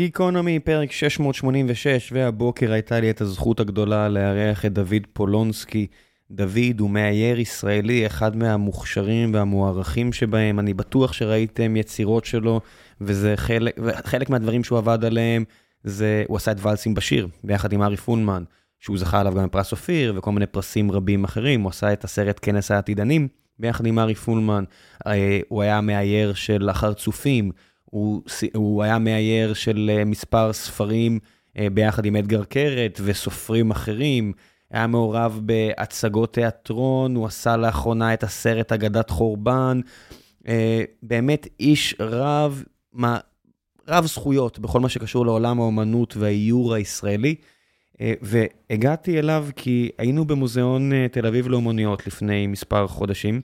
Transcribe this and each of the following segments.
גיקונומי, פרק 686, והבוקר הייתה לי את הזכות הגדולה לארח את דוד פולונסקי. דוד הוא מאייר ישראלי, אחד מהמוכשרים והמוערכים שבהם. אני בטוח שראיתם יצירות שלו, וזה חלק, חלק מהדברים שהוא עבד עליהם, זה, הוא עשה את ואלסים בשיר, ביחד עם ארי פונמן, שהוא זכה עליו גם בפרס אופיר, וכל מיני פרסים רבים אחרים. הוא עשה את הסרט כנס העתידנים, ביחד עם ארי פונמן. אה, הוא היה מאייר של החרצופים. הוא, הוא היה מאייר של אה, מספר ספרים אה, ביחד עם אדגר קרת וסופרים אחרים. היה מעורב בהצגות תיאטרון, הוא עשה לאחרונה את הסרט אגדת חורבן. אה, באמת איש רב, מה, רב זכויות בכל מה שקשור לעולם האומנות והאיור הישראלי. והגעתי אליו כי היינו במוזיאון תל אביב לאומניות לפני מספר חודשים.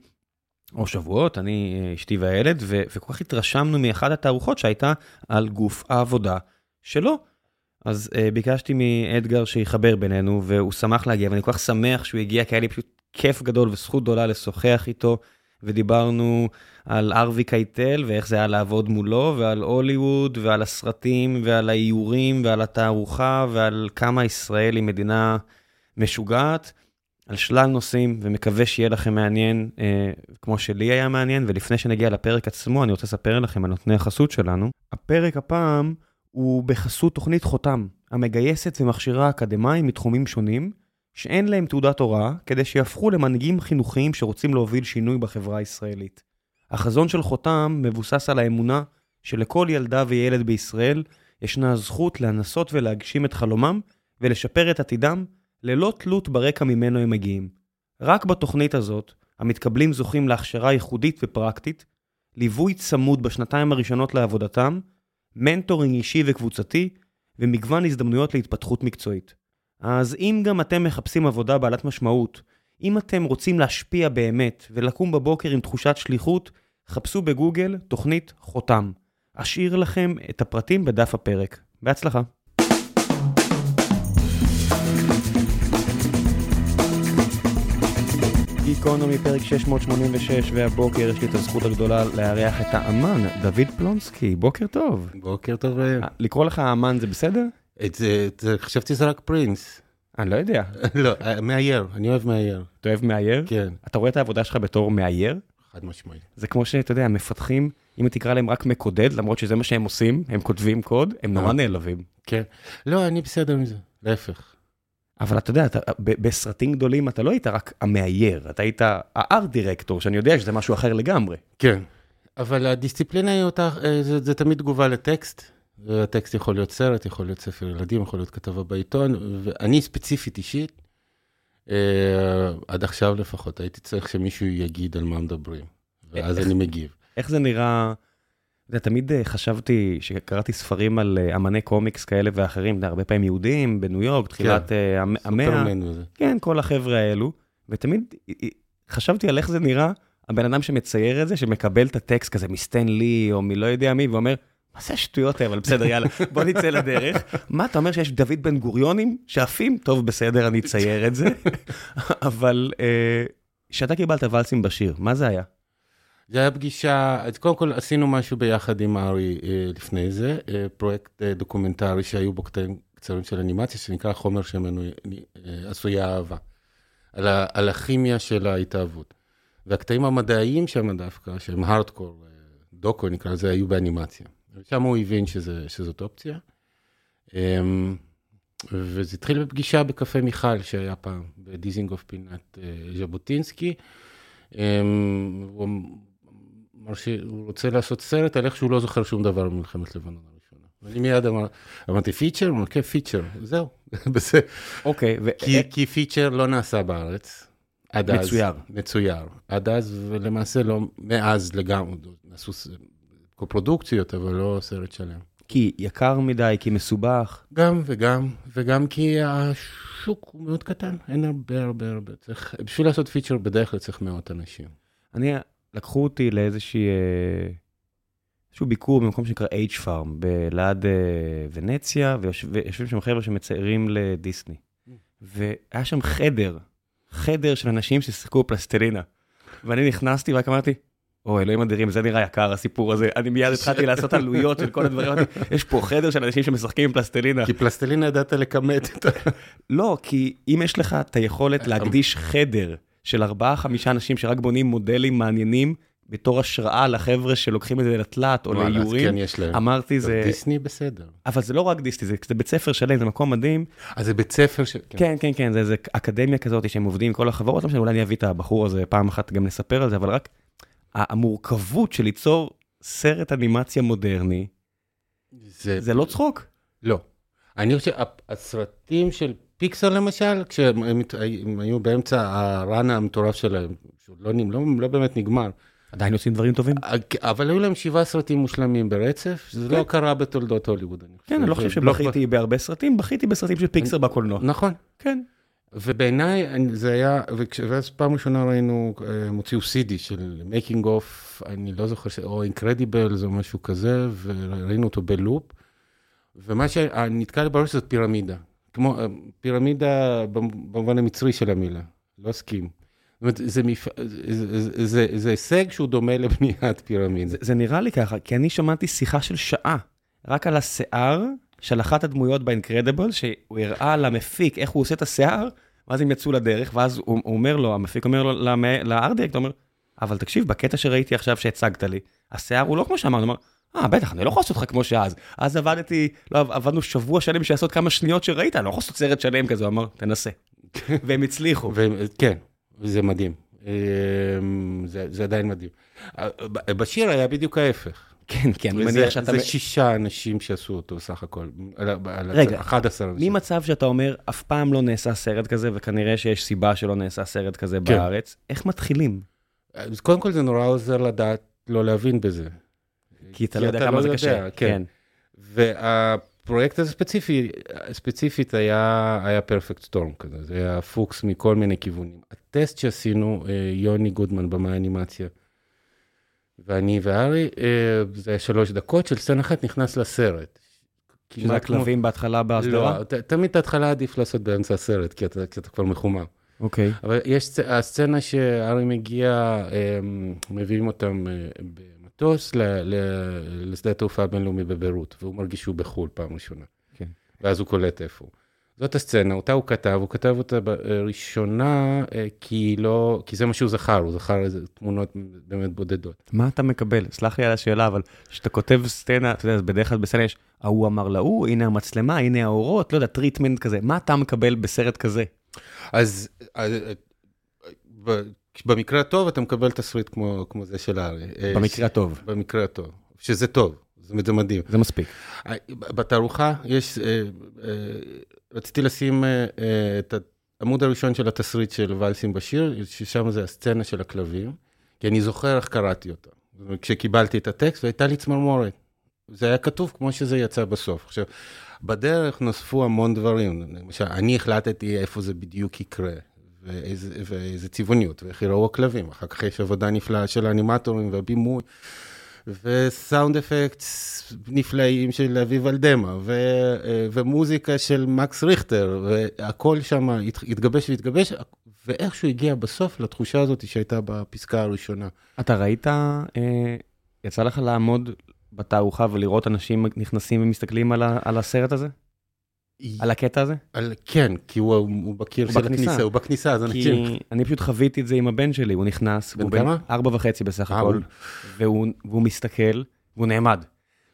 או שבועות, אני, אה, אשתי והילד, ו- וכל כך התרשמנו מאחת התערוכות שהייתה על גוף העבודה שלו. אז uh, ביקשתי מאדגר שיחבר בינינו, והוא שמח להגיע, ואני כל כך שמח שהוא הגיע, כי היה לי פשוט כיף גדול וזכות גדולה לשוחח איתו, ודיברנו על ארווי קייטל, ואיך זה היה לעבוד מולו, ועל הוליווד, ועל הסרטים, ועל האיורים, ועל התערוכה, ועל כמה ישראל היא מדינה משוגעת. על שלל נושאים, ומקווה שיהיה לכם מעניין, אה, כמו שלי היה מעניין, ולפני שנגיע לפרק עצמו, אני רוצה לספר לכם על נותני החסות שלנו. הפרק הפעם הוא בחסות תוכנית חותם, המגייסת ומכשירה אקדמאים מתחומים שונים, שאין להם תעודת הוראה, כדי שיהפכו למנהיגים חינוכיים שרוצים להוביל שינוי בחברה הישראלית. החזון של חותם מבוסס על האמונה שלכל ילדה וילד בישראל ישנה הזכות לנסות ולהגשים את חלומם ולשפר את עתידם ללא תלות ברקע ממנו הם מגיעים. רק בתוכנית הזאת, המתקבלים זוכים להכשרה ייחודית ופרקטית, ליווי צמוד בשנתיים הראשונות לעבודתם, מנטורינג אישי וקבוצתי, ומגוון הזדמנויות להתפתחות מקצועית. אז אם גם אתם מחפשים עבודה בעלת משמעות, אם אתם רוצים להשפיע באמת ולקום בבוקר עם תחושת שליחות, חפשו בגוגל תוכנית חותם. אשאיר לכם את הפרטים בדף הפרק. בהצלחה. גיקונומי, פרק 686, והבוקר יש לי את הזכות הגדולה לארח את האמן, דוד פלונסקי. בוקר טוב. בוקר טוב. אה, לקרוא לך האמן זה בסדר? את זה, חשבתי שזה רק פרינס. אני לא יודע. לא, אה, מאייר, אני אוהב מאייר. אתה אוהב מאייר? כן. אתה רואה את העבודה שלך בתור מאייר? חד משמעי. זה כמו שאתה יודע, מפתחים, אם תקרא להם רק מקודד, למרות שזה מה שהם עושים, הם כותבים קוד, הם נורא אה. נעלבים. כן. לא, אני בסדר עם זה, להפך. אבל אתה יודע, אתה, בסרטים גדולים אתה לא היית רק המאייר, אתה היית הארט דירקטור, שאני יודע שזה משהו אחר לגמרי. כן, אבל הדיסציפלינה היא אותה, אה, זה, זה תמיד תגובה לטקסט. הטקסט יכול להיות סרט, יכול להיות ספר ילדים, יכול להיות כתבה בעיתון, ואני ספציפית אישית, אה, עד עכשיו לפחות, הייתי צריך שמישהו יגיד על מה מדברים, ואז איך, אני מגיב. איך זה נראה? יודע, תמיד אה, חשבתי, שקראתי ספרים על אה, אמני קומיקס כאלה ואחרים, הרבה פעמים יהודים בניו יורק, תחילת אה, המאה. כן, כל החבר'ה האלו. ותמיד חשבתי על איך זה נראה, הבן אדם שמצייר את זה, שמקבל את הטקסט כזה מסטן לי, או מלא יודע מי, ואומר, מה זה השטויות האלה, אבל בסדר, יאללה, בוא נצא לדרך. מה, אתה אומר שיש דוד בן גוריונים שעפים? טוב, בסדר, אני אצייר את זה. אבל כשאתה קיבלת ואלס עם באשיר, מה זה היה? זה היה פגישה, אז קודם כל עשינו משהו ביחד עם ארי אה, לפני זה, אה, פרויקט אה, דוקומנטרי שהיו בו קטעים קצרים של אנימציה, שנקרא חומר שממנו עשויה אהבה, על, ה, על הכימיה של ההתאהבות. והקטעים המדעיים שם דווקא, שהם הארדקור, דוקו נקרא לזה, היו באנימציה. ושם הוא הבין שזה, שזאת אופציה. אמ, וזה התחיל בפגישה בקפה מיכל שהיה פעם, בדיזינגוף פינת ז'בוטינסקי. אמ, הוא אמר שהוא רוצה לעשות סרט על איך שהוא לא זוכר שום דבר ממלחמת לבנון הראשונה. ואני מיד אמר, אמרתי feature? הוא אמר, כן, feature, זהו. אוקיי. כי feature לא נעשה בארץ. עד אז. מצויר. מצויר. עד אז, ולמעשה לא, מאז לגמרי, נעשו קופרודוקציות, אבל לא סרט שלם. כי יקר מדי, כי מסובך. גם וגם, וגם כי השוק הוא מאוד קטן, אין הרבה הרבה הרבה. צריך, בשביל לעשות פיצ'ר בדרך כלל צריך מאות אנשים. אני לקחו אותי לאיזושהי... אה, איזשהו ביקור במקום שנקרא H Farm, ליד אה, ונציה, ויושבים שם חבר'ה שמציירים לדיסני. והיה שם חדר, חדר של אנשים ששיחקו פלסטלינה. ואני נכנסתי ורק אמרתי, או אלוהים אדירים, זה נראה יקר הסיפור הזה. אני מיד התחלתי לעשות עלויות של כל הדברים, יש פה חדר של אנשים שמשחקים עם פלסטלינה. כי פלסטלינה ידעת לכמת את ה... לא, כי אם יש לך את היכולת להקדיש חדר של ארבעה, חמישה אנשים שרק בונים מודלים מעניינים, בתור השראה לחבר'ה שלוקחים את זה לתלת או לאיורים, כן, יש להם. אמרתי זה... דיסני בסדר. אבל זה לא רק דיסני, זה, זה בית ספר שלם, זה מקום מדהים. אז זה בית ספר ש... כן, כן, כן, זה, זה אקדמיה כזאת שהם עובדים כל החברות, לא משנה, אולי אני אביא את הבחור הזה פעם אחת גם לספר על זה, אבל רק המורכבות של ליצור סרט אנימציה מודרני, זה... זה לא צחוק. לא. אני חושב, הסרטים של פיקסר למשל, כשהם היו באמצע הראן המטורף שלהם, שהוא לא, לא, לא באמת נגמר, עדיין עושים דברים טובים. אבל היו להם שבעה סרטים מושלמים ברצף, שזה לא קרה בתולדות הוליווד. כן, אני לא חושב זה שבכיתי בהרבה סרטים, בכיתי בסרטים של פיקסאר בקולנוע. נכון. כן. ובעיניי זה היה, ואז פעם ראשונה ראינו, אה, הם הוציאו CD של making of, אני לא זוכר, או Incredible, או משהו כזה, וראינו אותו בלופ. ומה שנתקע לי בראש זאת פירמידה. כמו אה, פירמידה במ- במובן המצרי של המילה, לא אסכים. זאת אומרת, זה, מפ... זה, זה, זה, זה הישג שהוא דומה לבניית פירמידה. זה, זה נראה לי ככה, כי אני שמעתי שיחה של שעה, רק על השיער של אחת הדמויות באינקרדיבל, שהוא הראה למפיק איך הוא עושה את השיער, ואז הם יצאו לדרך, ואז הוא, הוא אומר לו, המפיק אומר לו, לארט דירקטור, אומר, אבל תקשיב, בקטע שראיתי עכשיו שהצגת לי, השיער הוא לא כמו שאמרנו, הוא אמר, אה, בטח, אני לא יכול לעשות לך כמו שאז. אז עבדתי, לא, עבדנו שבוע שלם בשביל לעשות כמה שניות שראית, אני לא יכול לעשות סרט שלם כזה, הוא אמר, תנסה. והם הצליחו. ו- כן, וזה מדהים. אמ, זה, זה עדיין מדהים. בשיר היה בדיוק ההפך. כן, כן, אני מניח שאתה... זה שישה אנשים שעשו אותו סך הכל. רגע, 11 אנשים. ממצב שאתה אומר, אף פעם לא נעשה סרט כזה, וכנראה שיש סיבה שלא נעשה סרט כזה כן. בארץ, איך מתחילים? אז קודם כל זה נורא עוזר לדעת לא להבין בזה. כי אתה לא יודע כמה זה קשה. כן. והפרויקט הזה ספציפי, ספציפית היה, היה פרפקט סטורם כזה, זה היה פוקס מכל מיני כיוונים. הטסט שעשינו, אה, יוני גודמן, במאי אנימציה, ואני וארי, אה, זה היה שלוש דקות של סצנה אחת נכנס לסרט. שזה כמעט כמו- הכלבים בהתחלה בהסדרה? לא, ת- תמיד את ההתחלה עדיף לעשות באמצע הסרט, כי אתה, כי אתה כבר מחומר. אוקיי. אבל יש סצ- הסצנה שארי מגיע, אמ, מביאים אותם במטוס ל- ל- לשדה התעופה הבינלאומי בביירות, והוא מרגיש שהוא בחו"ל פעם ראשונה. כן. ואז הוא קולט איפה הוא. זאת הסצנה, אותה הוא כתב, הוא כתב אותה בראשונה, אה, כי לא, כי זה מה שהוא זכר, הוא זכר איזה תמונות באמת בודדות. מה אתה מקבל? סלח לי על השאלה, אבל כשאתה כותב סצנה, אתה יודע, בדרך כלל בסצנה יש, ההוא אמר להוא, הנה המצלמה, הנה האורות, לא יודע, treatment כזה. מה אתה מקבל בסרט כזה? אז אה, אה, במקרה הטוב אתה מקבל תסריט כמו, כמו זה של ארי. אה, במקרה הטוב. במקרה הטוב, שזה טוב, זה מדהים. זה מספיק. בתערוכה יש, אה, אה, רציתי לשים אה, אה, את העמוד הראשון של התסריט של ואלסים בשיר, ששם זה הסצנה של הכלבים, כי אני זוכר איך קראתי אותה. כשקיבלתי את הטקסט והייתה לי צמרמורת. זה היה כתוב כמו שזה יצא בסוף. עכשיו, בדרך נוספו המון דברים. למשל, אני החלטתי איפה זה בדיוק יקרה. ואיזה, צבעוניות, ואיך יראו הכלבים. אחר כך יש עבודה נפלאה של האנימטורים והבימוי. וסאונד אפקטס נפלאים של אביב אלדמה, ו, אה, ומוזיקה של מקס ריכטר, והכל שם הת, התגבש והתגבש, ואיכשהו הגיע בסוף לתחושה הזאת שהייתה בפסקה הראשונה. אתה ראית, אה, יצא לך לעמוד בתערוכה ולראות אנשים נכנסים ומסתכלים על, ה, על הסרט הזה? על הקטע הזה? על, כן, כי הוא, הוא בקיר של. הכניסה, הוא בכניסה, אז אנשים... כי אני פשוט חוויתי את זה עם הבן שלי, הוא נכנס, בן הוא כמה? ארבע וחצי בסך אה, הכל, הוא- והוא, והוא מסתכל, והוא נעמד.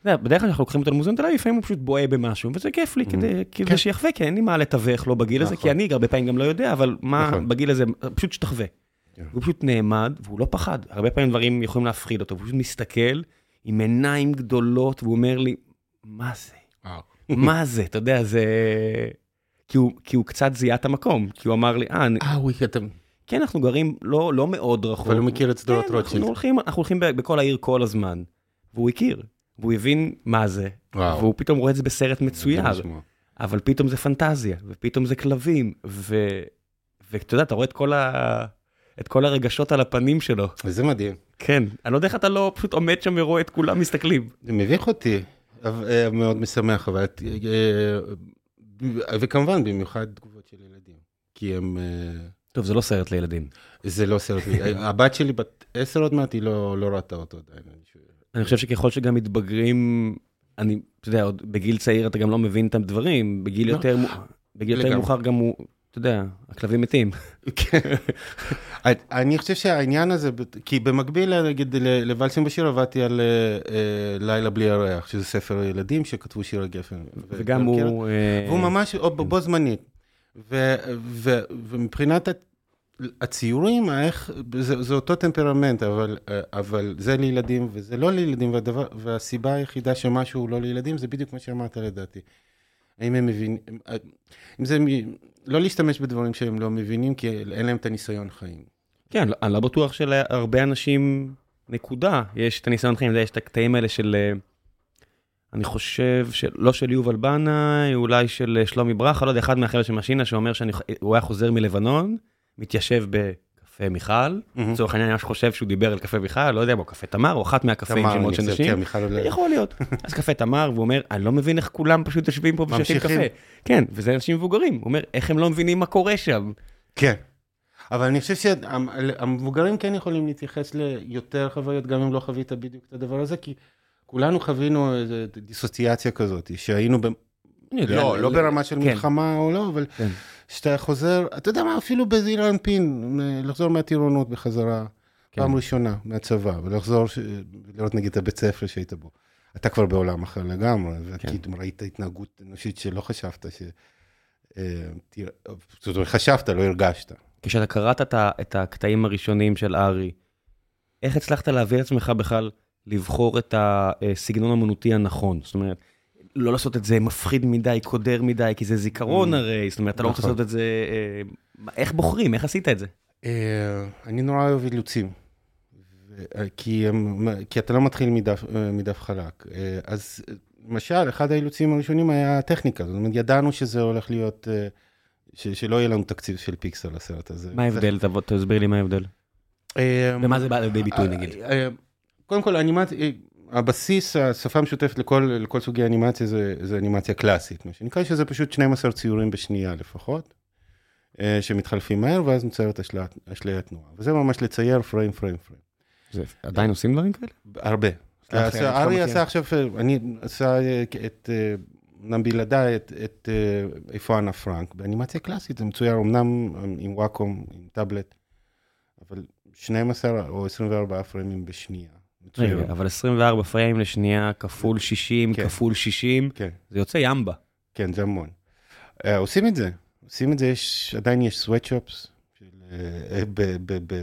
בדרך כלל כשאנחנו לוקחים אותו למוזיאון תל אביב, לפעמים הוא פשוט בוהה במשהו, וזה כיף לי, כדי, כדי כן. שיחווה, כי אין לי מה לתווך לו בגיל הזה, נכון. כי אני הרבה פעמים גם לא יודע, אבל מה נכון. בגיל הזה, פשוט שתחווה. כן. הוא פשוט נעמד, והוא לא פחד, הרבה פעמים דברים יכולים להפחיד אותו, הוא פשוט מסתכל עם עיניים גדולות, והוא אומר לי, מה זה? מה זה? אתה יודע, זה... כי הוא, כי הוא קצת זיהה את המקום, כי הוא אמר לי, אה, אני- אה, הוא אתה... כן, אנחנו גרים לא, לא מאוד רחוק. אבל הוא מכיר את שדרות כן, רוטשילד. אנחנו הולכים, אנחנו הולכים בכל העיר כל הזמן. והוא הכיר, והוא הבין מה זה, וואו. והוא פתאום רואה את זה בסרט מצויר. אבל פתאום זה פנטזיה, ופתאום זה כלבים, ו... ואתה יודע, אתה רואה את כל, ה... את כל הרגשות על הפנים שלו. וזה מדהים. כן, אני לא יודע איך אתה לא פשוט עומד שם ורואה את כולם מסתכלים. זה מביך אותי, מאוד משמח, אבל... אה, וכמובן, במיוחד תגובות של ילדים. כי הם... אה, טוב, זה לא סרט לילדים. זה לא סרט, הבת שלי בת עשר עוד מעט, היא לא, לא ראתה אותו עדיין. אני חושב שככל שגם מתבגרים, אני, אתה יודע, בגיל צעיר אתה גם לא מבין את הדברים, בגיל לא. יותר, בגיל. מאוחר גם הוא, אתה יודע, הכלבים מתים. כן. אני חושב שהעניין הזה, כי במקביל נגיד לוואלסים בשיר עבדתי על אה, אה, לילה בלי ירח, שזה ספר ילדים שכתבו שיר הגפן. וגם? הוא... אה, והוא ממש או- בו זמנית. ומבחינת הציורים, איך, זה, זה אותו טמפרמנט, אבל, אבל זה לילדים וזה לא לילדים, והדבר, והסיבה היחידה שמשהו הוא לא לילדים, זה בדיוק מה שאמרת לדעתי. האם הם מבינים, אם זה, לא להשתמש בדברים שהם לא מבינים, כי אין להם את הניסיון חיים. כן, אני לא בטוח שלהרבה אנשים, נקודה, יש את הניסיון חיים, יש את הקטעים האלה של, אה, אני חושב, לא של יובל בנאי, אולי של אה, שלומי ברכה, לא יודע, אחד מהחבר'ה של משינה, שאומר שהוא היה חוזר מלבנון, מתיישב בקפה מיכל, לצורך העניין, אני ממש חושב שהוא דיבר על קפה מיכל, לא יודע, או קפה תמר, או אחת מהקפאים של מאוד של נשים. עולה. יכול להיות. אז קפה תמר, והוא אומר, אני לא מבין איך כולם פשוט יושבים פה ושותים. קפה. כן, וזה אנשים מבוגרים. הוא אומר, איך הם לא מבינים מה קורה שם? כן. אבל אני חושב שהמבוגרים כן יכולים להתייחס ליותר חוויות, גם אם לא חווית בדיוק את הדבר הזה, כי כולנו חווינו איזו דיסוציאציה כזאת, שהיינו לא, לא ברמה של כן. מלחמה או לא, אבל כן. כשאתה חוזר, אתה יודע מה, אפילו בזעיר אנפין, לחזור מהטירונות בחזרה, כן. פעם ראשונה מהצבא, ולחזור, לראות נגיד את הבית ספר שהיית בו. אתה כבר בעולם אחר לגמרי. וכי ראית התנהגות אנושית שלא חשבת ש... אה, זאת אומרת, חשבת, לא הרגשת. כשאתה קראת את, הקטעים הראשונים של ארי, איך הצלחת להביא את עצמך בכלל לבחור את הסגנון האמנותי הנכון? זאת אומרת, לא לעשות את זה מפחיד מדי, קודר מדי, כי זה זיכרון Mm. הרי, זאת אומרת, אתה לא רוצה נכון. לעשות את זה... אה, איך בוחרים? איך עשית את זה? אה, אני נורא אוהב אילוצים. אה, כי, כי אתה לא מתחיל מדף, מדף חלק. אז למשל, אחד האילוצים הראשונים היה הטכניקה. זאת אומרת, ידענו שזה הולך להיות, ש, שלא יהיה לנו תקציב של פיקסל לסרט הזה. מה ההבדל? תבוא, תסביר לי מה ההבדל. ומה זה בא לידי ביטוי, נגיד? קודם כל, אנימציה, הבסיס, השפה המשותפת לכל, לכל סוגי אנימציה זה, זה אנימציה קלאסית, מה שנקרא שזה פשוט 12 ציורים בשנייה לפחות, אה, שמתחלפים מהר, ואז נוצרת אשליית- תנועה. וזה ממש לצייר פריים, פריים, פריים. זה, עדיין עושים דברים כאלה? הרבה. לא ארי. עשה עכשיו, אני עשה אה, את, אה, אמנם בלעדיי, את, אה, איפה אנה פרנק, באנימציה קלאסית, זה מצויר אמנם עם וואקום, עם טאבלט, אבל 12 או 24 פריימים בשנייה. רגע, אבל 24 פריים לשנייה כפול 60 כן. כפול 60, כן, זה יוצא ימבה. כן, זה המון. אה, עושים את זה, עושים את זה, יש, עדיין יש סוואטשופס,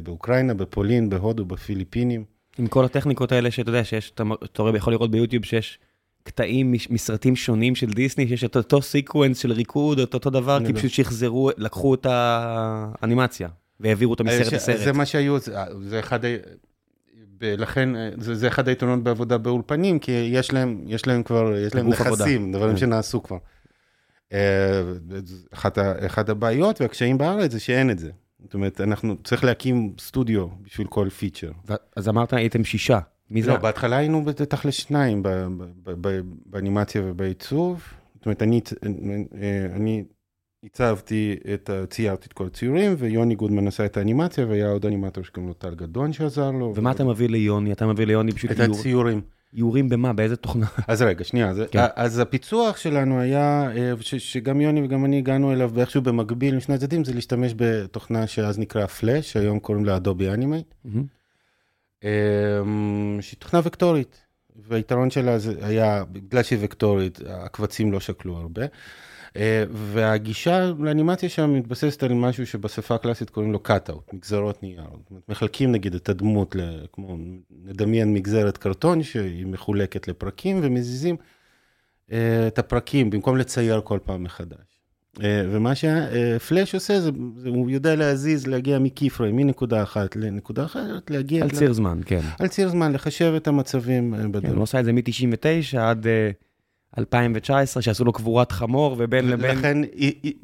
באוקראינה, בפולין, בהודו, בפיליפינים. עם כל הטכניקות האלה שאתה יודע שיש, אתה רואה, יכול לראות ביוטיוב שיש קטעים מסרטים שונים של דיסני, שיש את אותו sequence של ריקוד, את אותו דבר, כי יודע. פשוט שחזרו, לקחו את האנימציה והעבירו אותה מסרט אה, לסרט. זה מה שהיו, זה אחד, ה- ב- לכן אה, זה, זה אחד היתרונות בעבודה באולפנים, כי יש להם, יש להם כבר, יש להם גוף עבודה. נכסים, דברים כן. שנעשו כבר. אה, אחת, אחת הבעיות והקשיים בארץ זה שאין את זה. זאת אומרת, אנחנו, צריך להקים סטודיו בשביל כל feature. אז אמרת הייתם שישה. מי זה? לא, בהתחלה היינו בתכל'ס שניים ב- ב- ב- באנימציה ובעיצוב. זאת אומרת, אני, אה, אני עיצבתי את, ציירתי את כל הציורים, ויוני גודמן עשה את האנימציה, והיה עוד אנימטור שקוראים לו טל גדון שעזר לו. ומה אתה מביא ליוני? אתה מביא ליוני פשוט את איור- הציורים. איורים במה? באיזה תוכנה? אז רגע, שנייה, אז, כן. אז הפיצוח שלנו היה, אה, ש, שגם יוני וגם אני הגענו אליו באיכשהו במקביל משני הצדדים, זה להשתמש בתוכנה שאז נקרא פלאש, שהיום קוראים לה Adobe Animate. שהיא תוכנה וקטורית, והיתרון שלה זה היה, בגלל שהיא וקטורית, הקבצים לא שקלו הרבה, והגישה לאנימציה שם מתבססת על משהו שבשפה הקלאסית קוראים לו cut-out, מגזרות נייר. מחלקים נגיד את הדמות, כמו נדמיין מגזרת קרטון שהיא מחולקת לפרקים, ומזיזים אה, את הפרקים במקום לצייר כל פעם מחדש. אה, ומה שפלאש עושה, זה, זה הוא יודע להזיז, להגיע מקיפריים, מנקודה אחת לנקודה אחרת, להגיע... על ציר זמן, כן. על ציר זמן, לחשב את המצבים אה, כן, בדרך. הוא עשה את זה מ-99 עד... אה, 2019, שעשו לו קבורת חמור, ובין לבין לכן,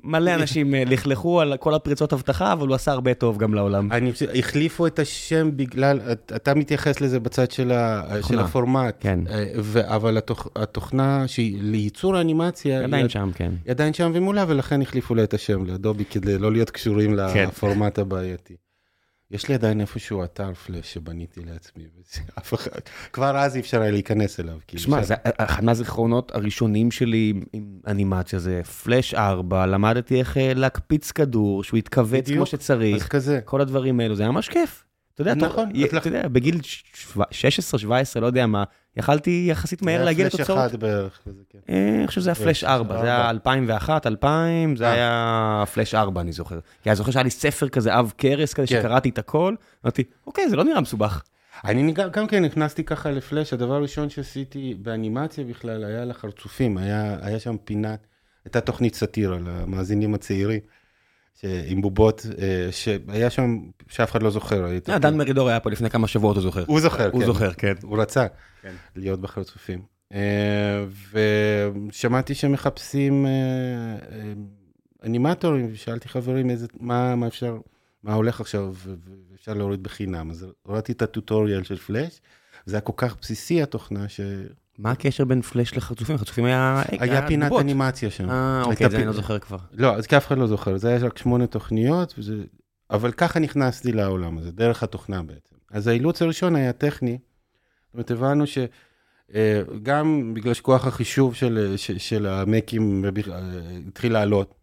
מלא אנשים אה, לכלכו על כל הפריצות אבטחה, אבל הוא עשה הרבה טוב גם לעולם. אני חושב, החליפו את השם בגלל, את- אתה מתייחס לזה בצד של ה- של הפורמט. כן. אה, ו- אבל התוכ- התוכנה שהיא לייצור האנימציה, עדיין היא- שם, כן. היא עדיין שם ומולה, ולכן החליפו לה את השם לאדובי כדי לא להיות קשורים כן. לפורמט הבעייתי. יש לי עדיין איפשהו אתר פלאש שבניתי לעצמי, ואף אחד, כבר אז אי אפשר היה להיכנס אליו. כאילו, שמע, זה אחד מהזיכרונות הראשונים שלי עם- אנימציה, זה פלאש 4, למדתי איך אה, להקפיץ כדור, שהוא יתכווץ. כמו שצריך. כל הדברים האלו, זה היה ממש כיף. אתה יודע, אתה- נכון, אתה יודע, בגיל 16-17, לא יודע מה, יכלתי יחסית מהר היה להגיע פלאש לתוצאות. אחד בערך, כזה, כן. אה, אני חושב שזה היה פלאש 4, זה היה ארבע. 2001, 2000, זה אה. היה פלאש 4, אני זוכר. כי אני זוכר שהיה לי ספר כזה עב כרס כזה, כן. שקראתי את הכל, אמרתי, אוקיי, זה לא נראה מסובך. אני גם, כן נכנסתי ככה לפלאש, הדבר הראשון שעשיתי באנימציה בכלל היה לחרצופים, היה, היה שם פינה, הייתה תוכנית סאטירה למאזינים הצעירים, עם בובות, אה, שהיה שם, שאף אחד לא זוכר. אה, דן מרידור היה פה לפני כמה שבועות, הוא זוכר. הוא זוכר, הוא כן. זוכר, כן. הוא רצה כן. להיות בחרצופים. אה, ושמעתי שמחפשים אנימטורים, ושאלתי חברים מה, אפשר, מה הולך עכשיו, ואפשר להוריד בחינם. אז הורדתי את הטוטוריאל של פלאש, זה היה כל כך בסיסי התוכנה, מה הקשר בין פלאש לחרצופים? חרצופים היה... פינת בובות. אנימציה שם. אה, אוקיי, זה פי- אני לא זוכר כבר. לא, אז כי אף אחד לא זוכר, זה היה רק שמונה תוכניות, וזה... אבל ככה נכנסתי לעולם הזה, דרך התוכנה בעצם. אז האילוץ הראשון היה טכני, זאת אומרת, הבנו שגם בגלל שכוח החישוב של, של, של המקים אה, התחיל לעלות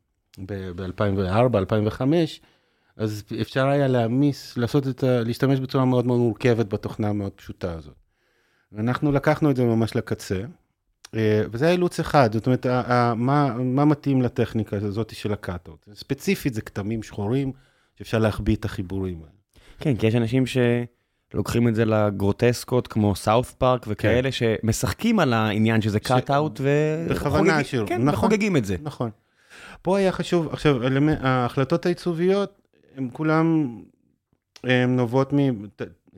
ב-2004, 2005, אז אפשר היה להעמיס, לעשות את ה... להשתמש בצורה מאוד מאוד מורכבת בתוכנה המאוד פשוטה הזאת. ואנחנו לקחנו את זה ממש לקצה, אה, וזה אילוץ אחד, זאת אומרת, מה, מה מתאים לטכניקה הזאת של ה cut-out? ספציפית זה כתמים שחורים שאפשר להחביא את החיבורים האלה. כן, כי יש אנשים שלוקחים את זה לגרוטסקות, כמו South Park וכאלה, שמשחקים על העניין שזה ש- cut-out, בכוונה וחוגגים- השאירו, כן, נכון. וחוגגים את זה. נכון. פה היה חשוב, עכשיו, ההחלטות העיצוביות, הן כולן הן נובעות מ...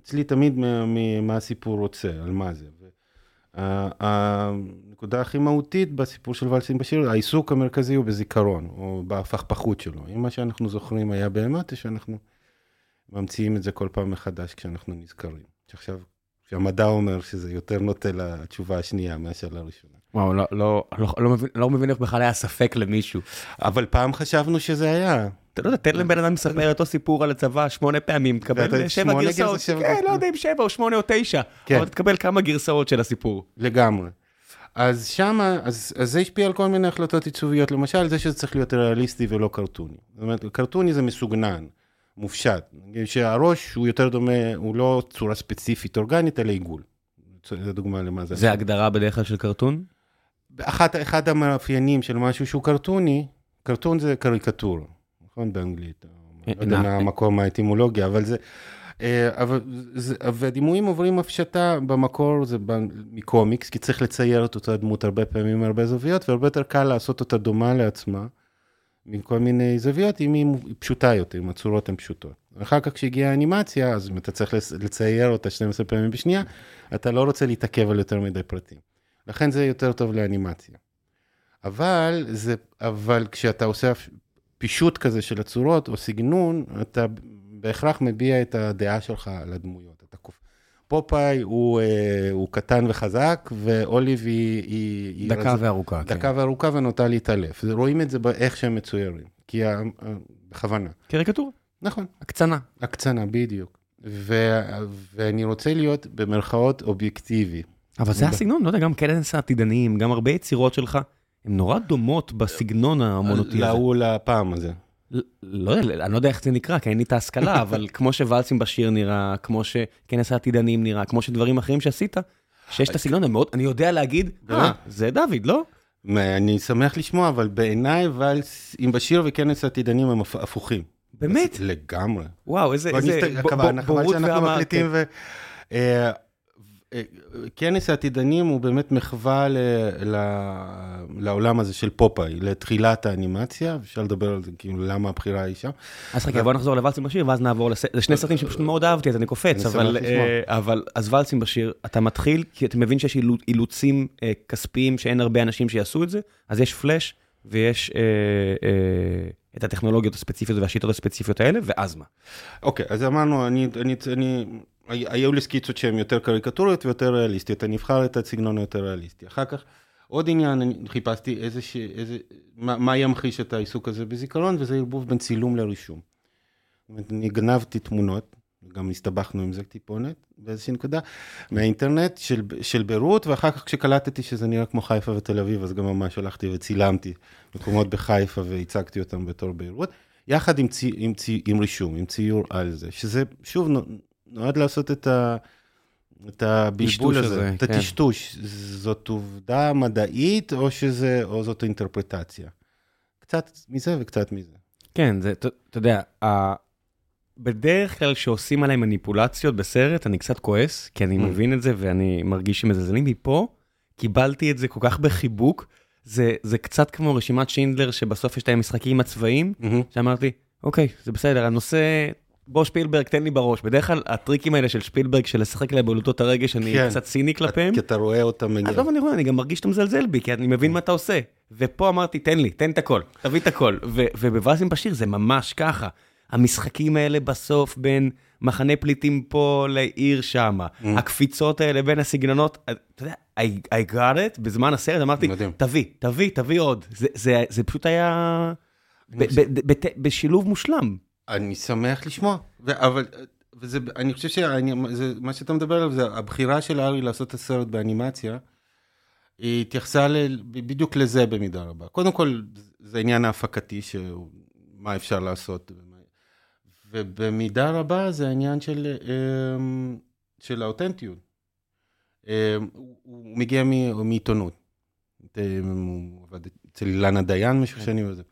אצלי תמיד מה, מה הסיפור רוצה, על מה זה. הנקודה הכי מהותית בסיפור של ולסים בשיר, העיסוק המרכזי הוא בזיכרון, או בהפכפכות שלו. אם מה שאנחנו זוכרים היה באמת, זה שאנחנו ממציאים את זה כל פעם מחדש כשאנחנו נזכרים. שעכשיו, כשהמדע אומר שזה יותר נוטה לתשובה השנייה מאשר לראשונה. וואו, לא, לא, לא, לא, מבין, לא מבין איך בכלל היה ספק למישהו. אבל פעם חשבנו שזה היה. אתה לא יודע, תן לבן אדם לספר אותו סיפור על הצבא שמונה פעמים, תקבל שבע גרסאות. כן. לא יודע אם שבע או שמונה או תשע, כן. אבל תקבל כמה גרסאות של הסיפור. לגמרי. אז שמה, אז, אז זה השפיע על כל מיני החלטות עיצוביות, למשל זה שזה צריך להיות ריאליסטי ולא קרטוני. זאת אומרת, קרטוני זה מסוגנן, מופשט, שהראש הוא יותר דומה, הוא לא צורה ספציפית אורגנית, אלא עיגול. זו דוגמה למה זה. זה הגדרה בדרך כלל של קרטון? אחת, אחד המאפיינים של משהו שהוא קרטוני, קרטון זה קריקטורה, נכון? באנגלית. לא יודע נע- מה המקום האטימולוגיה, אבל זה... אה, אבל והדימויים עוברים הפשטה במקור, זה מקומיקס, כי צריך לצייר את אותה דמות הרבה פעמים מהרבה זוויות, והרבה יותר קל לעשות אותה דומה לעצמה, מכל מיני זוויות, אם היא פשוטה יותר, אם הצורות הן פשוטות. אחר כך כשהגיעה האנימציה, אז אם אתה צריך לצייר אותה 12 פעמים בשנייה, אתה לא רוצה להתעכב על יותר מדי פרטים. לכן זה יותר טוב לאנימציה. אבל, זה, אבל כשאתה עושה פישוט כזה של הצורות או סגנון, אתה בהכרח מביע את הדעה שלך על הדמויות. אתה קופ... פופאי הוא, אה, הוא קטן וחזק, ואוליב היא... היא, היא דקה רז... וארוכה, כן. דקה וארוכה ונוטה להתעלף. רואים את זה באיך שהם מצוירים, כי. ה- בכוונה. קריקטורה, נכון, הקצנה. הקצנה, בדיוק. ו... ואני רוצה להיות במרכאות אובייקטיבי. אבל זה הסגנון, לא יודע, גם כנס העתידניים, גם הרבה יצירות שלך, הן נורא דומות בסגנון ההמונותי הזה. להוא לפעם הזה. לא יודע, אני לא יודע איך זה נקרא, כי אין לי את ההשכלה, אבל כמו שוואלסים בשיר נראה, כמו שכנס העתידנים נראה, כמו שדברים אחרים שעשית, שיש את הסגנון המאוד, אני יודע להגיד, אה, באמת? זה דוד, לא? אני שמח לשמוע, אבל בעיניי ואלס עם בשיר וכנס עתידנים הם הפ- הפוכים. באמת? לגמרי. וואו, איזה בוא איזה נסתכל- ב- הכוונה, ב- חבל בורות שאנחנו מקליטים ו... כנס העתידנים הוא באמת מחווה ל, ל, לעולם הזה של פופאי, לתחילת האנימציה, אפשר לדבר על זה, כאילו, למה הבחירה היא שם. אז חכה, בוא נחזור לוואלסים בשיר, ואז נעבור לס... זה שני סרטים שפשוט מאוד אהבתי, אז אני קופץ, אבל, אה, אבל אז ואלסים בשיר, אתה מתחיל, כי אתה מבין שיש אילוצים אה, כספיים שאין הרבה אנשים שיעשו את זה, אז יש פלאש ויש אה, אה, את הטכנולוגיות הספציפיות והשיטות הספציפיות האלה, ואז מה? אוקיי, אז אמרנו, אני, אני, אני, היו לי סקיצות שהן יותר קריקטוריות ויותר ריאליסטיות, אני אבחר את הסגנון היותר ריאליסטי. אחר כך, עוד עניין, אני חיפשתי איזה, ש... איזה, מה, מה ימחיש את העיסוק הזה בזיכרון, וזה ערבוב בין צילום לרישום. אני גנבתי תמונות, גם הסתבכנו עם זה טיפונת באיזושהי נקודה, מהאינטרנט של, של ביירות, ואחר כך כשקלטתי שזה נראה כמו חיפה ותל אביב, אז גם ממש הלכתי וצילמתי מקומות בחיפה והצגתי אותם בתור ביירות, יחד עם, צי, עם, צי, עם רישום, עם ציור על זה, שזה שוב נועד לעשות את ה... את הבלבול הזה, הזה, את כן. הטשטוש. זאת עובדה מדעית או שזה, או זאת אינטרפרטציה? קצת מזה וקצת מזה. כן, זה, אתה יודע, בדרך כלל כשעושים עליי מניפולציות בסרט, אני קצת כועס, כי אני mm. מבין את זה ואני מרגיש שמזלזלים מפה. קיבלתי את זה כל כך בחיבוק. זה, זה קצת כמו רשימת שינדלר, שבסוף יש את המשחקים הצבאיים, mm-hmm. שאמרתי, אוקיי, זה בסדר, הנושא, בוא שפילברג, תן לי בראש. בדרך כלל הטריקים האלה של שפילברג, של לשחק להם בבלוטות הרגש, אני כן. קצת ציני כלפיהם. כי אתה רואה אותם מגיע. עזוב, אני רואה, אני גם מרגיש שאתה מזלזל בי, כי אני מבין מה אתה עושה. ופה אמרתי, תן לי, תן את הכל, תביא את הכל. ובוואזים בשיר זה ממש ככה. המשחקים האלה בסוף בין מחנה פליטים פה לעיר שמה, mm. הקפיצות האלה בין הסגנונות, אתה יודע, I, I got it, בזמן הסרט אמרתי, מדהים. תביא, תביא, תביא עוד. זה, זה, זה פשוט היה ב, ב, ב, ב, בשילוב מושלם. אני שמח לשמוע, ו- אבל וזה, אני חושב שמה שאתה מדבר עליו זה הבחירה של ארי לעשות את הסרט באנימציה, היא התייחסה ל, בדיוק לזה במידה רבה. קודם כל, זה העניין ההפקתי, מה אפשר לעשות. ובמידה רבה זה העניין של, אמ, של האותנטיות. אמ, הוא מגיע מעיתונות. הוא עבד אצל אילנה דיין משהו כן. שנים וזה.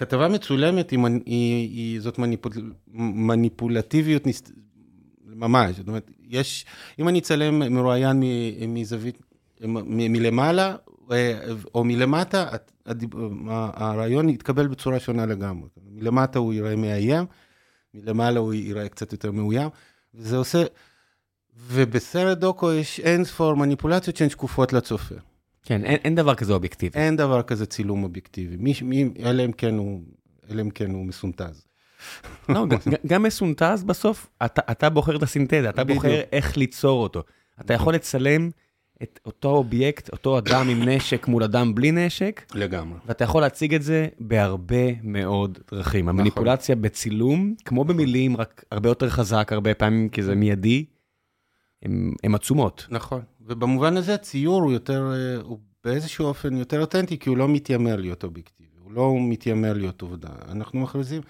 אה, כתבה מצולמת היא, היא, היא זאת מניפול, מניפולטיביות ניס, ממש, זאת אומרת, יש, אם אני אצלם מרואיין מזווית, מ, מלמעלה אה, או מלמטה, הרעיון יתקבל בצורה שונה לגמרי. מלמטה הוא ייראה מאיים, מלמעלה הוא ייראה קצת יותר מאוים, וזה עושה, ובסרט דוקו יש אין ספור מניפולציות שהן שקופות לצופה. כן, אין, אין דבר כזה אובייקטיבי. אין דבר כזה צילום אובייקטיבי, מי, מי, אלא אם כן הוא, אלא אם כן הוא מסונטז. לא, גם, מסונטז בסוף, אתה, אתה בוחר את הסינתזה, אתה. בוחר איך ליצור אותו. אתה יכול לצלם את אותו אובייקט, אותו אדם עם נשק מול אדם בלי נשק. לגמרי. ואתה יכול להציג את זה בהרבה מאוד דרכים. נכון. המניפולציה בצילום, כמו במילים, רק הרבה יותר חזק, הרבה פעמים, כי זה מיידי, הן עצומות. נכון. ובמובן הזה הציור הוא יותר, אה, הוא באיזשהו אופן יותר אותנטי, כי הוא לא מתיימר להיות אובייקטיבי, הוא לא מתיימר להיות עובדה. אנחנו מכריזים,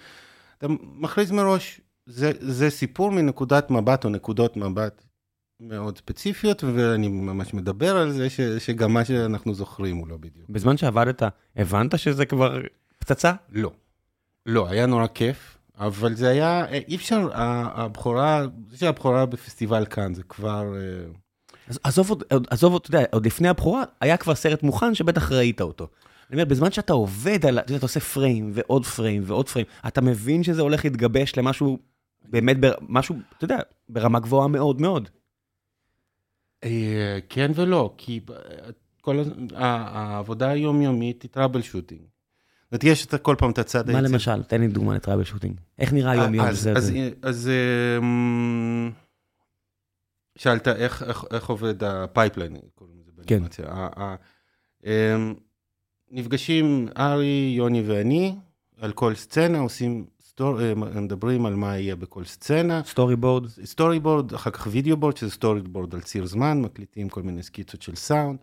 אתה מכריז מראש, זה, זה סיפור מנקודת מבט או נקודות מבט מאוד ספציפיות, ואני ממש מדבר על זה, ש, שגם מה שאנחנו זוכרים הוא לא בדיוק. בזמן שעבדת, הבנת שזה כבר פצצה? לא. לא, היה נורא כיף, אבל זה היה, אי אפשר, הבכורה, זה שהבכורה בפסטיבל כאן, זה כבר... אה, עזוב, עזוב, אתה יודע, עוד לפני הבכורה, היה כבר סרט מוכן שבטח ראית אותו. אני אומר, בזמן שאתה עובד על, אתה יודע, אתה עושה פריים ועוד פריים ועוד פריים, אתה מבין שזה הולך להתגבש למשהו, באמת, משהו, אתה יודע, ברמה גבוהה מאוד מאוד. אה, כן ולא, כי כל העבודה היומיומית היא טראבל שוטינג. זאת אומרת, יש כל פעם את הצד מה למשל? תן לי דוגמה לטראבל שוטינג. איך נראה היום-יום בזה? אז אמ, שאלת איך עובד ה pipeline, קוראים לזה באנימציה. אמ, נפגשים ארי, יוני ואני, על כל סצנה, עושים stor, מדברים על מה יהיה בכל סצנה. storyboard. storyboard, אחר כך video board, שזה storyboard על ציר זמן, מקליטים כל מיני סקיצות של סאונד.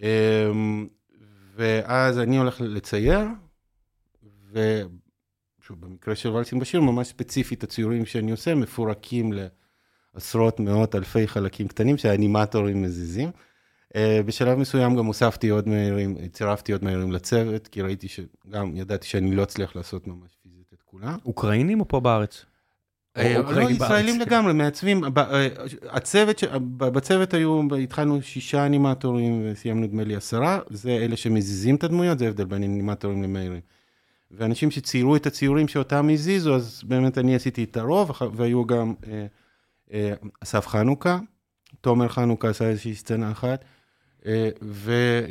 אמ, ואז אני הולך לצייר, ושוב, במקרה של ולסים בשיר, ממש ספציפית, הציורים שאני עושה מפורקים לעשרות, מאות, אלפי חלקים קטנים שהאנימטורים מזיזים. Uh, בשלב מסוים גם הוספתי עוד מהירים, צירפתי עוד מהירים לצוות, כי ראיתי שגם, ידעתי שאני לא אצליח לעשות ממש פיזית את כולם. אוקראינים או פה בארץ? אה, לא? ישראלים לגמרי, מעצבים. אה, הצוות, בצוות היו, התחלנו שישה אנימטורים וסיימנו נדמה לי עשרה, זה אלה שמזיזים את הדמויות, זה ההבדל בין אנימטורים למאירים. ואנשים שציירו את הציורים שאותם הזיזו, אז באמת אני עשיתי את הרוב, והיו גם אה, אה, אסף חנוכה, תומר חנוכה עשה איזושהי סצנה אחת, אה, ו, אה,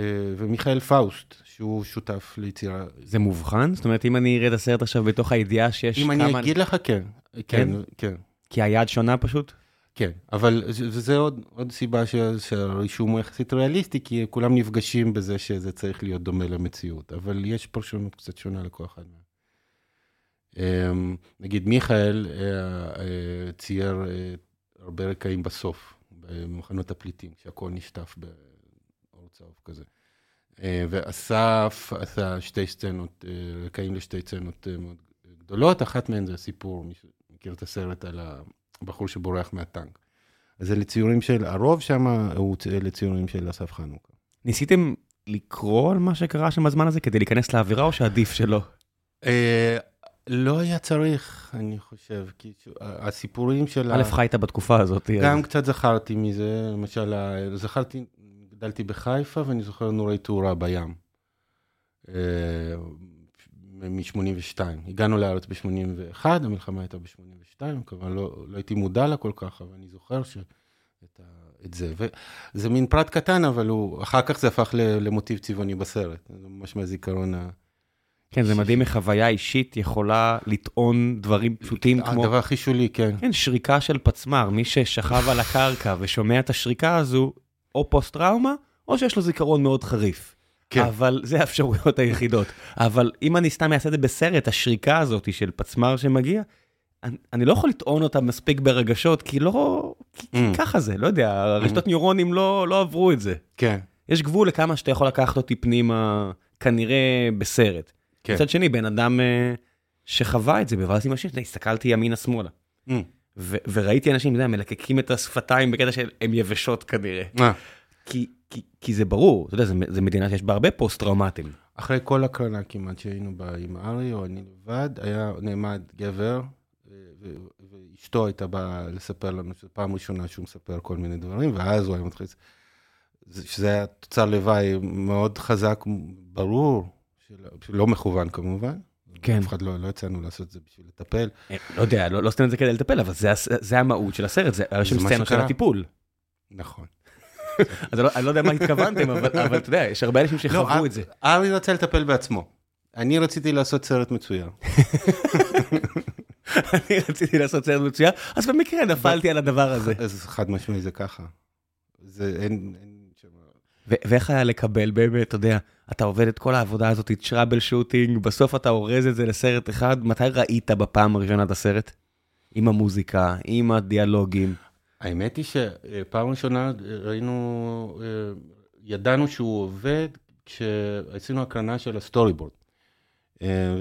אה, ומיכאל פאוסט, שהוא שותף ליצירה. זה מובחן? זאת אומרת, אם אני אראה את הסרט עכשיו בתוך הידיעה שיש אם כמה... אני אגיד לך, כן. כן, כן. כי היד שונה פשוט? כן, אבל זה- עוד, עוד סיבה ש, שהרישום הוא יחסית ריאליסטי, כי כולם נפגשים בזה שזה צריך להיות דומה למציאות, אבל יש פרשנות קצת שונה לכל אחד נגיד מיכאל אה, אה, צייר אה, הרבה רקעים בסוף, במחנות הפליטים, כשהכול נשטף באור צהוב כזה. ואסף עשה שתי סצנות, רקעים לשתי סצנות מאוד גדולות, אחת מהן זה הסיפור, מי שמכיר את הסרט על הבחור שבורח מהטנק. אז זה לציורים של, הרוב שם הוא לציורים של אסף חנוכה. ניסיתם לקרוא על מה שקרה שם בזמן הזה כדי להיכנס לאווירה, או שעדיף שלא? אה, לא היה צריך, אני חושב, כי הסיפורים של... א', חיית בתקופה הזאת. גם קצת זכרתי מזה, למשל, זכרתי, גדלתי בחיפה ואני זוכר נורי תאורה בים. מ-82. הגענו לארץ ב-81, המלחמה הייתה ב-82, כמובן לא, לא הייתי מודע לה כל כך, אבל אני זוכר ש... את, ה... את זה. וזה מין פרט קטן, אבל הוא, אחר כך זה הפך למוטיב צבעוני בסרט. זה ממש מהזיכרון ה... כן, זה מדהים איך חוויה אישית יכולה לטעון דברים פשוטים כמו... הדבר הכי שולי, כן. כן, שריקה של פצמ"ר, מי ששכב על הקרקע ושומע את השריקה הזו, או פוסט-טראומה, או שיש לו זיכרון מאוד חריף. כן. אבל זה האפשרויות היחידות. אבל אם אני סתם אעשה את זה בסרט, השריקה הזאת של פצמ"ר שמגיע, אני, אני לא יכול לטעון אותה מספיק ברגשות, כי לא... כי, כי Mm. ככה זה, לא יודע, הרשתות ניורונים לא, לא עברו את זה. כן. יש גבול לכמה שאתה יכול לקחת אותי פנימה, כנראה בסרט. כן. מצד שני, בן אדם אה, שחווה את זה בבאז עם השיר, הסתכלתי ימינה-שמאלה. Mm. ו- וראיתי אנשים, אתה יודע, מלקקים את השפתיים בקטע שהן יבשות כנראה. אה, כי, כי, כי זה ברור, אתה יודע, זו, מדינה שיש בה הרבה פוסט-טראומטיים. אחרי כל הקרנה כמעט שהיינו בה עם ארי או אני לבד, היה נעמד גבר, ו- ו- ואשתו הייתה באה לספר לנו שזו פעם ראשונה שהוא מספר כל מיני דברים, ואז הוא היה מתחיל... זה- שזה היה תוצר לוואי מאוד חזק, ברור, של- שלא מכוון כמובן. כן. אף אחד לא, לא יצאנו לעשות את זה בשביל לטפל. אה, לא יודע, לא, לא סתם את זה כדי לטפל, אבל זה, זה המהות של הסרט, זה היה שם סצנה של. הטיפול. נכון. אז אני לא, אני לא יודע מה התכוונתם, אבל, אבל אתה יודע, יש הרבה אנשים שחוו לא, את זה. ארי רצה לטפל בעצמו. אני רציתי לעשות סרט מצויר. אני רציתי לעשות סרט מצוין, אז במקרה נפלתי על הדבר הזה. אז חד משמעי זה ככה. זה אין... ואיך היה לקבל באמת, אתה יודע, אתה עובד את כל העבודה הזאת, trouble shooting, בסוף אתה אורז את זה לסרט אחד, מתי ראית בפעם הראשונה את הסרט? עם המוזיקה, עם הדיאלוגים. האמת היא שפעם ראשונה ראינו, אה, ידענו שהוא עובד כשעשינו הקרנה של ה story board. אה,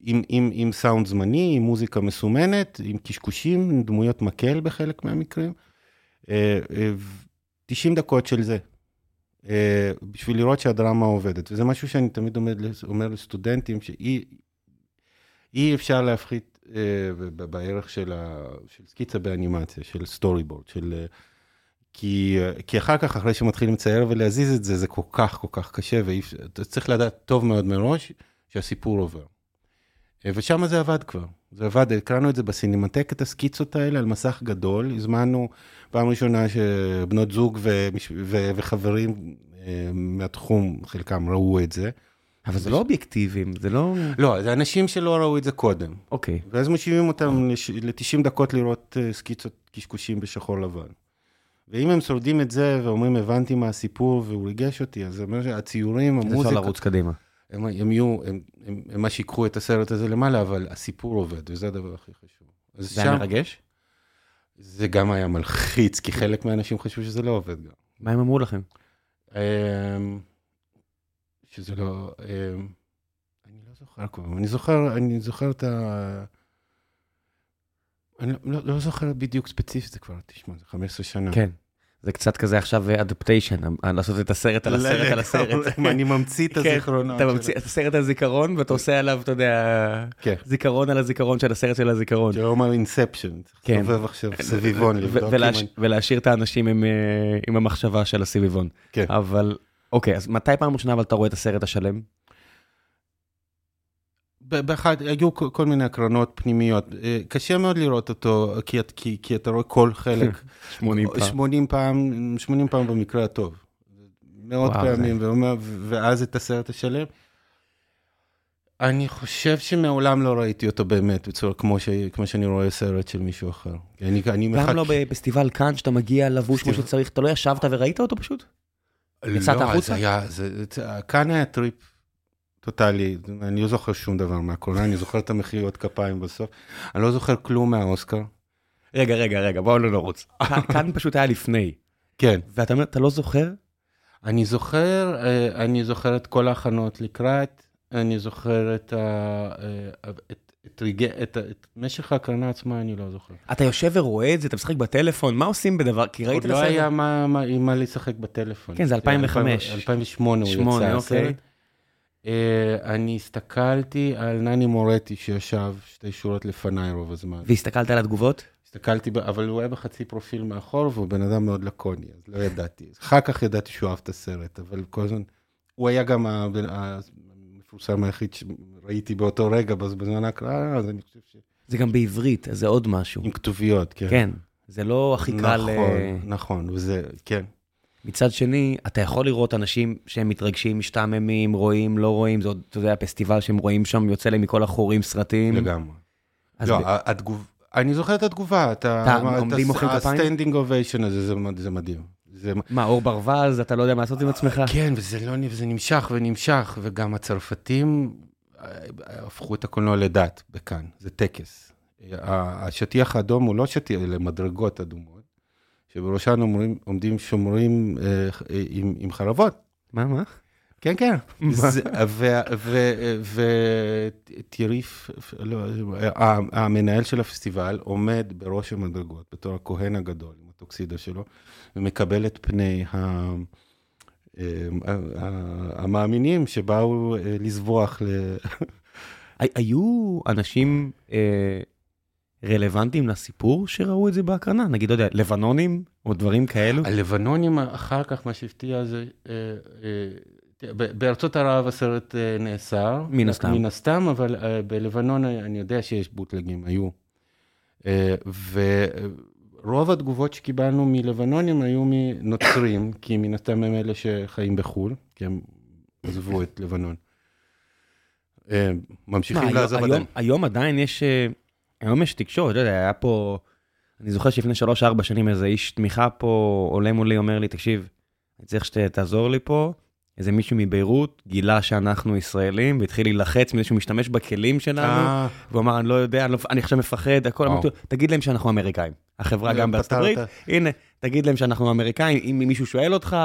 עם, עם, עם סאונד זמני, עם מוזיקה מסומנת, עם קשקושים, עם דמויות מקל בחלק מהמקרים. אה, אה, 90 דקות של זה, בשביל לראות שהדרמה עובדת. וזה משהו שאני תמיד אומר, אומר לסטודנטים, שאי אי אפשר להפחית אה, בערך של, ה, של סקיצה באנימציה, של סטורי בורד, של... אה, כי, אה, כי אחר כך, אחרי שמתחילים לצייר ולהזיז את זה, זה כל כך כל כך קשה, ואתה צריך לדעת טוב מאוד מראש שהסיפור עובר. אה, ושם זה עבד כבר. זה עבד, הקראנו את זה בסינמטק, את הסקיצות האלה על מסך גדול, הזמנו פעם ראשונה שבנות זוג ומש... ו... וחברים אה, מהתחום, חלקם ראו את זה. אבל זה לא אובייקטיביים, זה לא... לא, זה אנשים שלא ראו את זה קודם. אוקיי. ואז מושיבים אותם ל-90 דקות לראות אה, סקיצות קשקושים בשחור לבן. ואם הם שורדים את זה ואומרים, הבנתי מה הסיפור והוא ריגש אותי, אז זה אומר שהציורים, אז אפשר המוזיקה, לרוץ קדימה. הם, הם יהיו, הם, הם, הם מה שיקחו את הסרט הזה למעלה, אבל הסיפור עובד, וזה הדבר הכי חשוב. זה היה מרגש? זה גם היה מלחיץ, כי חלק מהאנשים חשבו שזה לא עובד גם. מה הם אמרו לכם? אמ, שזה לא... אמ, אני לא זוכר כבר, אני זוכר, אני זוכר את ה... אני לא, לא, לא זוכר בדיוק ספציפית, זה כבר, תשמע, זה 15 שנה. כן. זה קצת כזה עכשיו אדפטיישן, לעשות את הסרט על הסרט על הסרט. אני ממציא את הזיכרונות. אתה ממציא את הסרט על זיכרון ואתה עושה עליו, אתה יודע, זיכרון על הזיכרון של הסרט של הזיכרון. זה אומר אינספשן, צריך לסובב עכשיו סביבון, ולהשאיר את האנשים עם המחשבה של הסביבון. אבל, אוקיי, אז מתי פעם ראשונה אבל אתה רואה את הסרט השלם? באחד, היו כל מיני הקרנות פנימיות. אה, קשה מאוד לראות אותו, כי, כי, כי אתה רואה כל חלק. 80 פעם. 80 פעם, 80 פעם במקרה הטוב. מאות וואו, פעמים, זה... ואומר, ואז את הסרט השלם. אני חושב שמעולם לא ראיתי אותו באמת בצורה כמו, ש... כמו שאני רואה סרט של מישהו אחר. אני, אני גם מחכה... לא בפסטיבל קאן, שאתה מגיע לבוש כמו שצריך, אתה לא ישבת וראית אותו פשוט? לא, יצאת החוצה? זה היה, זה, קאן היה טריפ טוטאלי, אני לא זוכר שום דבר מהקולנוע, אני זוכר את המחיאות כפיים בסוף. אני לא זוכר כלום מהאוסקר. רגע, רגע, רגע, בואו לא נרוץ. כאן פשוט היה לפני. כן. ואתה אומר, אתה לא זוכר? אני זוכר, אה, אני זוכר את כל ההכנות לקראת, אני זוכר את, ה, אה, את, את, רגע, את, את משך ההקרנה עצמה, אני לא זוכר. אתה יושב ורואה את זה, אתה משחק בטלפון, מה עושים בדבר? כי ראית את הסרט? עוד לא היה מה, מה, מה לשחק בטלפון. כן, זה 2005. 2008 הוא יצא, אוקיי. הסרט. אה, אני הסתכלתי על נני מורטי שישב שתי שורות לפניי רוב הזמן. והסתכלת על התגובות? הסתכלתי, אבל הוא היה בחצי פרופיל מאחור, והוא בן אדם מאוד לקוני, אז לא ידעתי. אחר כך ידעתי שהוא אהב את הסרט, אבל כל הזמן... הוא היה גם המפורסם היחיד שראיתי באותו רגע, בזמן ההקרנה, אז אני חושב ש... זה גם בעברית, אז זה עוד משהו. עם כתוביות, כן. כן, זה לא הכי קל... נכון, נכון, וזה, כן. מצד שני, אתה יכול לראות אנשים שהם מתרגשים, משתעממים, רואים, לא רואים, זה עוד, אתה יודע, הפסטיבל שהם רואים שם, יוצא להם מכל החורים סרטים. לגמרי. לא, ב... התגוב... אני זוכר את התגובה, אתה... עומדים מוחאים כפיים? ה standing ovation הזה, זה, זה מדהים. זה... מה, אור ברווז, אתה לא יודע מה לעשות עם עצמך? כן, וזה, לא, וזה נמשך ונמשך, וגם הצרפתים אה, הפכו את הקולנוע לדת בכאן, זה טקס. השטיח האדום הוא לא שטיח, אלה מדרגות אדומות. שבראשן עומדים, עומדים שומרים אה, עם, עם חרבות. מה, מה? כן, כן. וטיריף, לא, המנהל של הפסטיבל עומד בראש המדרגות בתור הכהן הגדול עם הטוקסידה שלו, ומקבל את פני ה... אה, המאמינים שבאו אה, לזבוח. היו אנשים רלוונטיים לסיפור שראו את זה בהקרנה? נגיד, לא יודע, לבנונים או דברים כאלו? הלבנונים אחר כך, מה שהפתיע זה, אה, אה, בארצות ערב הסרט אה, נאסר. מן הסתם. מן הסתם, אבל בלבנון אני יודע שיש בוטלגים, היו. ורוב התגובות שקיבלנו מלבנונים היו מנוצרים, כי מן הסתם הם אלה שחיים בחו"ל, כי הם עזבו את לבנון. ממשיכים לעזוב עדיין. היום עדיין יש... היום יש תקשורת, אתה יודע, היה פה, אני זוכר שלפני 3-4 שנים איזה איש תמיכה פה עולה מולי, אומר לי, תקשיב, אני צריך שתעזור לי פה. איזה מישהו מביירות גילה שאנחנו ישראלים, והתחיל להילחץ מזה שהוא משתמש בכלים שלנו, אה. והוא אמר, אני לא יודע, לא, אני עכשיו מפחד, הכל, אמרתי לו, תגיד להם שאנחנו אמריקאים. החברה גם בארצות הברית, הנה, תגיד להם שאנחנו אמריקאים, אם מישהו שואל אותך,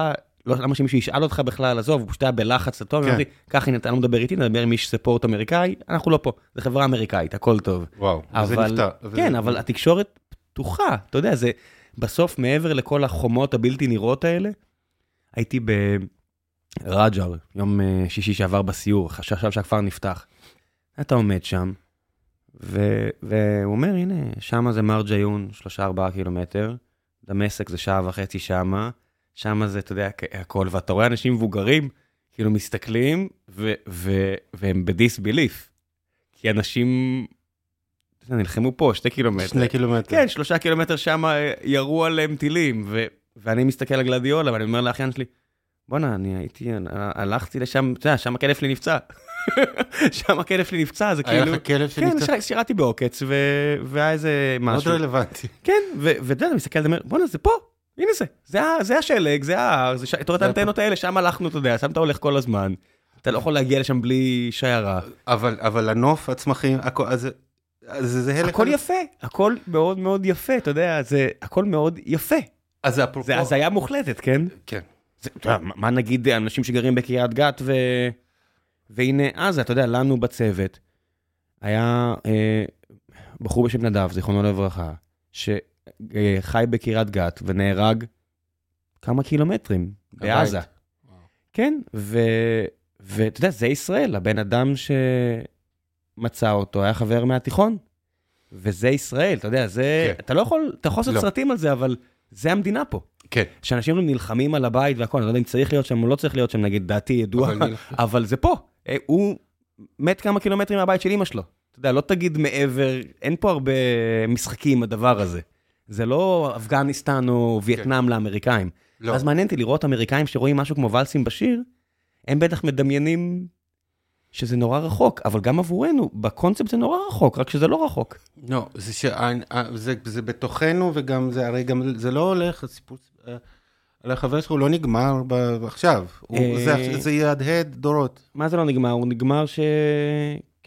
לא, למה שמישהו ישאל אותך בכלל, עזוב, הוא פשוט היה בלחץ טוב, כן. אמרתי, קח, הנה, אתה לא מדבר איתי, נדבר עם איש ספורט אמריקאי, אנחנו לא פה, זה חברה אמריקאית, הכל טוב. וואו, אבל, זה נפתר. כן, אבל התקשורת פתוחה, אתה יודע, זה בסוף, מעבר לכל החומות הבלתי נראות האלה, הייתי ברג'ר, יום אה, שישי שעבר בסיור, חשב שהכפר נפתח. אתה עומד שם, ו- והוא אומר, הנה, שמה זה מרג'יון, שלושה ארבעה קילומטר, דמשק זה שעה וחצי שמה, שם זה, אתה יודע, הכל, ואתה רואה אנשים מבוגרים, כאילו מסתכלים, ו- ו- והם בדיסביליף. כי אנשים נלחמו פה, שתי קילומטר. שני קילומטר. כן, שלושה קילומטר שם אה, ירו עליהם טילים, ו- ואני מסתכל על גלדיולה, ואני אומר לאחיין שלי, בואנה, אני הייתי, הלכתי לשם, אתה יודע, שם הכלב שלי נפצע. שם הכלב שלי נפצע, זה כאילו... היה לך כלב שנפצע? כן, שירתי בעוקץ, והיה איזה משהו. מאוד רלוונטי. כן, ואתה יודע, אני מסתכל, אני אומר, בואנה, זה פה, הנה זה, זה, זה השלג, זה ההר, אתה רואה את האנטנות האלה, שם הלכנו, אתה יודע, שם אתה הולך כל הזמן. אתה לא יכול להגיע לשם בלי שיירה. אבל, אבל הנוף, הצמחים, הכל, אז, אז זה הלך... הכל יפה, הכל מאוד מאוד יפה, אתה יודע, זה הכל מאוד יפה. אז זה אפרופו... זה הזיה מוחלטת, כן? כן. זה, אתה יודע, מה נגיד אנשים שגרים בקריית גת ו... והנה עזה, אתה יודע, לנו בצוות, היה אה, בחור בשם נדב, זיכרונו לברכה, ש... אה, חי בקריית גת ונהרג כמה קילומטרים, בעזה. הבית. כן, ואתה יודע, זה ישראל, הבן אדם שמצא אותו היה חבר מהתיכון, וזה ישראל, אתה יודע, זה... כן. אתה לא יכול, אתה יכול לעשות לא. סרטים על זה, אבל זה המדינה פה. כן. שאנשים נלחמים על הבית והכל, אני לא יודע אם צריך להיות שם או לא צריך להיות שם, נגיד, דעתי ידועה, אבל אבל זה פה. אה, הוא מת כמה קילומטרים מהבית של אמא שלו. אתה יודע, לא תגיד מעבר, אין פה הרבה משחקים עם הדבר הזה. זה לא אפגניסטן או וייטנאם לאמריקאים. לא. אז מעניין אותי לראות אמריקאים שרואים משהו כמו ולסים בשיר, הם בטח מדמיינים שזה נורא רחוק, אבל גם עבורנו, בקונספט זה נורא רחוק, רק שזה לא רחוק. לא, זה, ש... זה, זה בתוכנו, וגם זה, הרי גם זה לא הולך, הסיפור אה, על החבר שלך הוא לא נגמר ב... עכשיו, הוא, אה, זה, זה יהדהד דורות. מה זה לא נגמר? הוא נגמר ש...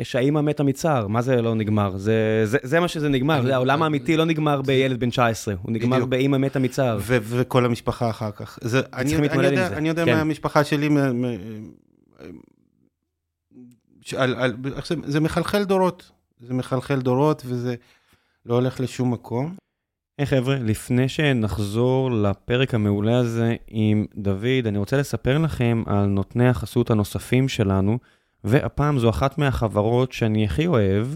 כשהאימא מתה מצער, מה זה לא נגמר? זה, זה, זה מה שזה נגמר, אני- זה העולם אני- האמיתי לא נגמר בילד בן 19, הוא נגמר. באימא מתה מצער. ו- וכל המשפחה אחר כך. זה, אני, אני עם יודע, זה, אני יודע כן. מהמשפחה שלי, מה- מה- שעל, על, זה, זה מחלחל דורות, זה מחלחל דורות וזה לא הולך לשום מקום. היי חבר'ה, לפני שנחזור לפרק המעולה הזה עם דוד, אני רוצה לספר לכם על נותני החסות הנוספים שלנו, והפעם זו אחת מהחברות שאני הכי אוהב,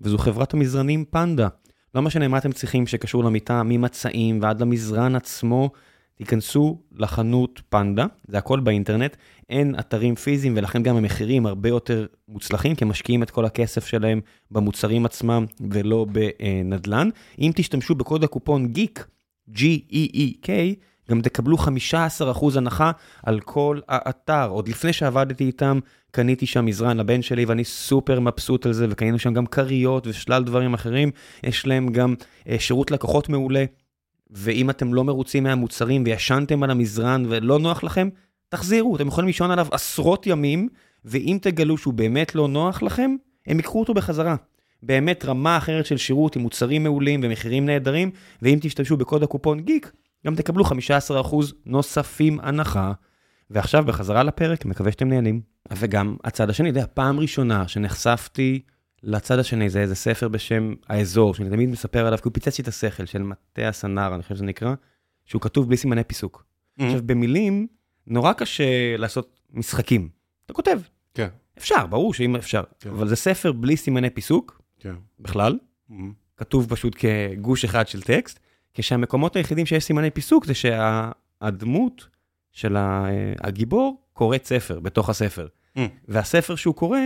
וזו חברת המזרנים פנדה. לא משנה מה אתם צריכים שקשור למיטה, ממצעים ועד למזרן עצמו, תיכנסו לחנות פנדה, זה הכל באינטרנט, אין אתרים פיזיים ולכן גם המחירים הרבה יותר מוצלחים, כי הם משקיעים את כל הכסף שלהם במוצרים עצמם ולא בנדל"ן. אם תשתמשו בקוד הקופון גיק, G-E-E-K, גם תקבלו 15% הנחה על כל האתר. עוד לפני שעבדתי איתם, קניתי שם מזרן לבן שלי ואני סופר מבסוט על זה, וקנינו שם גם כריות ושלל דברים אחרים. יש להם גם אה, שירות לקוחות מעולה, ואם אתם לא מרוצים מהמוצרים וישנתם על המזרן ולא נוח לכם, תחזירו, אתם יכולים לישון עליו עשרות ימים, ואם תגלו שהוא באמת לא נוח לכם, הם ייקחו אותו בחזרה. באמת רמה אחרת של שירות עם מוצרים מעולים ומחירים נהדרים, ואם תשתמשו בקוד הקופון גיק, גם תקבלו 15% נוספים הנחה. ועכשיו בחזרה לפרק, מקווה שאתם נהנים. וגם הצד השני, אתה יודע, פעם ראשונה שנחשפתי לצד השני, זה איזה ספר בשם האזור, שאני תמיד מספר עליו, כי הוא פיצץ לי את השכל, של מטה הסנר, אני חושב שזה נקרא, שהוא כתוב בלי סימני פיסוק. עכשיו, במילים, נורא קשה לעשות משחקים. אתה כותב, כן, אפשר, ברור שאם אפשר, כן. אבל זה ספר בלי סימני פיסוק, כן. בכלל, כתוב פשוט כגוש אחד של טקסט, כשהמקומות היחידים שיש סימני פיסוק זה שהדמות של ה- הגיבור קוראת ספר בתוך הספר. והספר שהוא קורא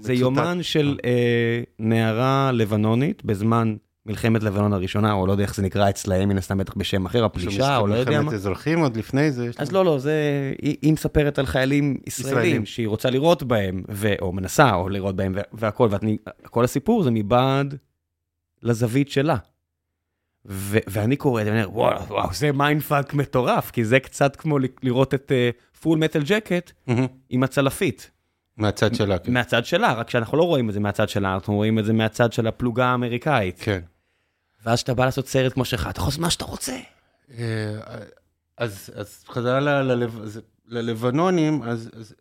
זה. יומן של אה, נערה לבנונית בזמן מלחמת לבנון הראשונה, או לא יודע איך זה נקרא אצלהם, מן הסתם בטח בשם אחר, הפלישה, או לא יודע מלחמת מה. אזרחים עוד לפני זה. אז לא, לא, זה, היא, היא מספרת על חיילים ישראלים, ישראלים. שהיא רוצה לירות בהם, ו, או מנסה, או לירות בהם, ו- והכל, וכל הסיפור זה מבעד לזווית שלה. ו, ואני קורא את זה, ואני אומר, וואו, וואו, זה mindfuck מטורף, כי זה קצת כמו לראות את Full Metal Jacket. עם הצלפית. מהצד שלה, כן. מהצד שלה, רק שאנחנו לא רואים את זה מהצד שלה, אנחנו רואים את זה מהצד של הפלוגה האמריקאית. כן. ואז כשאתה בא לעשות סרט כמו שלך, אתה יכול לעשות מה שאתה רוצה. אה, אז, אז חזרה ל- ללב, ללבנונים, אז, אז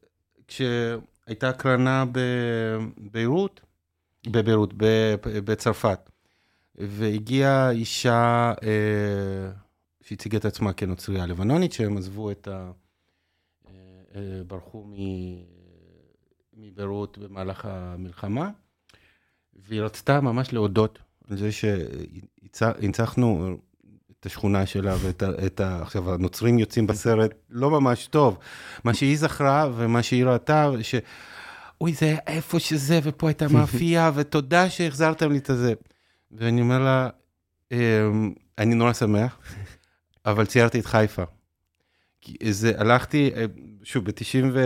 כשהייתה הקרנה בביירות, בביירות, בצרפת, והגיעה אישה אה, שהציגה את עצמה כנוצריה לבנונית, שהם עזבו את ה... אה, אה, ברחו מ- מביירות במהלך המלחמה, והיא רצתה ממש להודות על זה שהנצחנו את השכונה שלה ואת ה... את ה עכשיו, הנוצרים יוצאים בסרט לא ממש טוב. מה שהיא זכרה ומה שהיא ראתה, ש... אוי, זה איפה שזה, ופה הייתה מאפייה, ותודה שהחזרתם לי את הזה. ואני אומר לה, "אמ, אני נורא שמח, אבל ציירתי את חיפה. זה, הלכתי, אה, שוב, ב-90 ו...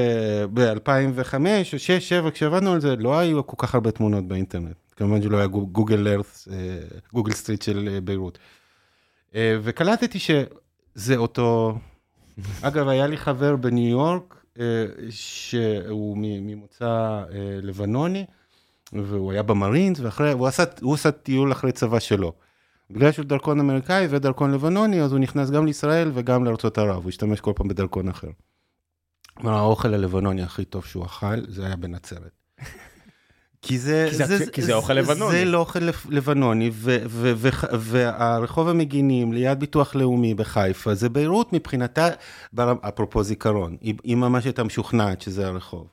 ב-2005 או 6, 7, כשעבדנו על זה, לא היו כל כך הרבה תמונות באינטרנט. כמובן שלא היה גו- Google Earth, Google Street של אה, ביירות. אה, וקלטתי שזה אותו... אגב, היה לי חבר בניו יורק, אה, שהוא ממוצא אה, לבנוני, והוא היה במרינס, ואחרי, הוא עשה, עשה טיול אחרי צבא שלו. בגלל שהוא דרכון אמריקאי ודרכון לבנוני, אז הוא נכנס גם לישראל וגם לארצות ערב, הוא השתמש כל פעם בדרכון אחר. אבל האוכל הלבנוני הכי טוב שהוא אכל, זה היה בנצרת. כי זה, כי זה- זה, כי זה אוכל לבנוני. זה לא אוכל לבנוני, ו- ו- ו- והרחוב המגינים ליד ביטוח לאומי בחיפה, זה ביירות מבחינתה, אפרופו זיכרון, היא, היא ממש הייתה משוכנעת שזה הרחוב.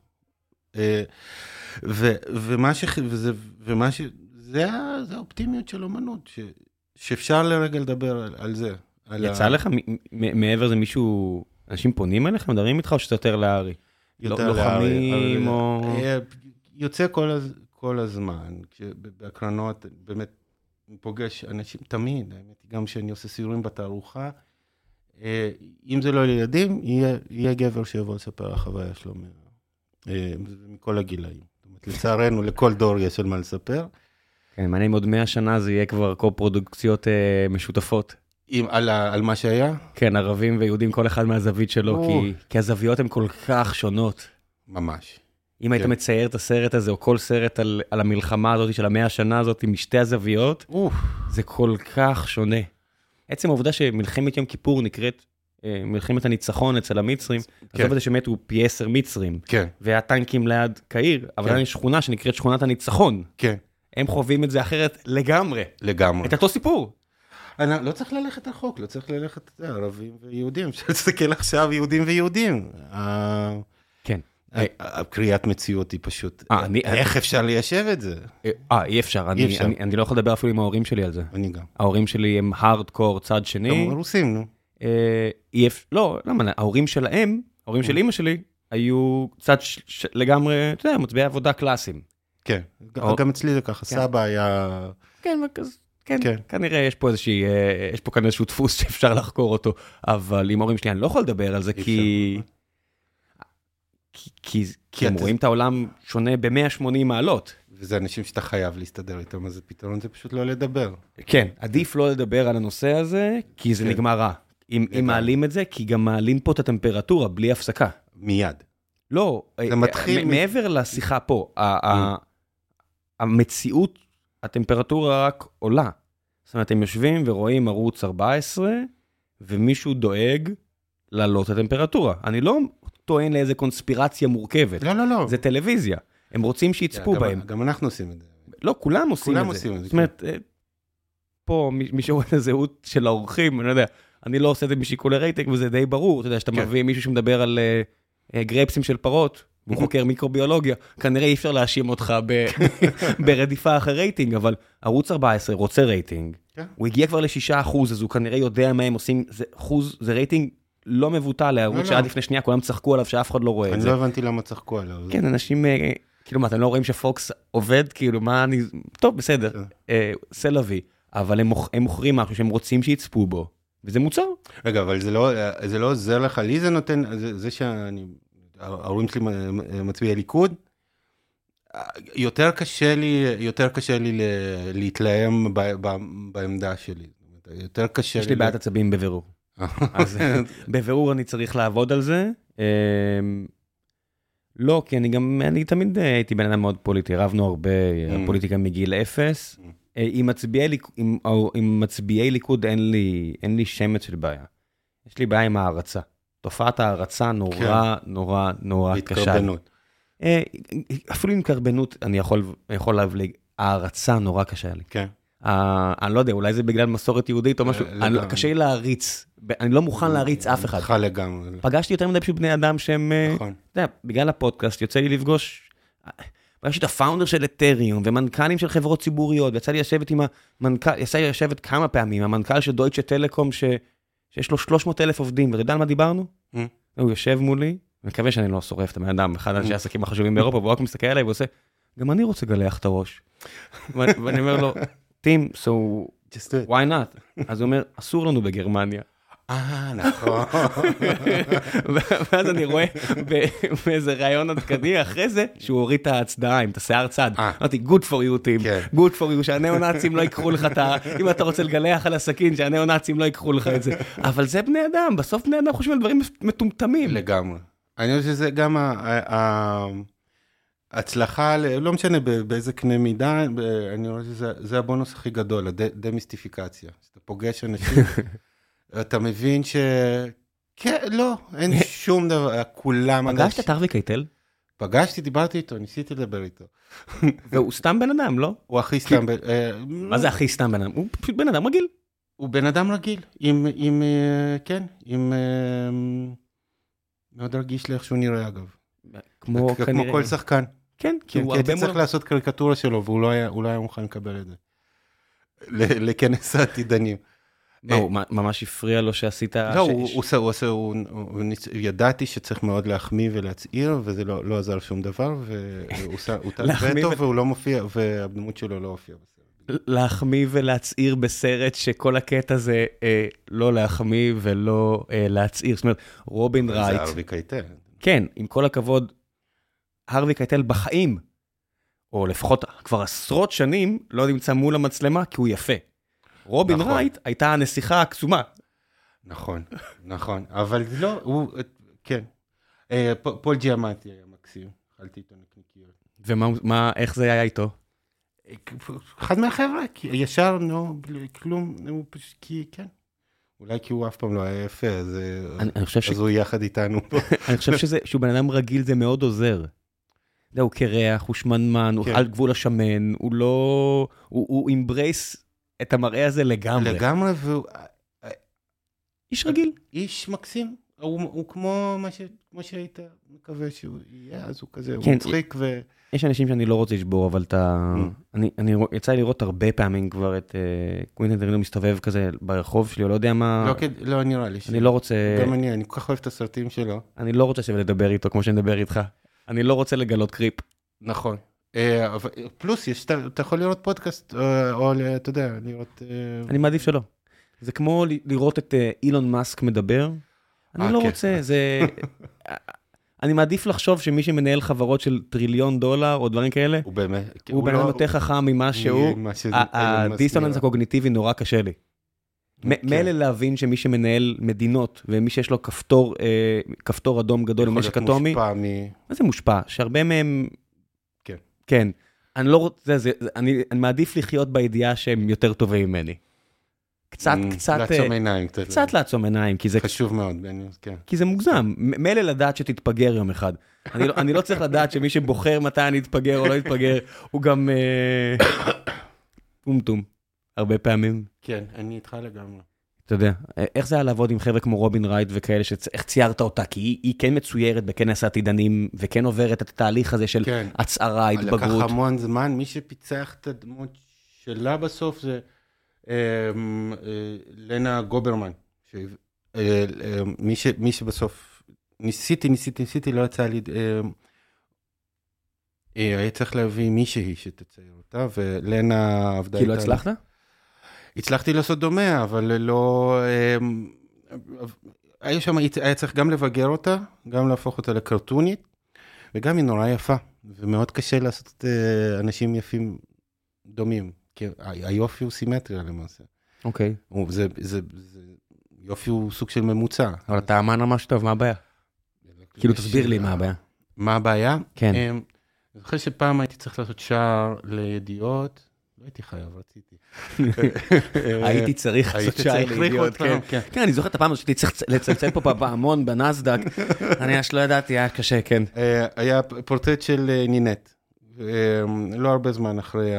ו- ומה ש... וזה, ומה ש... זה, זה האופטימיות של אומנות, ש, שאפשר לרגע לדבר על, על זה. על יצא ה- לך מעבר לזה מישהו, אנשים פונים אליך, מדברים איתך, או שאתה יותר לארי? יותר לא- לארי, לוחמים או... אה, יוצא כל, הז... כל הזמן, בהקרנות, באמת, אני פוגש אנשים, תמיד, האמת היא, גם כשאני עושה סיורים בתערוכה, אה, אם זה לא לילדים, יהיה, יהיה גבר שיבוא לספר על החוויה שלו אה, מכל הגילאים. לצערנו, לכל דור יש על מה לספר. כן, מעניין אם עוד 100 שנה זה יהיה כבר קו-פרודוקציות אה, משותפות. אם, על, ה, על מה שהיה, כן, ערבים ויהודים, כל אחד מהזווית שלו, או. כי, כי הזוויות הן כל כך שונות. ממש. אם היית כן. מצייר את הסרט הזה, או כל סרט על, על המלחמה הזאת של המאה השנה הזאת, משתי הזוויות, אוף, זה כל כך שונה. עצם העובדה שמלחמת יום כיפור נקראת מלחמת הניצחון אצל המצרים, עזוב את זה שמתו פי עשר מצרים, כן, והטנקים ליד קהיר, אבל כן. יש שכונה שנקראת שכונת הניצחון. כן, הם חווים את זה אחרת לגמרי. לגמרי. את אותו סיפור. אני, לא צריך ללכת רחוק, לא צריך ללכת, יודע, ערבים ויהודים, אפשר להסתכל עכשיו יהודים ויהודים. ה- כן. הקריאת מציאות היא פשוט, אה, אני- איך אפשר ליישב את זה? אה, אי אפשר, אני, אפשר. אני, אני לא יכול לדבר אפילו עם ההורים שלי על זה. אני גם. ההורים שלי הם הארדקור צד שני. גם רוסים, נו. אה, אי אפ- לא, למה, ההורים שלהם, ההורים של אימא שלי, היו קצת ש- ש- לגמרי, אתה יודע, מצביעי עבודה קלאסיים. כן, או- גם אצלי זה ככה, כן. סבא היה... כן, וכזה, כן, כן. כנראה יש פה איזושהי, אה, יש פה כאן איזשהו דפוס שאפשר לחקור אותו, אבל עם ההורים שלי אני לא יכול לדבר על זה, כי... כי, כי, כי הם רואים את העולם שונה ב-180 מעלות. וזה אנשים שאתה חייב להסתדר איתם, אז הפתרון זה פשוט לא לדבר. כן, עדיף לא לדבר על הנושא הזה, כי זה כן. נגמר רע. אם. אם מעלים את זה, כי גם מעלים פה את הטמפרטורה בלי הפסקה. מיד. לא, זה מתחיל מ- מ- מעבר לשיחה פה, ה- ה- המציאות, הטמפרטורה רק עולה. זאת אומרת, הם יושבים ורואים ערוץ 14, ומישהו דואג להעלות את הטמפרטורה. אני לא טוען לאיזה קונספירציה מורכבת, לא, לא, לא. זה טלוויזיה. הם רוצים שיצפו גם- בהם. גם אנחנו עושים את זה. לא, כולם עושים כולם את זה. עושים את זה, זאת אומרת, אה, פה מי שרואה את הזהות של האורחים, אני לא יודע, אני לא עושה את זה משיקולי רייטינג וזה די ברור, אתה יודע, שאתה כן. מביא מישהו שמדבר על אה, אה, גרעפסים של פרות, והוא חוקר מיקרוביולוגיה, כנראה אי אפשר להאשים אותך ב- ברדיפה אחרי רייטינג, אבל ערוץ 14 רוצה רייטינג, כן. הוא הגיע כבר ל-6 אחוז, אז הוא כנראה יודע מה הם עושים, זה אחוז, זה רייטינג לא מבוטל לא, לערוץ לא. שעד לפני שנייה כולם צחקו עליו שאף אחד לא רואה את אני זה. לא הבנתי למה צחקו עליו. כן, אנשים, אה, כאילו מה, אתם לא רואים שפוקס עובד? כאילו, מה אני... טוב, בסדר, כן. סלווי, אבל הם מוכרים משהו שהם רוצים שיצפו בו, וזה מוצר. רגע, אבל זה לא, זה לא עוזר לך, לי זה נותן, זה, זה שאני, ההורים שלי מצביעי ליכוד, יותר קשה לי, יותר קשה לי להתלהם ב, ב, בעמדה שלי. יותר קשה יש לי בעיית עצבים בבירור. אז בבירור אני צריך לעבוד על זה. אה, לא, כי אני גם, אני תמיד אה, הייתי בן אדם מאוד פוליטי, רבנו הרבה, Mm. פוליטיקה מגיל אפס. אה, עם מצביעי עם- או- עם מצביעי ליכוד אין לי, אין לי שמץ של בעיה. יש לי בעיה עם הערצה. תופעת הערצה נורא, נורא, נורא קשה. לי. בהתקרבנות. אה, אפילו עם קרבנות אני יכול, יכול להבליג, הערצה נורא קשה לי. כן. אה, אני לא יודע, אולי זה בגלל מסורת יהודית או משהו, לגמרי. אני לא- קשה לי להריץ, ב- אני לא מוכן להריץ אף אחד. איתך לגמרי. פגשתי יותר מדי פשוט בני אדם שהם, אה, נכון. אתה יודע, בגלל הפודקאסט יוצא לי לפגוש, פגשתי את הפאונדר של אתריום ומנכ"לים של חברות ציבוריות, ויצא לי לשבת עם המנכ"ל, יצא לי לשבת כמה פעמים, המנכ"ל של דויטשה טלקום, ש, שיש לו 300 אלף עובדים, ואתה יודע על מה דיברנו? Mm. הוא יושב מולי, מקווה שאני לא שורף את הבן אדם, אחד האנשי העסקים החשובים באירופה, והוא רק מסתכל עליי ועושה, גם אני רוצה לגלח את הראש. ואני אומר לו, טים, so why not? אז הוא אומר, אסור לנו בגרמניה. אה, נכון. ואז אני רואה באיזה ראיון עדכני אחרי זה, שהוא הוריד את ההצדעה עם את השיער צד. אה. אמרתי, good for you, טים, כן. good for you, שהניאו-נאצים לא ייקחו לך את ה... אם אתה רוצה לגלח על הסכין, שהניאו-נאצים לא ייקחו לך את זה. אבל זה בני אדם, בסוף בני אדם חושבים על דברים מטומטמים. לגמרי. אני חושב שזה גם ההצלחה, לא משנה באיזה קנה מידה, אני רואה שזה זה הבונוס הכי גדול, הדמיסטיפיקציה. אתה פוגש אנשים, אתה מבין ש... כן, לא, אין שום דבר, כולם... פגשת את ארווי קייטל? פגשתי, דיברתי איתו, ניסיתי לדבר איתו. והוא סתם בן אדם, לא? הוא הכי סתם... ב- אה, מה זה הכי סתם בן אדם? הוא פשוט בן אדם רגיל. הוא בן אדם רגיל, עם, עם, אה, כן, עם... אה, מאוד רגיש לאיך שהוא נראה אגב. כמו כמו כנראה... כל שחקן. כן, כי כן, הוא כי הייתי הרבה צריך. לעשות קריקטורה שלו, והוא לא היה, לא מוכן לקבל את זה. לכנס העתידנים. מה, הוא ממש הפריע לו שעשית... לא, הוא עושה, ידעתי שצריך מאוד להחמיא ולהצעיר, וזה לא, לא עזר שום דבר, והוא להחמיא וטו, והוא לא מופיע, והדמות שלו לא הופיעה בסרט. להחמיא ולהצעיר בסרט שכל הקטע זה אה, לא להחמיא ולא אה, להצעיר. זאת אומרת, רובין זה רייט, ארווי קייטל. כן, עם כל הכבוד, הרווי קייטל בחיים, או לפחות כבר עשרות שנים, לא נמצא מול המצלמה כי הוא יפה. רובין נכון. רייט הייתה הנסיכה הקסומה. נכון, נכון, אבל לא, הוא, כן. אה, פ- פול ג'יאמטי היה מקסים, אכלתי איתו נקניקיות. ומה, מה, איך זה היה איתו? אחד מהחבר'ה, ישר, נו, כלום, הוא פשוט, כי, כן. אולי כי הוא אף פעם לא היה יפה, אז, אה, אני, אני חושב, ש... אז הוא יחד איתנו. אני חושב שזה, שהוא בן אדם רגיל זה מאוד עוזר. הוא קרח, הוא שמנמן, הוא כן. על גבול השמן, הוא לא... הוא, הוא embrace את המראה הזה לגמרי. לגמרי, והוא איש רגיל. איש מקסים. הוא, הוא כמו מה ש, כמו שהיית מקווה שהוא יהיה, אז הוא כזה, הוא כן, מצחיק ו... יש אנשים שאני לא רוצה לשבור, אבל אתה... ממ. אני, אני, רוא- יצא לי לראות הרבה פעמים כבר את אה, קווינטן טרנטינו מסתובב כזה ברחוב שלי, או לא יודע מה... לא, כד- לא נראה לי. ש- אני לא רוצה... גם אני, אני כל כך אוהב את הסרטים שלו. אני לא רוצה לדבר איתו כמו שאני מדבר איתך. אני לא רוצה לגלות קריפ. נכון. אה, פלוס, יש, אתה, יכול לראות פודקאסט, או, או אתה יודע, לראות... אה, אני מעדיף שלא. זה כמו לראות את אה, אילון מאסק מדבר. אני אה, לא כן. רוצה, זה... אני מעדיף לחשוב שמי שמנהל חברות של טריליון דולר או דברים כאלה, הוא באמת... הוא בן אדם לא- יותר חכם ממה שהוא. ממה ש- ה- אילון מאסק הדיסוננס נראה. הקוגניטיבי נורא קשה לי. כן. מילא להבין שמי שמנהל מדינות ומי שיש לו כפתור, אה, כפתור אדום גדול במשק אטומי. מה זה מושפע? שהרבה מהם... כן. אני לא רוצה, זה, זה, אני, אני מעדיף לחיות בידיעה שהם יותר טובים ממני. קצת, מ, קצת, לעצום אה, עיניים. קצת. לעצום עיניים, כי זה, חשוב מאוד, כן. כי זה מוגזם. מילא לדעת שתתפגר יום אחד. אני לא, אני לא צריך לדעת שמי שבוחר מתי אני אתפגר או לא אתפגר, הוא גם אה, טומטום, הרבה פעמים. כן, אני איתך לגמרי. אתה יודע, איך זה היה לעבוד עם חבר'ה כמו רובין רייט וכאלה, שאיך ציירת אותה? כי היא, היא כן מצוירת בכנס העתידנים, וכן עוברת את התהליך הזה של כן. הצהרה, לקח התבגרות. המון זמן, מי שפיצח את הדמות שלה בסוף זה אה, אה, לנה גוברמן. ש- אה, אה, מי ש- מי שבסוף, ניסיתי, ניסיתי, ניסיתי, לא יצא לי, אה, אה, היה צריך להביא מישהי שתצייר אותה, ולנה עבדה כי לא איתה- הצלחת? הצלחתי לעשות דומה, אבל לא... אמ, היה שם, היה צריך גם לבגר אותה, גם להפוך אותה לקרטונית, וגם היא נורא יפה, ומאוד קשה לעשות אה, אנשים יפים דומים, כי היופי הוא סימטריה למעשה. אוקיי. הוא- זה, זה, זה, יופי הוא סוג של ממוצע. אבל אתה אמן ממש טוב, מה הבעיה? כאילו, תסביר לי מה הבעיה. מה הבעיה? כן. אמ, אני זוכר שפעם הייתי צריך לעשות שער לידיעות, הייתי חייב, רציתי. הייתי צריך לעשות לידיעות, אותם, כן. כן. כן, אני זוכר את הפעם הזאת שהייתי צריך לצלצל פה בפעמון בנסדק. אני ממש לא ידעתי, היה קשה, כן. אה, היה פורטרט של אה, נינט. אה, לא הרבה זמן אחרי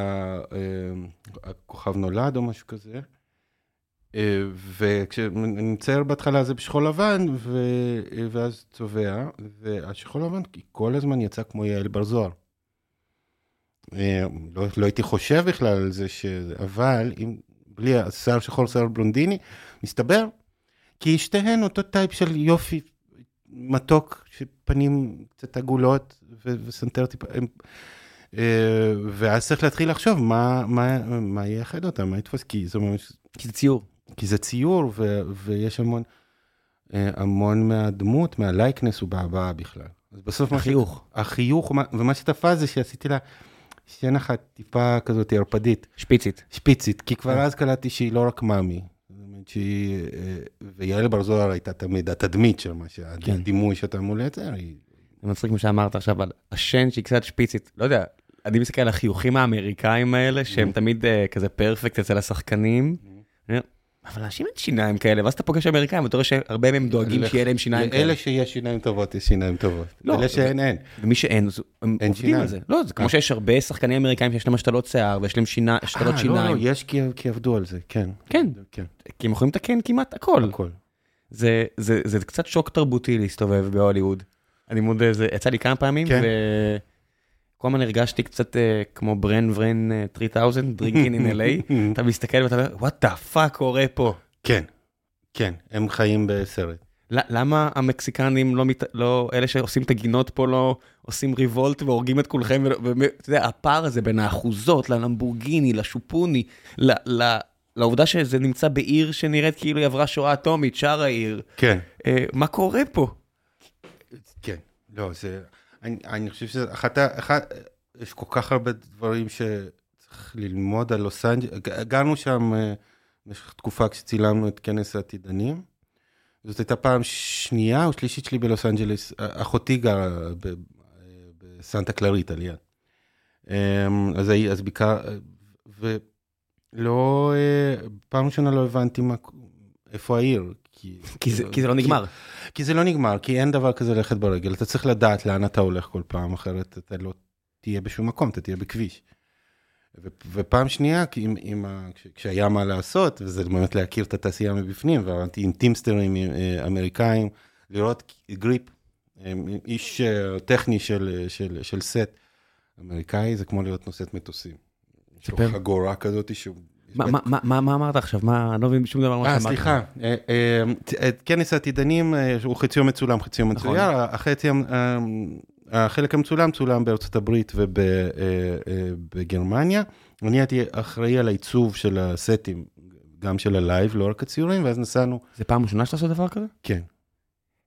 הכוכב נולד או משהו כזה. וכשאני מצייר בהתחלה זה בשחור לבן, ו- ואז צובע, והשחור לבן כל הזמן יצא כמו יעל בר זוהר. אה, לא, לא הייתי חושב בכלל על זה, ש... אבל אם, בלי השיער שחור, שיער בלונדיני, מסתבר כי שתיהן אותו type של יופי מתוק, שפנים קצת עגולות וסנטר טיפה, הם, אה, ואז צריך להתחיל לחשוב מה, מה, מה ייחד אותם, מה יתפוס, כי זה ממש, כי זה ציור. כי זה ציור ו, ויש המון, אה, המון מהדמות, מהלייקנס הוא בהבעה בכלל. אז בסוף מה ש- החיוך. החיוך, ומה שתפס זה שעשיתי לה שן אחת טיפה כזאת ערפדית, שפיצית. שפיצית, כי כבר אה. אז קלטתי שהיא לא רק מאמי. שהיא, אה, ויעל בר זוהר הייתה תמיד התדמית של מה כן. שהדימוי שאתה אמור לייצר, היא... זה מצחיק מה שאמרת עכשיו על השן שהיא קצת שפיצית. לא יודע, אני מסתכל על החיוכים האמריקאים האלה, שהם תמיד אה, כזה פרפקט אצל השחקנים. אה, אבל לאנשים אין שיניים כאלה, ואז אתה פוגש אמריקאים, ואתה רואה שהרבה מהם דואגים שיהיה להם שיניים כאלה. אלה שיש שיניים טובות, יש שיניים טובות. לא, אלה שאין, אין. ומי שאין, הם עובדים. על זה. לא, זה כמו אה. שיש הרבה שחקנים אמריקאים שיש להם השתלות שיער, ויש להם שינה- השתלות אה, שיניים. לא, לא, יש כי עבדו על זה, כן. כן. כן, כי הם יכולים לתקן כמעט הכל. הכל. זה, קצת שוק תרבותי להסתובב בהוליווד. אני מודה, זה יצא לי כמה פעמים, כן. וכל הזמן הרגשתי קצת אה, כמו Bran Van אה, 3000, Drinkin' in LA, אתה מסתכל ואתה אומר, what the fuck קורה פה. כן, כן, הם חיים בסרט. ל- למה המקסיקנים לא, מת... לא, אלה שעושים את הגינות פה לא עושים revolt והורגים את כולכם, ואתה יודע, הפער הזה בין האחוזות ללמבורגיני, לשופוני, ל... ל... לעובדה שזה נמצא בעיר שנראית כאילו היא עברה שואה אטומית, שאר העיר, כן. אה, מה קורה פה? כן, לא, זה, אני, אני חושב שזה אחת, אחת, יש כל כך הרבה דברים שצריך ללמוד על לוס אנג'לס, גרנו שם אה, במשך תקופה כשצילמנו את כנס העתידנים. זאת הייתה פעם שנייה או שלישית שלי בלוס אנג'לס, אה, אחותי גרה ב- אה, בסנטה קלריטה ליד. אה, אז, אז בעיקר, ולא, פעם ראשונה לא הבנתי מה, איפה העיר. כי, כי זה, כי זה לא נגמר. כי זה לא נגמר, כי אין דבר כזה ללכת ברגל, אתה צריך לדעת לאן אתה הולך כל פעם, אחרת אתה לא תהיה בשום מקום, אתה תהיה בכביש. ו- ופעם שנייה, כי עם, עם ה, כש, כשהיה מה לעשות, וזה באמת להכיר את התעשייה מבפנים, ועבדתי עם טימסטרים אה, אמריקאים, לראות גריפ, אה, איש אה, טכני של, של, של סט אמריקאי, זה כמו להיות נושאת מטוסים. יש לו. חגורה כזאת שהוא... מה, אמרת עכשיו? מה, אני לא מבין שום דבר מה אה, שאמרת. סליחה, אה, אה, את כנס העתידנים אה, הוא חציו מצולם, חציו נכון. מצויר, אה, החלק המצולם צולם בארצות הברית ובגרמניה. אני הייתי אחראי על העיצוב של הסטים, גם של ה live, לא רק הציורים, ואז נסענו, זה פעם ראשונה שאתה עושה דבר כזה? כן.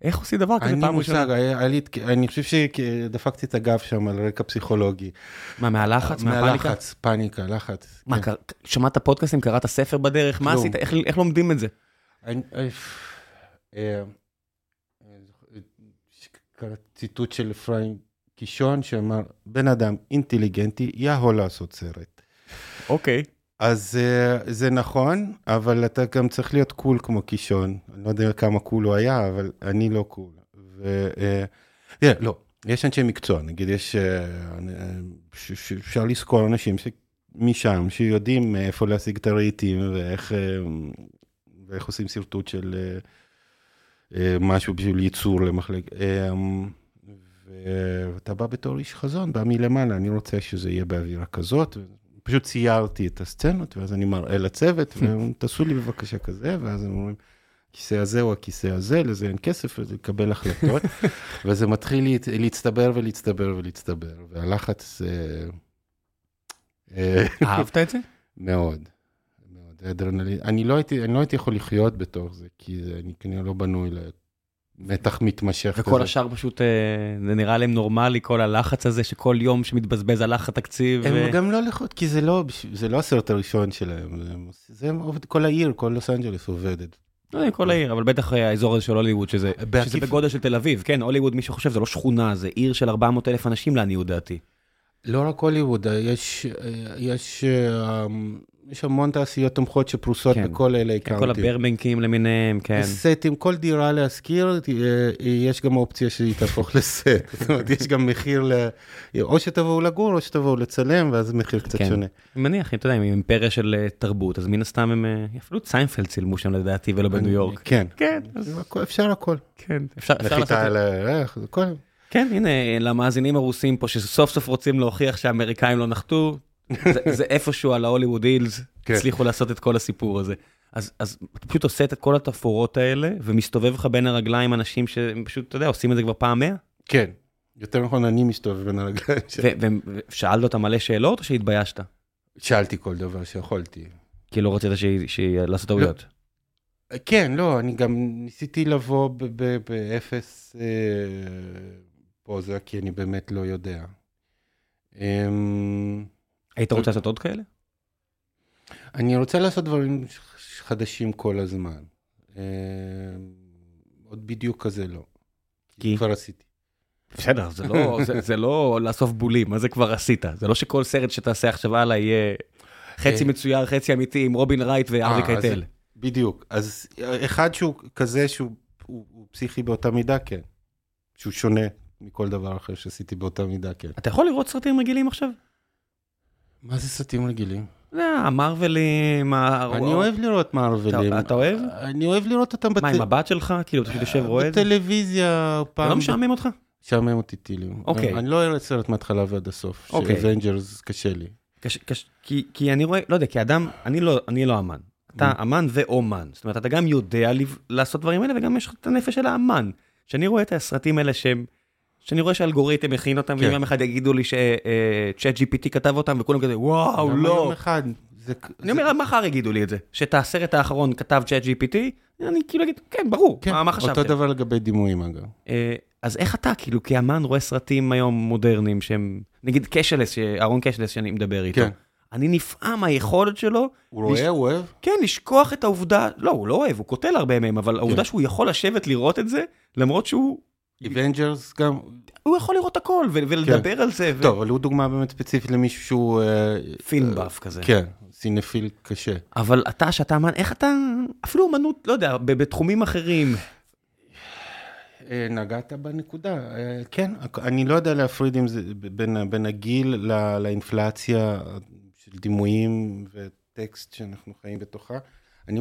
איך עושים דבר כזה אין פעם ראשונה? מושג, היה לי את- אני חושב שדפקתי את הגב שם על רקע פסיכולוגי. מה, מהלחץ? מהלחץ, פאניקה, לחץ. מה, כן. שמעת פודקאסטים, קראת ספר בדרך? מה. עשית? איך- איך לומדים את זה? אני- אה, אה, אה, ציטוט של אפרים קישון שאמר, בן אדם אינטליגנטי יכול לעשות סרט. אוקיי. אז אה, זה נכון, אבל אתה גם צריך להיות cool כמו קישון. אני לא יודע כמה cool הוא היה, אבל אני לא cool. ו... אה, תראה, לא, יש אנשי מקצוע, נגיד יש, אה, אפשר לזכור אנשים. משם, שיודעים איפה להשיג את הרהיטים ואיך, ואיך עושים שרטוט של משהו בשביל ייצור למחלק. אה, ואתה בא בתור איש חזון, בא מלמעלה, אני רוצה שזה יהיה באווירה כזאת. פשוט ציירתי את הסצנות, ואז אני מראה לצוות, והם תעשו לי בבקשה כזה, ואז הם אומרים, הכיסא הזה או הכיסא הזה, לזה אין כסף, וזה לקבל החלטות, וזה מתחיל להת- להצטבר ולהצטבר ולהצטבר, והלחץ אה, אה, אהבת את זה? מאוד, מאוד, אדרנלין. אני לא הייתי, אני לא הייתי יכול לחיות בתוך זה, כי אני כנראה לא בנוי למתח מתמשך כזה. וכל השאר פשוט, אה, זה נראה להם נורמלי, כל הלחץ הזה, שכל יום שמתבזבז הלך התקציב. הם ו- גם לא לחיות, כי זה לא, זה לא הסרט הראשון שלהם, זה, עובד, כל העיר, כל לוס אנג'לס עובדת. לא יודע, כל העיר, אבל בטח אה, האזור הזה של הוליווד, שזה שזה בעקיף- בגודל של תל אביב, כן, הוליווד, מי שחושב, זה לא שכונה, זה עיר של 400 אלף אנשים לעניות דעתי. לא רק הוליווד, יש, יש, אה, יש המון תעשיות תומכות שפרוסות כן. בכל אלה כן, כל. הברבנקים למיניהם, כן. סטים, כל דירה להשכיר, אה, יש גם אופציה שהיא תהפוך לסט. זאת אומרת, יש גם מחיר ל... או שתבואו לגור, או שתבואו לצלם, ואז מחיר קצת כן. שונה. אני מניח, אתה יודע, עם אימפריה של אה, תרבות, אז מן הסתם הם, אה, אפילו את סיינפלד צילמו שם לדעתי, ולא בניו יורק. כן. כן, אז אפשר הכל. כן, אפשר אפשר לעשות את הירח, הכל. כן, הנה, למאזינים הרוסים פה, שסוף סוף רוצים להוכיח שהאמריקאים לא נחתו, זה, זה איפשהו על ה Hollywood Hills, כן. הצליחו לעשות את כל הסיפור הזה. אז, אז אתה פשוט עושה את כל התפאורות האלה, ומסתובב לך בין הרגליים אנשים שהם פשוט, אתה יודע, עושים את זה כבר פעם מאה? כן. יותר נכון, אני מסתובב בין הרגליים. ושאלת אותם מלא שאלות, או שהתביישת? שאלתי כל דבר שיכולתי. כי לא רצית לעשות טעויות. כן, לא, אני גם ניסיתי לבוא באפס אה, פוזה, כי אני באמת לא יודע. היית רוצה לעשות עוד כאלה? אני רוצה לעשות דברים חדשים כל הזמן. אמ, עוד בדיוק כזה לא. כי? כבר עשיתי. בסדר, זה לא, זה, זה לא לאסוף בולים, מה זה כבר עשית? זה לא שכל סרט שתעשה עכשיו הלאה יהיה חצי אה. מצויר, חצי אמיתי עם רובין רייט וארי אה, קייטל. בדיוק. אז אחד שהוא כזה שהוא הוא, הוא פסיכי באותה מידה, כן. שהוא שונה מכל דבר אחר שעשיתי באותה מידה, כן. אתה יכול לראות סרטים רגילים עכשיו? מה זה סרטים רגילים? זה המארוולים. אני אוהב לראות מארוולים. אתה אוהב? אני אוהב לראות אותם מה, עם הבת שלך? כאילו, אתה יושב רואה את זה? בטלוויזיה, פעם... לא משעמם אותך? משעמם אותי טילים. אוקיי. אני לא אראה סרט מההתחלה ועד הסוף. אוקיי. ש Avengers קשה לי. כי, כי אני רואה, לא יודע, כאדם, אני לא, אני לא אמן. אתה אמן ואומן. זאת אומרת, אתה גם יודע לעשות דברים האלה, וגם יש לך את הנפש של האמן. כשאני רואה את הסרטים האלה שהם, שאני רואה שהאלגוריתם מכין אותם, כן. ואם יום אחד יגידו לי ש ChatGPT כתב אותם, וכולם כזה, וואו, לא. יום אחד. זה... אני אומר, מחר יגידו לי את זה, שאת הסרט האחרון כתב ChatGPT, אני כאילו אגיד, כן, ברור, כן, מה, חשבתם? אותו דבר לגבי דימויים, אגב. אה, אז איך אתה, כאילו, כאמן רואה סרטים היום מודרניים שהם, נגיד קשאלס, אהרון קשאלס שאני מדבר איתו, כן. אני נפעם מהיכולת שלו, הוא רואה, הוא אוהב? כן, לשכוח את העובדה, לא, הוא לא אוהב, הוא קוטל הרבה מהם, אבל העובדה כן. שהוא יכול לשבת לראות את זה, למרות שהוא, Avengers גם. הוא יכול לראות הכל ולדבר על זה, ו- טוב, אבל הוא דוגמה באמת ספציפית למישהו שהוא... אה, פילם באף כזה. כן, סינפיל קשה. אבל אתה, שאתה אמן, איך אתה, אפילו אמנות, לא יודע, בתחומים אחרים, אה, נגעת בנקודה, אה, כן, אני לא יודע להפריד עם זה בין, בין הגיל ל- לאינפלציה של דימויים וטקסט שאנחנו חיים בתוכה. אני,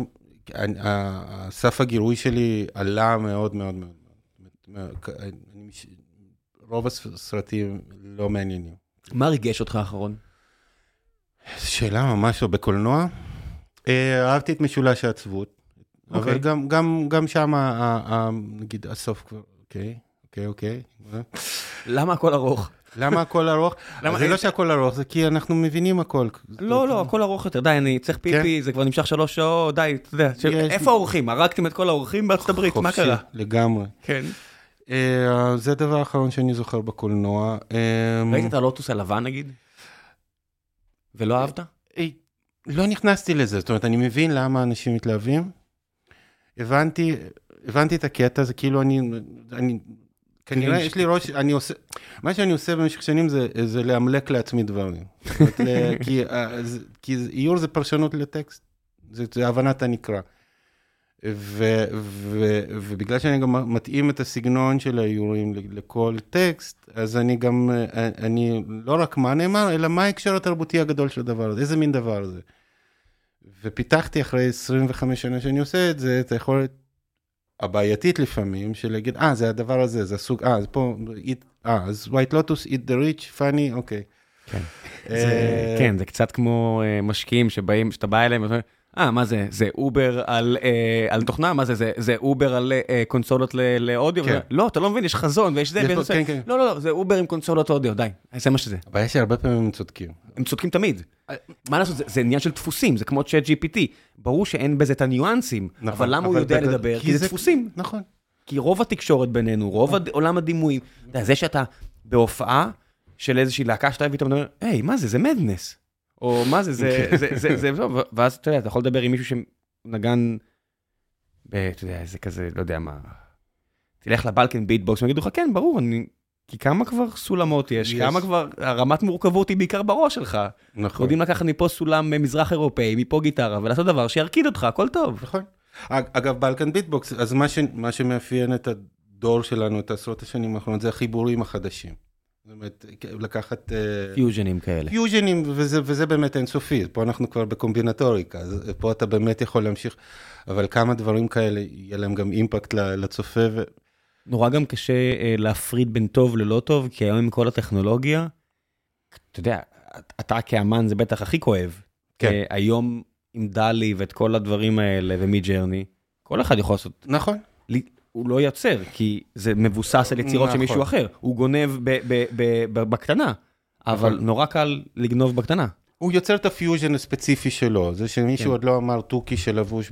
אני, ה- סף הגירוי שלי עלה מאוד מאוד מאוד. מאוד. אני, רוב הסרטים לא מעניינים. מה ריגש אותך האחרון? שאלה ממש לא בקולנוע. אה, אהבתי את משולש העצבות, אבל אוקיי. גם, גם, גם שם, נגיד, הסוף כבר, אוקיי, אוקיי, אוקיי. אה? למה הכל ארוך? למה הכל ארוך? זה לא שהכל ארוך, זה כי אנחנו מבינים הכל. לא, לא, הכל ארוך יותר, די, אני צריך פיפי, זה כבר נמשך שלוש שעות, די, אתה יודע, כן. איפה האורחים? הרגתם את כל האורחים בארצות הברית, מה קרה? לגמרי. כן. אה, זה הדבר האחרון שאני זוכר בקולנוע. אה, ראית את הלוטוס הלבן נגיד? ולא אהבת? אה, לא נכנסתי לזה, זאת אומרת, אני מבין למה אנשים מתלהבים. הבנתי, הבנתי את הקטע, זה כאילו אני, אני, כנראה יש לי ראש, אני עושה, מה שאני עושה במשך שנים זה, זה לאמלק לעצמי דברים. כי, כי איור זה פרשנות לטקסט, זה, זה הבנת הנקרא. ו, ו, ובגלל שאני גם מתאים את הסגנון של האיורים לכל טקסט, אז אני גם, אני לא רק מה נאמר, אלא מה ההקשר התרבותי הגדול של הדבר הזה, איזה מין דבר זה. ופיתחתי אחרי 25 שנה שאני עושה את זה, את היכולת הבעייתית לפעמים, של להגיד, אה, זה הדבר הזה, זה הסוג, אה, אז פה, אה, אז white lotus, eat the rich, funny, אוקיי. כן. אה, זה- כן, זה קצת כמו אה, משקיעים שבאים, שאתה בא אליהם, ואתה אומר, אה, מה זה, זה Uber על, אה, על תוכנה? מה זה, זה, זה Uber על אה, קונסולות ל- לאודיו? כן. לא, אתה לא מבין, יש חזון ויש זה, יש ויש פה-. כן, כן. לא, לא, לא, זה Uber עם קונסולות אודיו, די, זה מה שזה. הבעיה שהרבה פעמים הם צודקים. הם צודקים תמיד. מה לעשות, זה, זה עניין של דפוסים, זה כמו ChatGPT. ברור שאין בזה את הניואנסים, נכון, אבל למה הוא אבל יודע בגלל- לדבר? כי כי זה דפוסים. נכון. כי רוב התקשורת בינינו, רוב הד- עולם הדימויים, אתה זה שאתה בהופעה של איזושהי להקה שאתה ואתה מדבר, היי, מה זה, זה מדנס. או מה זה, זה, זה, זה, זה, זה, ו- ואז אתה יודע, אתה יכול לדבר עם מישהו שנגן, ב- אתה יודע, זה כזה, לא יודע מה, תלך לבלקן ביטבוקס, והם יגידו לך, כן, ברור, אני, כי כמה כבר סולמות יש, יש. כמה כבר, הרמת מורכבות היא בעיקר בראש שלך. נכון. יודעים לקחת מפה סולם אה, מזרח אירופאי, מפה גיטרה, ולעשות דבר שירקיד אותך, הכל טוב. נכון. אג- אגב, בלקן ביטבוקס, אז מה, ש... מה שמאפיין את הדור שלנו, את עשרות השנים האחרונות, זה החיבורים החדשים. אומרת, לקחת אה, פיוז'נים כאלה. פיוז'נים, וזה, וזה באמת אינסופי. פה אנחנו כבר בקומבינטוריקה, אז פה אתה באמת יכול להמשיך, אבל כמה דברים כאלה, יהיה להם גם אימפקט לצופה, ו... נורא גם קשה אה, להפריד בין טוב ללא טוב, כי היום עם כל הטכנולוגיה, אתה יודע, אתה כאמן זה בטח הכי כואב. כן. אה, היום עם DALL-E ואת כל הדברים האלה ו Midjourney, כל אחד יכול לעשות, נכון. הוא לא יוצר, כי זה מבוסס על יצירות של נכון. מישהו אחר, הוא גונב בקטנה, אבל נכון. נורא קל לגנוב בקטנה. הוא יוצר את הפיוז'ן הספציפי שלו, זה שמישהו כן. עוד לא אמר תוכי שלבוש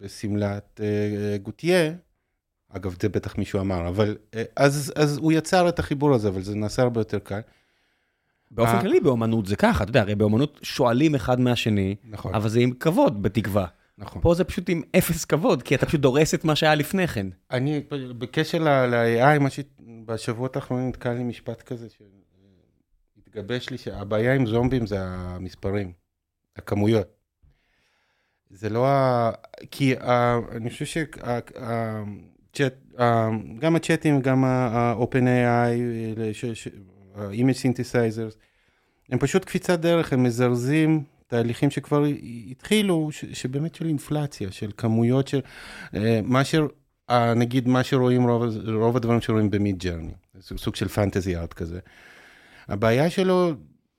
בשמלת אה, גוטייה, אגב, זה בטח מישהו אמר, אבל אה, אז, אז הוא יצר את החיבור הזה, אבל זה נעשה הרבה יותר קל. באופן אה. כללי באומנות זה ככה, אתה יודע, הרי באומנות שואלים אחד מהשני, נכון, אבל זה עם כבוד, בתקווה. נכון. פה זה פשוט עם אפס כבוד, כי אתה פשוט דורס את מה שהיה לפני כן. אני, בקשר ל-AI, מה שבשבועות האחרונים נתקע לי משפט כזה, שהתגבש לי, שהבעיה עם זומבים זה המספרים, הכמויות. זה לא ה... כי ה... אני חושב שגם הצ'אטים, גם ה-open AI, ה-image synthesizers, הם פשוט קפיצת דרך, הם מזרזים תהליכים שכבר התחילו, ש, שבאמת של אינפלציה, של כמויות של... אה, מה ש... נגיד מה שרואים, רוב, רוב הדברים שרואים במיד ג'רני, סוג של פנטזי ארט כזה. הבעיה שלו,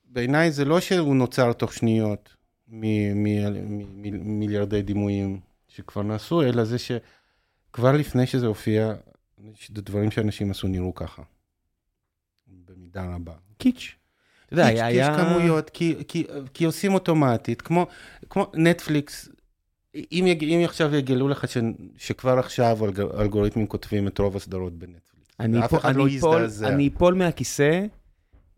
בעיניי זה לא שהוא נוצר תוך שניות ממיליארדי דימויים שכבר נעשו, אלא זה שכבר לפני שזה הופיע, דברים שאנשים עשו נראו ככה. במידה רבה. קיץ'. אתה יודע, היה... יש כמויות, כי, כי, כי עושים אוטומטית, כמו, כמו נטפליקס, אם, יג, אם עכשיו יגלו לך ש, שכבר עכשיו אלגוריתמים כותבים את רוב הסדרות בנטפליקס, ואף אחד לא יזדעזע. אני אפול מהכיסא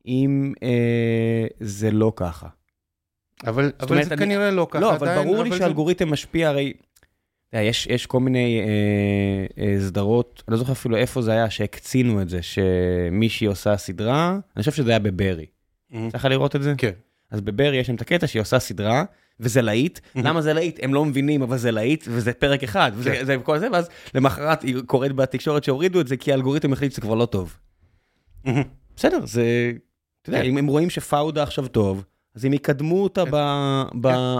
אם אה, זה לא ככה. אבל, אבל אומרת, זה אני... כנראה לא ככה לא, אבל עדיין, ברור אבל לי זה... משפיע, הרי... יש, יש כל מיני אה, אה, סדרות, אני לא זוכר אפילו איפה זה היה, שהקצינו את זה, שמישהי עושה סדרה, אני חושב שזה היה בברי. צריך לך לראות את זה? כן. אז בברי יש שם את הקטע שהיא עושה סדרה, וזה להיט. למה זה להיט? הם לא מבינים, אבל זה להיט, וזה פרק אחד, וזה כן. זה, וכל זה, ואז למחרת היא קוראת בתקשורת שהורידו את זה, כי האלגוריתם החליט שזה כבר לא טוב. בסדר, זה... אתה יודע, כן. אם הם רואים שפאודה עכשיו טוב, אז הם יקדמו אותה כן.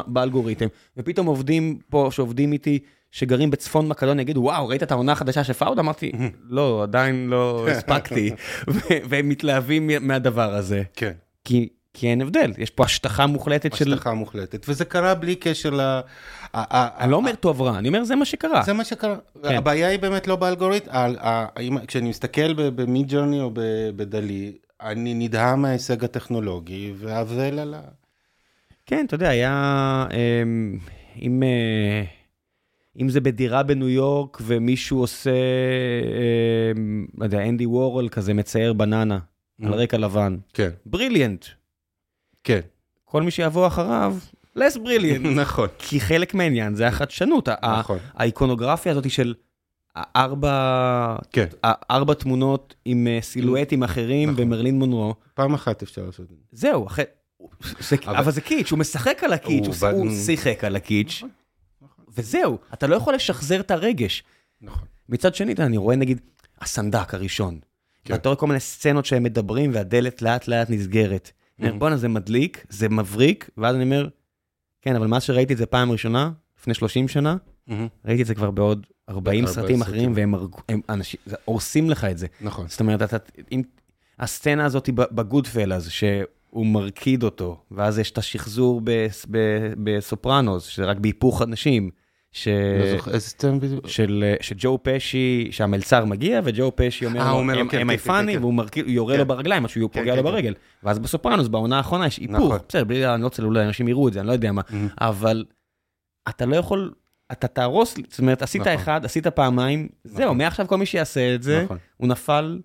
באלגוריתם, ופתאום עובדים פה, שעובדים איתי, שגרים בצפון מקדון, יגידו, וואו, ראית את העונה החדשה של פאודה? אמרתי, לא, עדיין לא הספקתי, והם מתלהבים מהדבר הזה. כן. כי, כי אין הבדל, יש פה השטחה מוחלטת של... השטחה מוחלטת, וזה קרה בלי קשר ל... אני לא אומר טוב רע, אני אומר זה מה שקרה. זה מה שקרה. כן. הבעיה היא באמת לא באלגוריתם, כשאני מסתכל במיד ג'רני או בדלי, אני נדהם מההישג הטכנולוגי, ואבל על ה... כן, אתה יודע, היה... אמ, אם... אה, אם זה בדירה בניו יורק ומישהו עושה, אמ, לא יודע, אנדי וורל כזה מצייר בננה על mm. רקע לבן. כן. בריליאנט. כן. כל מי שיבוא אחריו, לס בריליאנט. נכון. כי חלק מהעניין זה החדשנות. נכון. האיקונוגרפיה הזאת של ארבע, כן. ארבע תמונות עם אה, סילואטים אחרים נכון. במרלין מונרו. פעם אחת אפשר לעשות את זה. זהו, אחרי... זה, אבל... אבל זה קיץ', הוא משחק על הקיץ', הוא, הוא, הוא שיחק על הקיץ', נכון, נכון. וזהו, אתה לא יכול לשחזר את הרגש. נכון. מצד שני, אני רואה נגיד, הסנדק הראשון, כן. ואתה רואה כל מיני סצנות שהם מדברים והדלת לאט לאט נסגרת. אני אומר, בואנה, זה מדליק, זה מבריק, ואז אני אומר, כן, אבל מאז שראיתי את זה פעם ראשונה, לפני 30 שנה, ראיתי את זה כבר בעוד 40 סרטים אחרים, והם אנשים, הורסים לך את זה. נכון. זאת אומרת, אתה, אם, הסצנה הזאת בגודפלאז, שהוא מרקיד אותו, ואז יש את השחזור בסופרנוס, שזה רק בהיפוך אנשים. ש... לא זוכר, איזה סצנה בדיוק? של שג'ו פשי, שהמלצר מגיע, וג'ו פשי אומר לו, הם כן, כן, פאני, כן, והוא יורה לו ברגליים, משהו פוגע לו ברגל. ואז בסופרנוס, בעונה האחרונה, יש היפוך. נכון. בסדר, בלי, אני לא רוצה, אולי אנשים יראו את זה, אני לא יודע מה. אבל אתה לא יכול אתה תהרוס, זאת אומרת, עשית נכון. אחד, עשית פעמיים, נכון. זהו, מעכשיו כל מי שיעשה את זה, נכון. הוא נפל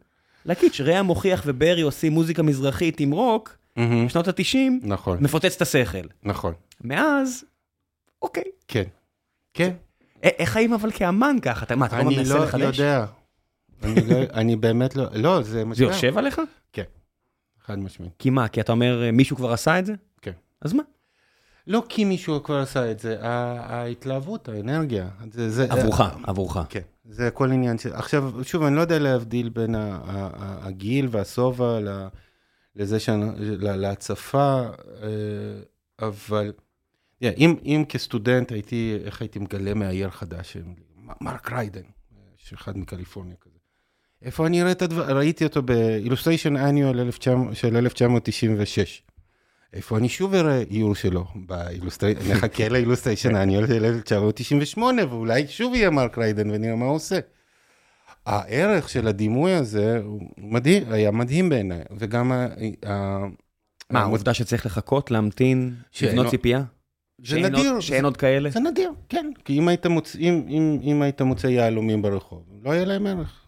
לקיץ'. ריאה מוכיח וברי עושים מוזיקה מזרחית עם רוק, mm-hmm. בשנות ה-90, נכון. מפוצץ את השכל. נכון. מאז, אוקיי. כן. כן. איך חיים אבל כאמן ככה? אתה, מה, אתה לא מנסה לא לחדש? יודע. אני לא אני באמת לא, לא, זה משמע. זה יושב עליך? כן, חד משמעית. כי מה, כי אתה אומר, מישהו כבר עשה את זה? כן. אז מה? לא כי מישהו כבר עשה את זה, ההתלהבות, האנרגיה. זה, זה, עבורך, עבורך. כן, זה הכל עניין של... עכשיו, שוב, אני לא יודע להבדיל בין הגיל והשובע לזה ש... להצפה, אה, אבל yeah, אם, אם כסטודנט הייתי, איך הייתי מגלה מאייר חדש, מרק ריידן, שאחד מקליפורניה כזה. איפה אני אראה את הדבר? ראיתי אותו ב Illustration Annual של 1996. איפה אני שוב אראה איור שלו? ב Illustration, נחכה ל Illustration ה Annual של 1998, ואולי שוב יהיה מרק ריידן ונראה מה הוא עושה. הערך של הדימוי הזה הוא מדהים, היה מדהים בעיניי, וגם ה... מה, העובדה שצריך לחכות, להמתין, לבנות ציפייה? זה נדיר. שאין עוד כאלה? זה נדיר, כן. כי אם היית מוצא, אם היית מוצא יהלומים ברחוב, לא יהיה להם ערך.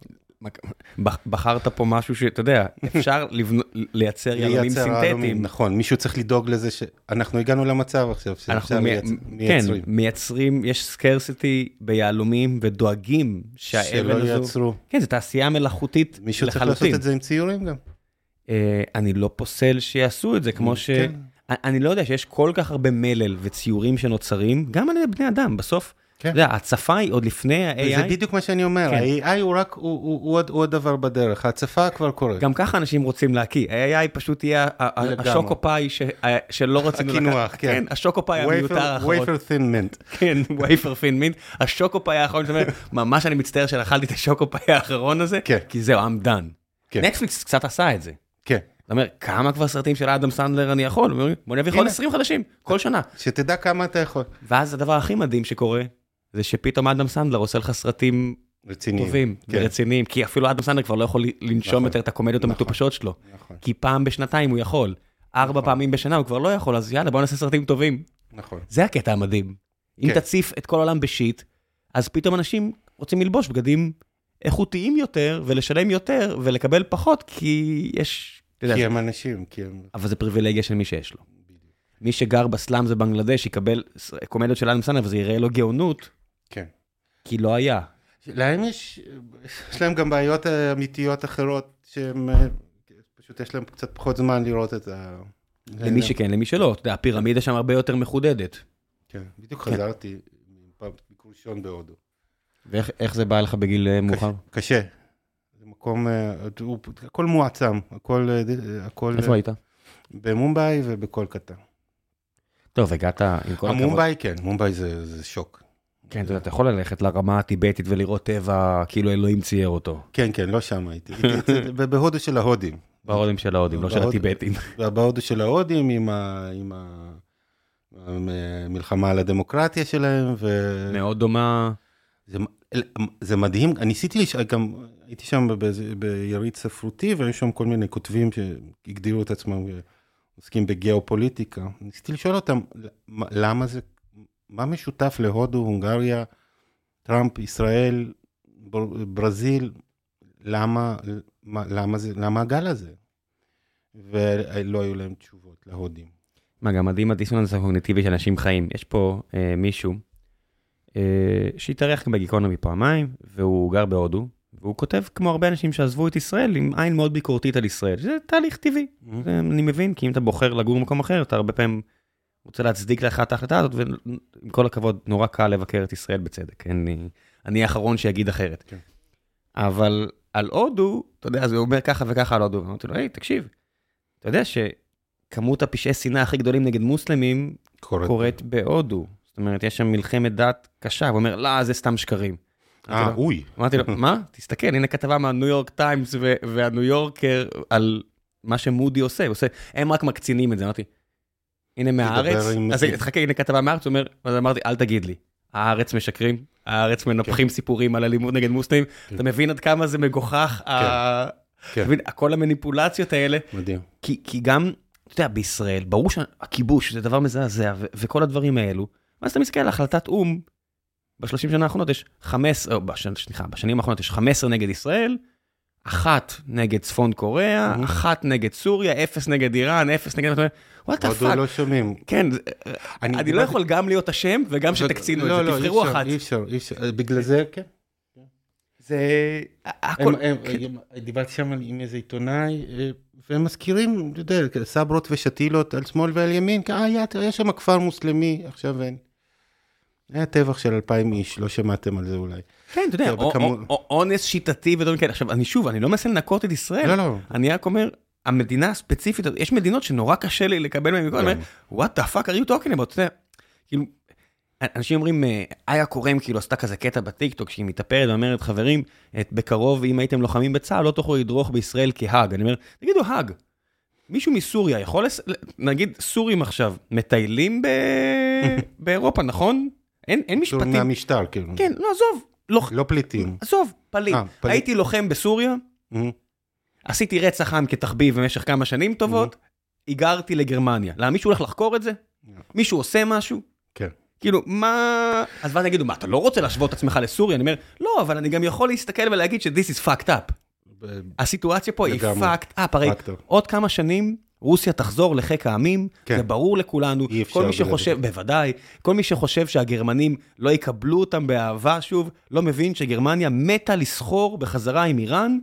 בחרת פה משהו שאתה יודע, אפשר לייצר יהלומים סינתטיים. נכון, מישהו צריך לדאוג לזה שאנחנו הגענו למצב עכשיו שאפשר מייצרים. כן, מייצרים, יש סקרסיטי ביהלומים ודואגים שהאבן הזו... שלא ייצרו. כן, זו תעשייה מלאכותית לחלוטין. מישהו צריך לעשות את זה עם ציורים גם. אה, אני לא פוסל שיעשו את זה, כמו ש... כן. אני לא יודע שיש כל כך הרבה מלל וציורים שנוצרים, גם על ידי בני אדם, בסוף. כן. אתה יודע, הצפה היא עוד לפני ה-AI, בדיוק מה שאני אומר, כן. ה-AI הוא רק, הוא- הוא הוא עוד- הוא עוד דבר בדרך, ההצפה כבר קורית. גם ככה אנשים רוצים להקיא, ה-AI פשוט יהיה. השוקו פאי ש- ה- שלא רצינו הקינוח, כן. כן, השוקו פאי המיותר האחרון. וייפר thin mint. כן, וייפר פין מינט, השוקו פאי האחרון שאומר, ממש אני מצטער שאכלתי את השוקו פאי האחרון הזה, כן. כי זהו, I'm done. כן. נטפליקס קצת עשה את זה. כן. אתה אומר, כמה כבר סרטים של אדם סנדלר אני יכול? בוא נביא עוד הנה. 20 חדשים, כל שנה. שתדע כמה אתה יכול. ואז הדבר הכי מדהים שקורה, זה שפתאום אדם סנדלר עושה לך סרטים רציניים. טובים כן. ורציניים, כי אפילו אדם סנדלר כבר לא יכול לנשום נכון. יותר את הקומדיות נכון. המטופשות שלו. נכון, כי פעם בשנתיים הוא יכול, ארבע נכון. פעמים בשנה הוא כבר לא יכול, אז יאללה בוא נעשה סרטים טובים. נכון. זה הקטע המדהים. אם כן. תציף את כל העולם ב shit, אז פתאום אנשים רוצים ללבוש בגדים איכותיים יותר, ולשלם יותר, ולקבל פחות, כי יש... כי הם אנשים, כי הם... אבל זה פריבילגיה של מי שיש לו. מי שגר בסלאם בבנגלדש יקבל ס- קומדיות של אלם סנדלר וזה יראה לו גאונות, כן. כי לא היה. להם יש, יש להם גם בעיות אה, אמיתיות אחרות, שהם, אה, פשוט יש להם קצת פחות זמן לראות את ה... למי שכן, למי שלא. אתה יודע, הפירמידה שם הרבה יותר מחודדת. כן, בדיוק כן. חזרתי מפעם ביקור ראשון בהודו. ואיך איך זה בא לך בגיל אה, מאוחר? קשה. מקום, אה, הכל מועצם, הכל, אה, ד- הכל איפה אה, היית? במומבאי ובקולקטה. טוב, הגעת עם כל הכבוד. המומבאי כן, מומבאי זה זה שוק. כן, אתה יודע, אתה יכול ללכת לרמה הטיבטית ולראות טבע כאילו אלוהים צייר אותו. כן, כן, לא שם הייתי. בהודו של ההודים. בהודים של ההודים, לא של הטיבטים. בהודו של ההודים עם ה- עם ה- המלחמה על הדמוקרטיה שלהם, ו... מאוד דומה. זה, זה מדהים, אני ניסיתי, לש... גם הייתי שם ביריד ספרותי והיו שם כל מיני כותבים שהגדירו את עצמם עוסקים בגיאופוליטיקה. ניסיתי לשאול אותם "למה- זה, מה משותף להודו, הונגריה, טראמפ, ישראל, בר- ברזיל, למה, מה, למה, זה, למה הגל הזה? ולא היו להם תשובות להודים. מה, גם מדהים הדיסוננס הקוגניטיבי שאנשים חיים. יש פה אה, מישהו אה, שהתארח בגיקונומי פעמיים, והוא גר בהודו, והוא כותב כמו הרבה אנשים שעזבו את ישראל עם עין מאוד ביקורתית על ישראל, שזה תהליך טבעי. זה, אני מבין, כי אם אתה בוחר לגור במקום אחר, אתה הרבה פעמים רוצה להצדיק לך את ההחלטה הזאת, ועם כל הכבוד, נורא קל לבקר את ישראל בצדק. אני, אני האחרון שיגיד אחרת. כן. אבל על הודו, אתה יודע, אז הוא אומר ככה וככה על הודו. אמרתי לו, היי, תקשיב, אתה יודע שכמות הפשעי שנאה הכי גדולים נגד מוסלמים קורית. קורית בהודו. זאת אומרת, יש שם מלחמת דת קשה, הוא אומר, לא, זה סתם שקרים. אה, אוי. אמרתי לו, מה? תסתכל, הנה כתבה מהניו יורק טיימס והניו יורקר על מה שמודי עושה, הוא עושה, הם רק מקצינים את זה, אמרתי, הנה מהארץ, אז חכה, הנה כתבה מהארץ, הוא אומר, אז אמרתי, אל תגיד לי, הארץ משקרים, הארץ מנפחים סיפורים על אלימות נגד מוסלמים, כן. אתה מבין עד כמה זה מגוחך, כן. כל המניפולציות האלה, מדהים. כי, גם, אתה יודע, בישראל, ברור שהכיבוש זה דבר מזעזע, וכל הדברים האלו, ואז אתה מסתכל על החלטת או"ם, ב-30 שנה האחרונות יש 15, או בשנ, סליחה, בשנים האחרונות יש 15 נגד ישראל, אחת נגד צפון קוריאה, Mhm. אחת נגד סוריה, אפס נגד איראן, אפס נגד... וואט דה הודו פאק. לא שומעים. כן, זה- אני לא יכול גם להיות אשם וגם שתקצינו לא, את זה, לא, תבחרו אי אפשר, אחת. אי אפשר, אי אפשר. בגלל זה, כן. זה... הכל... הם- הם- הם- דיברתי שם עם איזה עיתונאי, אה, והם מזכירים, אתה יודע, סברות ושתילות על שמאל ועל ימין, כי, אה, היה היה שם כפר מוסלמי, עכשיו אין. היה טבח של אלפיים איש, לא שמעתם על זה אולי. כן, אתה יודע, אונס שיטתי ודברים כאלה. עכשיו, אני שוב, אני לא מנסה לנקות את ישראל. לא, לא. אני רק אומר, המדינה הספציפית, יש מדינות שנורא קשה לי לקבל מהן, אני אומר, what the fuck are you talking about, אתה יודע, כאילו, אנשים אומרים, אה, איה קורם כאילו עשתה כזה קטע בטיקטוק, שהיא מתאפרת ואומרת, חברים, את- בקרוב, אם הייתם לוחמים בצה"ל, לא תוכלו לדרוך בישראל כהאג. אני אומר, תגידו, האג, מישהו מסוריה יכול, לס... נגיד, סורים עכשיו, מטיילים ב... באירופה, נכון? אין, אין פשוט משפטים. מהמשטר, כאילו. כן, לא, עזוב, לא, לא פליטים. עזוב, פליט. אה, פליט. הייתי לוחם בסוריה, אה, עשיתי רצח עם כתחביב במשך כמה שנים טובות, היגרתי לגרמניה. למה מישהו הולך לחקור את זה? מישהו עושה משהו? כן. כאילו, מה... אז ואז יגידו, מה, אתה לא רוצה להשוות את עצמך לסוריה? אני אומר, לא, אבל אני גם יכול להסתכל ולהגיד ש-this is fucked up. ב- הסיטואציה פה היא לגמרי. fucked up. הרי פקטור. עוד כמה שנים רוסיה תחזור לחיק העמים, כן. זה ברור לכולנו. אי אפשר כל מי. שחושב, בוודאי, כל מי שחושב שהגרמנים לא יקבלו אותם באהבה שוב, לא מבין שגרמניה מתה לסחור בחזרה עם איראן,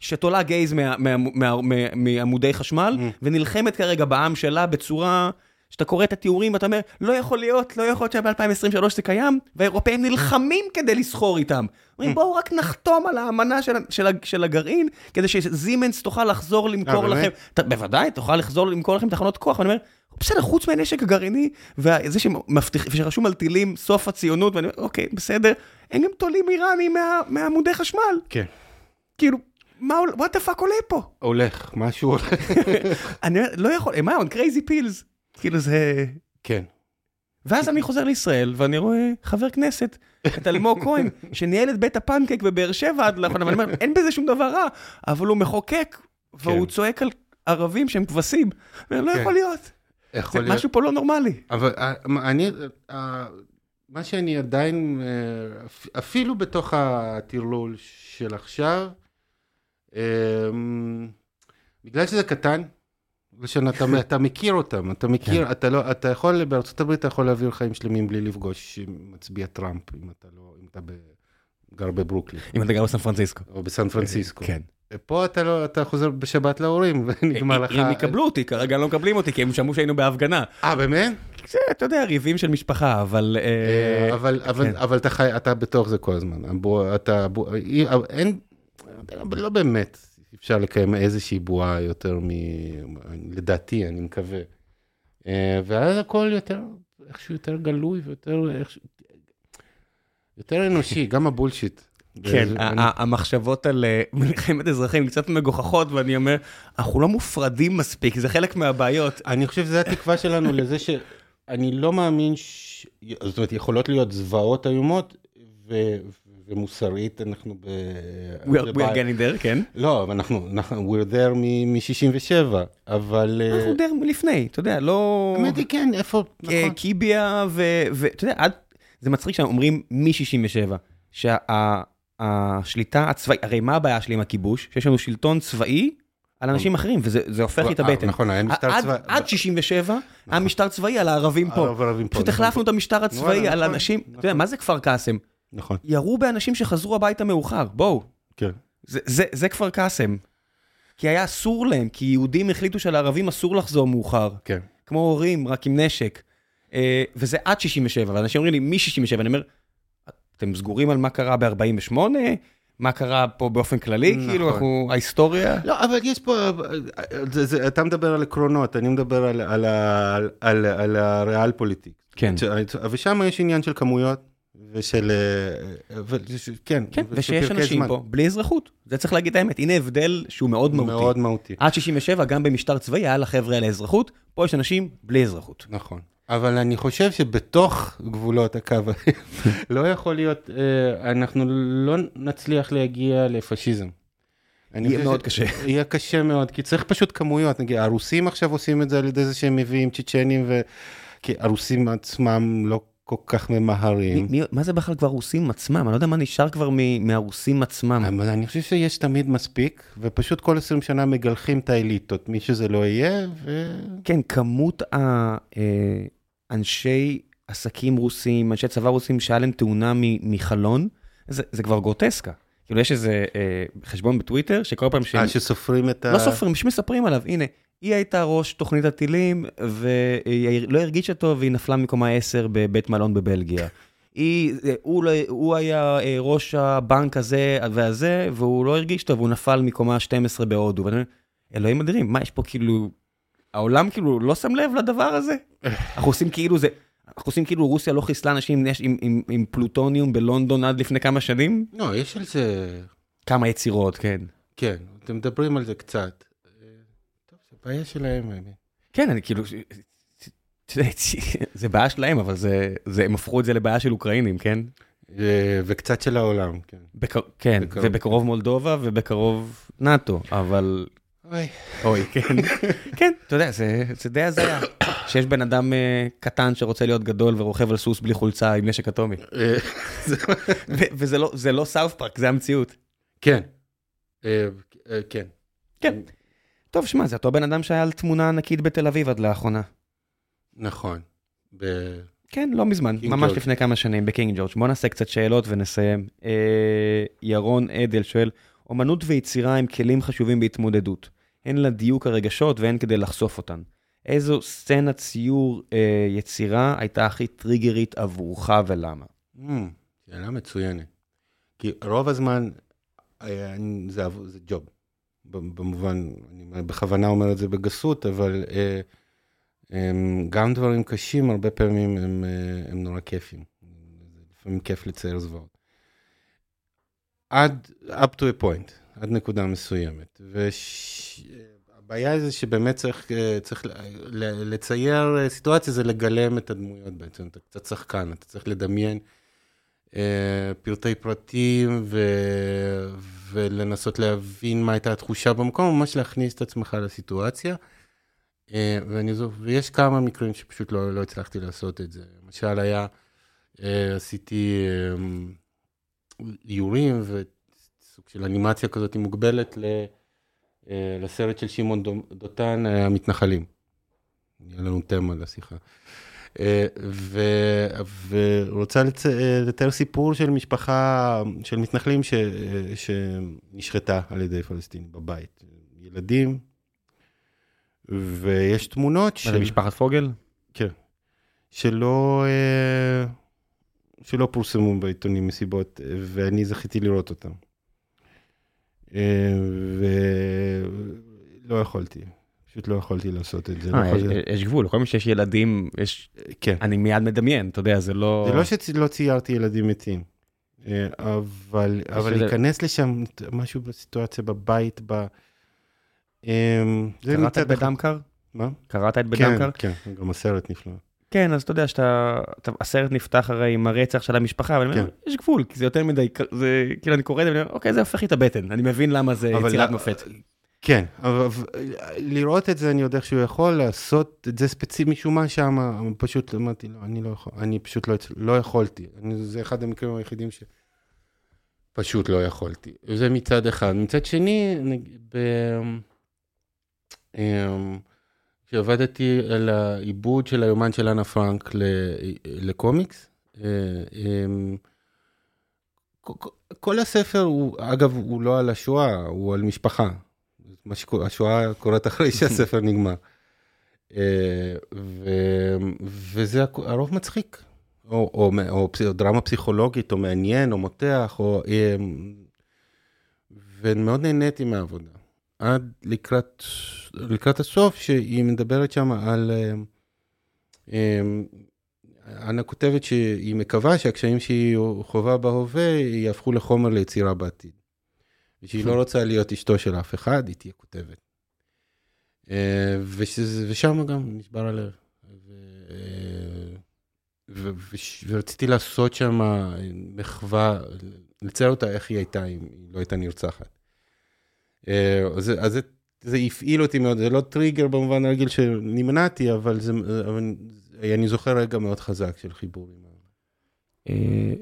שתולה גייז מעמודי חשמל, Mm. ונלחמת כרגע בעם שלה בצורה שאתה קורא את התיאורים ואתה אומר, לא יכול להיות, לא יכול להיות שב-2023 זה קיים, והאירופאים נלחמים כדי לסחור איתם. אומרים, בואו רק נחתום על האמנה של, של, של הגרעין, כדי שזימנס תוכל לחזור למכור אה, לכם. אתה, בוודאי, תוכל לחזור למכור לכם תחנות כוח, ואני אומר, בסדר, חוץ מהנשק הגרעיני, וזה שמבטיח, שרשום על טילים סוף הציונות, ואני אומר, אוקיי, בסדר, הם גם תולים איראנים מה, מעמודי חשמל. כן. כאילו, מה, what the fuck עולה פה? הולך, משהו הולך. אני לא יכול, מה, on crazy pills. כאילו זה... כן. ואז אני חוזר לישראל, ואני רואה חבר כנסת, את אלמוג כהן, שניהל את בית הפנקק בבאר שבע עד לאחרונה, ואני אומר, אין בזה שום דבר רע, אבל הוא מחוקק, והוא כן. צועק על ערבים שהם כבשים. לא כן. יכול להיות, זה יכול להיות. משהו פה לא נורמלי. אבל אה, אני, אה, מה שאני עדיין, אה, אפ- אפילו בתוך הטרלול של עכשיו, בגלל שזה קטן, ראשון, אתה, אתה מכיר אותם, אתה מכיר, כן. אתה לא, אתה יכול, בארצות הברית אתה יכול להעביר חיים שלמים בלי לפגוש מצביע טראמפ, אם אתה לא, אם אתה ב, גר בברוקלין, אם אתה גר בסן פרנסיסקו. או בסן פרנסיסקו. כן. פה אתה לא, אתה חוזר בשבת להורים, ונגמר לך... אם יקבלו אותי, כרגע לא מקבלים אותי, כי הם שמעו שהיינו בהפגנה. אה, באמת? זה, אתה יודע, ריבים של משפחה, אבל... אה, אבל, אבל, כן. אבל אתה חי, אתה בתוך זה כל הזמן. אתה, אי- אין, לא באמת אפשר לקיים איזושהי בועה יותר מ... לדעתי, אני מקווה. אה, ואז הכל יותר, איכשהו יותר גלוי ויותר, איכשהו, יותר אנושי, גם הבולשיט. כן, אני- המחשבות על אה, מלחמת אזרחים קצת מגוחכות, ואני אומר, אנחנו לא מופרדים מספיק, זה חלק מהבעיות. אני חושב שזו התקווה שלנו לזה שאני לא מאמין, ש... זאת אומרת, יכולות להיות זוועות איומות, ו... ומוסרית אנחנו ב... We are we are getting there, כן. לא, אנחנו, אנחנו, we're there מ-67, אבל... אה, אנחנו די לפני, אתה יודע, לא... האמת היא כן, איפה, אה, נכון. קיביה, ואתה יודע, עד- זה מצחיק שאומרים מ-67, שהשליטה הצבאית, הרי מה הבעיה שלי עם הכיבוש? שיש לנו שלטון צבאי על אנשים אחרים, וזה זה הופך לי את אה, הבטן. נכון, היה משטר צבאי. עד 67 היה משטר צבאי על הערבים פה. פשוט נכון. החלפנו את המשטר הצבאי על נכון, אנשים, אתה יודע, נכון. מה זה כפר קאסם? נכון, ירו באנשים שחזרו הביתה מאוחר, בואו. כן. זה- זה זה כפר קאסם. כי היה אסור להם, כי יהודים החליטו שלערבים אסור לחזור מאוחר. כן. כמו הורים, רק עם נשק. אה, וזה עד 67, ואנשים אומרים לי, מ-67, אני אומר, אתם סגורים על מה קרה ב-48? מה קרה פה באופן כללי? נכון. כאילו, אנחנו, ההיסטוריה... לא, אבל יש פה, זה, זה, אתה מדבר על עקרונות, אני מדבר על, על, על, על, על הריאל פוליטיק. כן. ושם יש עניין של כמויות ושל, אה, ו- ש- כן, כן, ושל ושיש אנשים זמן. פה בלי אזרחות. זה צריך להגיד את האמת. הנה הבדל שהוא מאוד מהותי. מאוד מהותי. עד 67, גם במשטר צבאי, היה לחבר'ה האלה אזרחות, פה יש אנשים בלי אזרחות. נכון. אבל אני חושב שבתוך גבולות הקו, לא יכול להיות, אה, אנחנו לא נצליח להגיע לפשיזם. יהיה מאוד ש- קשה. יהיה קשה מאוד, כי צריך פשוט כמויות. נגיד, הרוסים עכשיו עושים את זה על ידי זה שהם מביאים צ'צ'נים, ו... כי הרוסים עצמם לא כל כך מי- ממהרים. מי- מה זה בכלל כבר רוסים עצמם? אני לא יודע מה נשאר כבר מ- מהרוסים עצמם. אבל אני חושב שיש תמיד מספיק, ופשוט כל 20 שנה מגלחים את האליטות, מי שזה לא יהיה, ו... כן, כמות האנשי עסקים רוסים, אנשי צבא רוסים, שהיה להם תאונה מ- מחלון, זה, זה כבר גרוטסקה. כאילו, יש איזה אה, חשבון בטוויטר, שכל פעם שהם... אה, שסופרים את ה... לא סופרים, פשוט מספרים עליו, הנה, היא הייתה ראש תוכנית הטילים, והיא לא הרגישה טוב, והיא נפלה מקומה 10 בבית מלון בבלגיה. היא, הוא, לא, הוא היה אה, ראש הבנק הזה והזה, והוא לא הרגיש טוב, הוא נפל מקומה 12 בהודו. ואני אומר, אלוהים אדירים, מה יש פה כאילו... העולם כאילו לא שם לב לדבר הזה? אנחנו עושים כאילו זה... אנחנו עושים כאילו רוסיה לא חיסלה אנשים עם, עם, עם, עם פלוטוניום בלונדון עד לפני כמה שנים? לא, יש על זה... כמה יצירות, כן. כן, אתם מדברים על זה קצת. אה, בעיה שלהם. האמת. כן, אני כאילו, זה בעיה שלהם, אבל זה, זה, הם הפכו את זה לבעיה של אוקראינים, כן? אה, וקצת של העולם, כן. בקר, כן, בקרוב. ובקרוב מולדובה ובקרוב נאטו, אבל אוי. אוי, כן, כן, אתה יודע, זה, זה די הזיה, שיש בן אדם uh, קטן שרוצה להיות גדול ורוכב על סוס בלי חולצה עם נשק אטומי, אה, וזה לא, זה לא South Park, זה המציאות. כן. אה, אה, כן. טוב, שמע, זה אותו בן אדם שהיה על תמונה ענקית בתל אביב עד לאחרונה. נכון. ב- כן, לא מזמן, קינג ממש ג'ורג'. לפני כמה שנים בקינג ג'ורג'. בוא נעשה קצת שאלות ונסיים. אה, ירון עדל שואל, אומנות ויצירה הם כלים חשובים בהתמודדות, הן לדיוק הרגשות והן כדי לחשוף אותן. איזו סצנת ציור אה, יצירה הייתה הכי טריגרית עבורך ולמה? Mm, שאלה מצוינת. כי רוב הזמן אה, זה, זה ג'וב. במובן, אני בכוונה אומר את זה בגסות, אבל אה, הם, גם דברים קשים, הרבה פעמים הם, אה, הם נורא כיפים. לפעמים כיף לצייר זוועות. עד, up to a point, עד נקודה מסוימת. והבעיה. זה שבאמת צריך, אה, צריך לצייר אה, סיטואציה, זה לגלם את הדמויות בעצם. אתה קצת שחקן, אתה צריך לדמיין אה, פרטי פרטים ו... ולנסות להבין מה הייתה התחושה במקום, ממש להכניס את עצמך לסיטואציה. אה, ואני זו, ויש כמה מקרים שפשוט לא, לא הצלחתי לעשות את זה. למשל היה, אה, עשיתי איורים וסוג של אנימציה כזאת מוגבלת ל, לסרט של שמעון דותן, המתנחלים. היה לנו תמה לשיחה. ורוצה לצ... לתאר סיפור של משפחה, של מתנחלים ש... שנשחטה על ידי פלסטינים בבית. ילדים, ויש תמונות של... זה משפחת פוגל? כן. שלא, שלא פורסמו בעיתונים מסיבות, ואני זכיתי לראות אותם. ולא יכולתי. פשוט לא יכולתי לעשות את זה. אה, לא יש גבול, לכל מי שיש ילדים, יש... כן. אני מיד מדמיין, אתה יודע, זה לא... זה לא שלא ציירתי ילדים מתים, אה, אבל להיכנס לשם, משהו בסיטואציה בבית, ב... אמ, קראת את בדם קר? מה? קראת את בדם קר? כן, כן, גם הסרט נפלא. כן, אז אתה יודע שאתה, הסרט נפתח הרי עם הרצח של המשפחה, אבל אני אומר, כן. יש גבול, כי זה יותר מדי, זה, כאילו אני קורא את זה ואני אומר, אוקיי, זה הופך לי את הבטן, אני מבין למה זה יצירת מופת. כן, אבל לראות את זה, אני יודע שהוא יכול לעשות את זה ספציפי משום מה שם, פשוט אמרתי, לא, אני לא יכול, אני פשוט לא, לא יכולתי. אני, זה אחד המקרים היחידים שפשוט לא יכולתי. זה מצד אחד. מצד שני, ב... אמ, כשעבדתי על העיבוד של היומן של אנה פרנק לקומיקס, אה, אמ, כל הספר הוא, אגב, הוא לא על השואה, הוא על משפחה. השואה קורית אחרי שהספר נגמר. אה, וזה הרוב מצחיק, או, או, או, או דרמה פסיכולוגית, או מעניין, או מותח, או... אה, ומאוד נהניתי מהעבודה. עד לקראת, לקראת הסוף, שהיא מדברת שם על... אה, אנה כותבת שהיא מקווה שהקשיים שהיא חווה בהווה יהפכו לחומר ליצירה בעתיד. ושהיא לא רוצה להיות אשתו של אף אחד, היא תהיה כותבת. אה, ושם גם נשבר הלב. ורציתי לעשות שם מחווה, לצייר אותה איך היא הייתה אם היא לא הייתה נרצחת. אה, אז זה, זה הפעיל אותי מאוד, זה לא טריגר במובן הרגיל שנמנעתי, אבל, זה, אבל אני זוכר רגע מאוד חזק של חיבור עם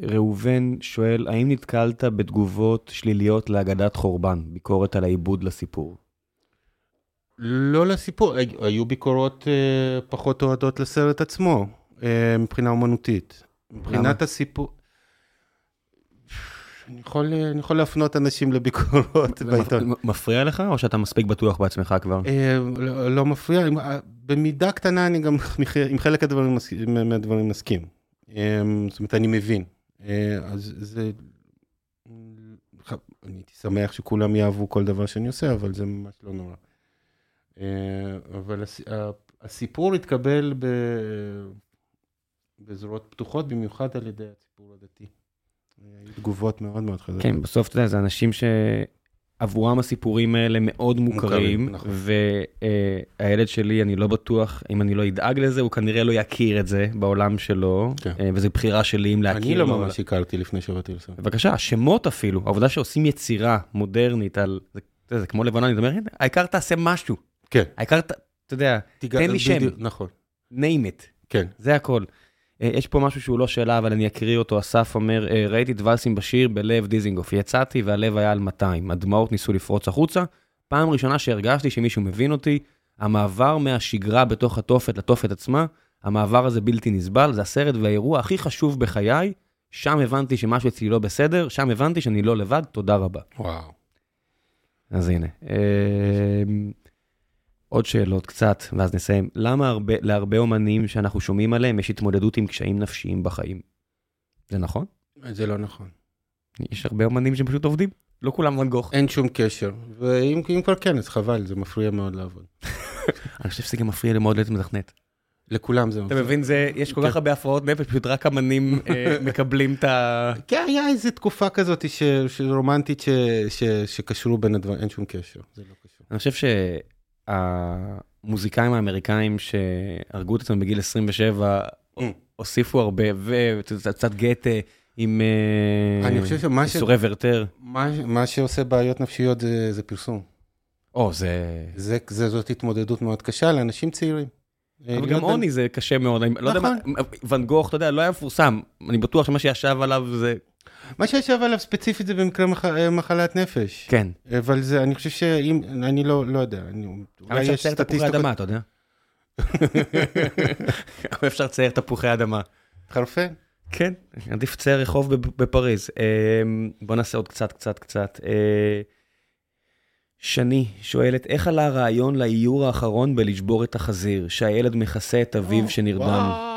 ראובן שואל, האם נתקלת בתגובות שליליות להגדת חורבן, ביקורת על העיבוד לסיפור? לא לסיפור, היו ביקורות אה, פחות אוהדות לסרט עצמו, אה, מבחינה אומנותית. מבחינת הסיפור... אני יכול, אני יכול להפנות אנשים לביקורות בעיתון. מפריע לך, או שאתה מספיק בטוח בעצמך כבר? לא, לא מפריע, במידה קטנה אני גם עם חלק מהדברים מסכים. אמ, זאת אומרת, אני מבין. אה, אז זה... אני הייתי שמח שכולם יאהבו כל דבר שאני עושה, אבל זה ממש לא נורא. אה, אבל הסיפור התקבל בזרועות פתוחות, במיוחד על ידי הציבור הדתי. היו תגובות מאוד מאוד חזקות. כן, בסוף, אתה יודע, זה אנשים ש... עבורם הסיפורים האלה מאוד מוכרים, נכון. והילד שלי, אני לא בטוח, אם אני לא אדאג לזה, הוא כנראה לא יכיר את זה בעולם שלו, כן. אה, וזו בחירה שלי אם להכיר. אני לא ממש הכרתי לפני שבאתי לסרט. בבקשה, השמות אפילו, העובדה שעושים יצירה מודרנית על, זה, זה כמו לבנון, אני אומר, העיקר תעשה משהו. כן. העיקר, אתה יודע, תן לי שם. נכון. name it. כן. זה הכל. אה, יש פה משהו שהוא לא שאלה, אבל אני אקריא אותו. אסף אומר, אה, ראיתי את ולסים בשיר בלב דיזינגוף. יצאתי והלב היה על 200. הדמעות ניסו לפרוץ החוצה. פעם ראשונה שהרגשתי שמישהו מבין אותי, המעבר מהשגרה בתוך התופת לתופת עצמה, המעבר הזה בלתי נסבל, זה הסרט והאירוע הכי חשוב בחיי. שם הבנתי שמשהו אצלי לא בסדר, שם הבנתי שאני לא לבד, תודה רבה. וואו. אז הנה. עוד שאלות קצת, ואז נסיים. למה הרבה, להרבה אומנים שאנחנו שומעים עליהם יש התמודדות עם קשיים נפשיים בחיים? זה נכון? זה לא נכון. יש הרבה אומנים שפשוט עובדים, לא כולם ואן גוך. אין שום קשר, ואם אם כבר כן, אז חבל, זה מפריע מאוד לעבוד. אני חושב שזה גם מפריע לי מאוד להיות מתכנת. לכולם זה אתה מפריע. מבין, זה, יש כל כן. כך הרבה הפרעות נפש, פשוט רק אמנים אה, מקבלים את ה... כן, היה איזו תקופה כזאת רומנטית שקשרו בין הדברים, אין שום קשר, זה לא קשור. אני חושב שהמוזיקאים האמריקאים שהרגו את עצמם בגיל 27, Mm. הוסיפו הרבה, וקצת גתה עם אה, איסורי ורטר. מה, שעושה בעיות נפשיות זה, פרסום. או, זה... זאת התמודדות מאוד קשה לאנשים צעירים. אבל להיות גם עוני זה קשה מאוד, לא מה, ואן גוך, אתה יודע, לא היה מפורסם, אני בטוח שמה שישב עליו זה, מה שישב עליו ספציפית זה במקרה מח, מחלת נפש. כן. אבל זה, אני חושב שאם, אני לא, לא יודע, אני, אבל אולי אפשר יש לצייר תפוחי סטטיסטיקות. אדמה, אתה יודע? אבל אפשר לצייר תפוחי אדמה. חרפן. כן, עדיף לצייר רחוב בפריז. אמ, בוא נעשה עוד קצת, קצת, קצת. אה, שני שואלת, איך עלה הרעיון לאיור האחרון בלשבור את החזיר, שהילד מכסה את אביו שנרדם?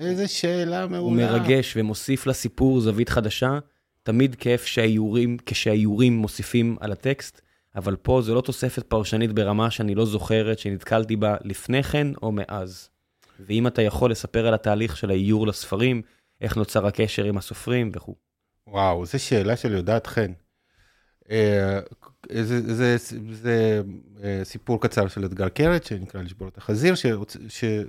איזה שאלה הוא מעולה. מרגש ומוסיף לסיפור זווית חדשה. תמיד כיף שהאיורים, כשהאיורים מוסיפים על הטקסט, אבל פה זו לא תוספת פרשנית ברמה שאני לא זוכרת שנתקלתי בה לפני כן או מאז. ואם אתה יכול לספר על התהליך של האיור לספרים, איך נוצר הקשר עם הסופרים וכו'. וואו, זו שאלה של יודעת חן. אה, זה, זה, זה, זה אה, סיפור קצר של אתגר קרת, שנקרא לשבור את החזיר, שהוצ- שיצא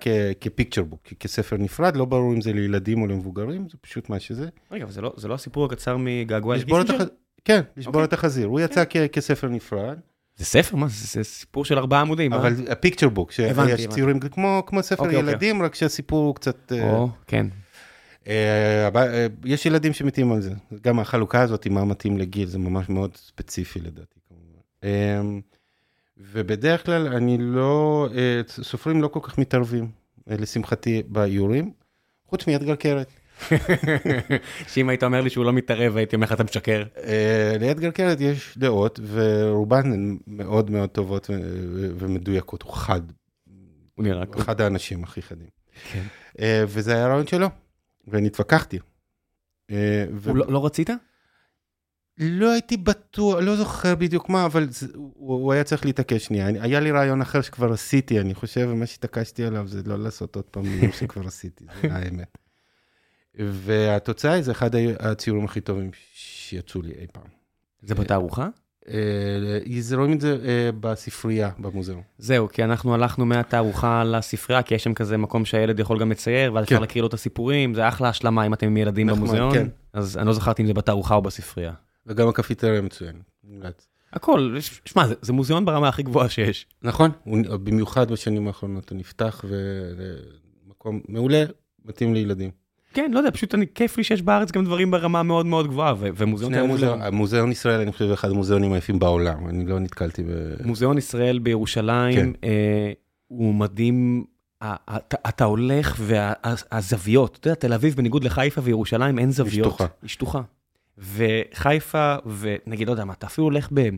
כ- כ picture book, כ- כספר נפרד, לא ברור אם זה לילדים או למבוגרים, זה פשוט מה שזה. רגע, אבל זה לא, זה לא הסיפור הקצר מגעגועי לקיסינג'ר? החזיר, כן, לשבור אוקיי. את החזיר. הוא יצא כ- כספר נפרד, זה ספר? מה? זה, זה סיפור של ארבעה עמודים. אה? אבל ה picture book, שיש. ציורים כמו כמו ספר אוקיי, אוקיי. ילדים, רק שהסיפור הוא קצת... אה, או, כן. אה, יש ילדים שמתים על זה, גם החלוקה הזאת, מה מתאים לגיל, זה ממש מאוד ספציפי לדעתי כמובן. אה, ובדרך כלל אני לא, אה, סופרים לא כל כך מתערבים, אה, לשמחתי, באיורים, חוץ מאתגר קרת. שאם היית אומר לי שהוא לא מתערב, הייתי אומר לך, אתה משקר. אה, לאתגר קרת יש דעות, ורובן הן מאוד מאוד טובות ומדויקות, הוא חד, הוא נראה הוא אחד האנשים הכי חדים. כן. וזה היה הרעיון שלו, ואני התווכחתי. לא, לא רצית? לא הייתי בטוח, לא זוכר בדיוק מה, אבל זה, הוא, הוא היה צריך להתעקש שנייה. אני, היה לי רעיון אחר שכבר עשיתי, אני חושב, ומה שהתעקשתי עליו זה לא לעשות עוד פעם מה שכבר עשיתי, זה האמת. והתוצאה היא, זה אחד הציורים הכי טובים שיצאו לי אי פעם. זה בתערוכה? אה, זה רואים את זה אה, בספרייה, במוזיאון. זהו, כי אנחנו הלכנו מהתערוכה לספרייה, כי יש שם כזה מקום שהילד יכול גם לצייר, ואז כן. אפשר להקריא לו את הסיפורים, זה אחלה השלמה אם אתם עם ילדים במוזיאון. כן. אז אני לא זכרתי אם זה בתערוכה או בספרייה. וגם הקפיטריה מצוין, מומלץ. הכל, שמע, זה, זה מוזיאון ברמה הכי גבוהה שיש. נכון, הוא, במיוחד בשנים האחרונות הוא נפתח, ומקום מעולה, מתאים לילדים. כן, לא יודע, פשוט אני, כיף לי שיש בארץ גם דברים ברמה מאוד מאוד גבוהה, ו- ומוזיאון המוזיאון, המוזיאון ישראל, אני חושב, אחד המוזיאונים היפים בעולם, אני לא נתקלתי ב... מוזיאון ישראל בירושלים, כן. אה, הוא מדהים. אתה, אתה הולך והזוויות, אתה יודע, תל אביב בניגוד לחיפה וירושלים אין זוויות. שטוחה. היא שטוחה. וחיפה, ונגיד, לא יודע מה, אתה אפילו הולך ב,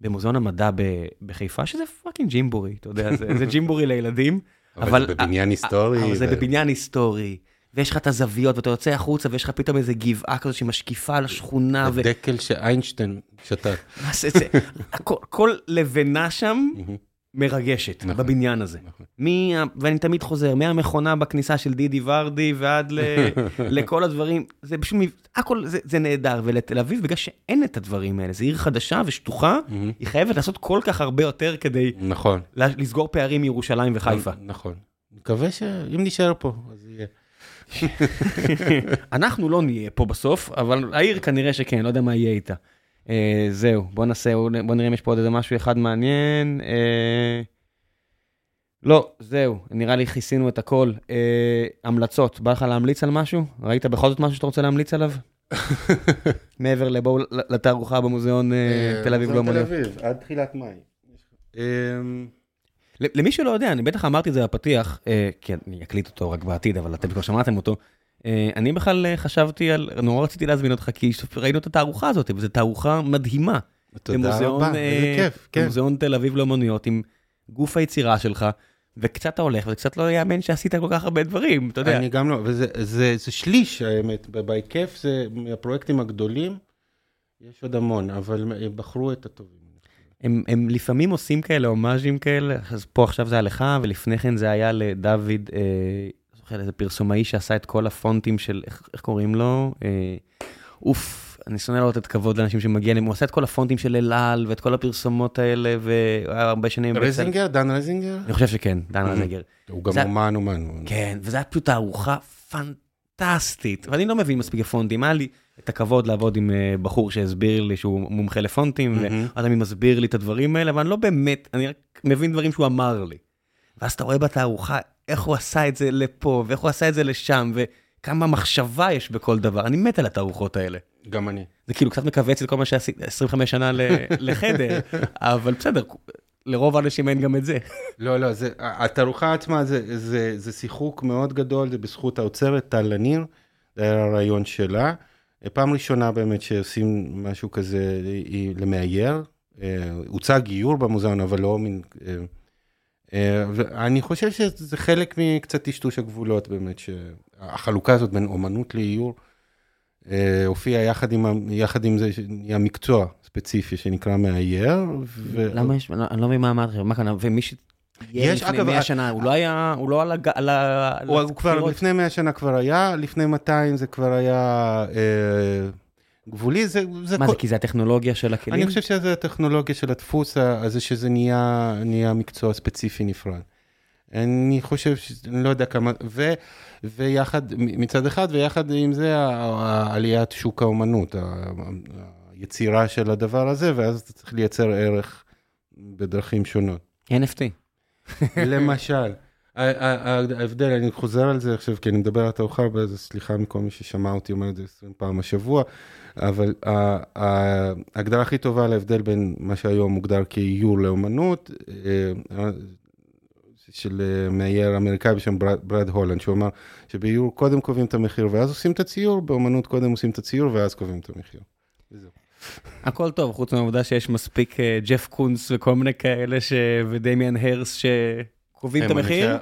במוזיאון המדע ב, בחיפה, שזה fucking ג'ימבורי, אתה יודע, זה, זה ג'ימבורי לילדים, אבל אבל- זה בבניין היסטורי. אבל זה ו- בבניין היסטורי. ויש לך את הזוויות, ואתה יוצא החוצה, ויש לך פתאום איזה גבעה כזאת שמשקיפה על השכונה, ו... הדקל שאיינשטיין שתל. מה זה, זה, הכל, כל לבנה שם מרגשת נכון. בבניין הזה. נכון. מי, ואני תמיד חוזר, מהמכונה בכניסה של דידי ורדי ועד ל, לכל הדברים, זה פשוט, הכל זה, זה נהדר, ולתל אביב, בגלל שאין את הדברים האלה, זו עיר חדשה ושטוחה, היא חייבת לעשות כל כך הרבה יותר כדי נכון. לסגור פערים מירושלים וחיפה. נכון. מקווה שאם נשאר פה, אז יהיה. אנחנו לא נהיה פה בסוף, אבל העיר כנראה שכן, לא יודע מה יהיה איתה. אה, זהו, בוא נעשה, בוא נראה אם יש פה עוד איזה משהו אחד מעניין. אה, לא, זהו, נראה לי כיסינו את הכל. אה, המלצות, בא לך להמליץ על משהו? ראית בכל זאת משהו שאתה רוצה להמליץ עליו? מעבר לבואו לתערוכה במוזיאון אה, תל אביב. תל אביב, עד תחילת מאי. אמ, למי שלא יודע, אני בטח אמרתי את זה בפתיח, כי אני אקליט אותו רק בעתיד, אבל אתם כבר שמעתם אותו. אה, אני בכלל אה, חשבתי על, נורא רציתי להזמין אותך, כי ראינו את התערוכה הזאת, וזו תערוכה מדהימה. תודה רבה, אה, איזה כיף, כן. במוזיאון תל אביב לאומנויות, עם גוף היצירה שלך, וקצת אתה הולך, וקצת לא יאמן שעשית כל כך הרבה דברים, אתה יודע. אני גם לא, וזה זה, זה שליש האמת, בהיקף זה מהפרויקטים הגדולים, יש עוד המון, אבל הם בחרו את הטובים. הם, הם לפעמים עושים כאלה הומאז'ים כאלה, אז פה עכשיו זה היה לך, ולפני כן זה היה לדוד, אה, זוכר איזה פרסומאי שעשה את כל הפונטים של, איך, איך קוראים לו? אה, אוף, אני שונא לא לתת כבוד לאנשים שמגיע להם, הוא עשה את כל הפונטים של אל על, ואת כל הפרסומות האלה, והוא היה הרבה שנים... רזינגר? דן רזינגר? אני חושב שכן, דן רזינגר. הוא גם אומן אומן. כן, וזו הייתה פשוט תערוכה פנטסטית, ואני לא מבין מספיק בפונטים, היה לי את הכבוד לעבוד עם אה, בחור שהסביר לי שהוא מומחה לפונטים, מהמם. ואז אני מסביר לי את הדברים האלה, אבל אני לא באמת, אני רק מבין דברים שהוא אמר לי. ואז אתה רואה בתערוכה איך הוא עשה את זה לפה, ואיך הוא עשה את זה לשם, וכמה מחשבה יש בכל דבר. אני מת על התערוכות האלה. גם אני. זה כאילו קצת מכווץ את כל מה שעשיתי 25 שנה לחדר, אבל בסדר, לרוב האנשים אין גם את זה. לא, לא, זה, התערוכה עצמה זה, זה, זה שיחוק מאוד גדול, זה בזכות האוצרת טל לניר, זה היה הרעיון שלה. פעם ראשונה באמת שעושים משהו כזה למאייר, אה, הוצג גיור במוזיאון, אבל לא מין... אה, אה, ואני חושב שזה חלק מקצת טשטוש הגבולות באמת, שהחלוקה הזאת בין אומנות לאיור אה, הופיעה יחד עם, יחד עם זה שנהיה מקצוע ספציפי שנקרא מאייר. ו- למה יש, אני לא- מבין מה אמרת, מה כאן, ומי ש... יש, לפני אגב, 100 ה- שנה, הוא לא היה, הוא לא על ה... הוא, כבר. לפני 100 שנה כבר היה, לפני 200 זה כבר היה אה, גבולי, זה, זה, מה כל- זה, כי זה הטכנולוגיה של הכלים? אני חושב שזה הטכנולוגיה של הדפוס הזה, שזה נהיה, נהיה מקצוע ספציפי נפרד. אני חושב, ש... אני לא יודע כמה, ו, ויחד, מצד אחד, ויחד עם זה, עליית שוק האומנות, היצירה של הדבר הזה, ואז אתה צריך לייצר ערך בדרכים שונות. NFT. למשל, ההבדל, אני חוזר על זה עכשיו, כי אני מדבר על התערוכה הרבה, אז סליחה מכל מי ששמע אותי אומר את זה 20 פעם השבוע, אבל ההגדרה הכי טובה להבדל בין מה שהיום מוגדר כאיור לאומנות, אה, של אה, מאייר אמריקאי בשם ברד, הולנד, שהוא אמר שבאיור קודם קובעים את המחיר ואז עושים את הציור, באומנות קודם עושים את הציור ואז קובעים את המחיר. הכל טוב, חוץ מהעובדה שיש מספיק אה, ג'ף קונס וכל מיני כאלה, ש... ודמיאן הרס שקובעים את הם המחיר.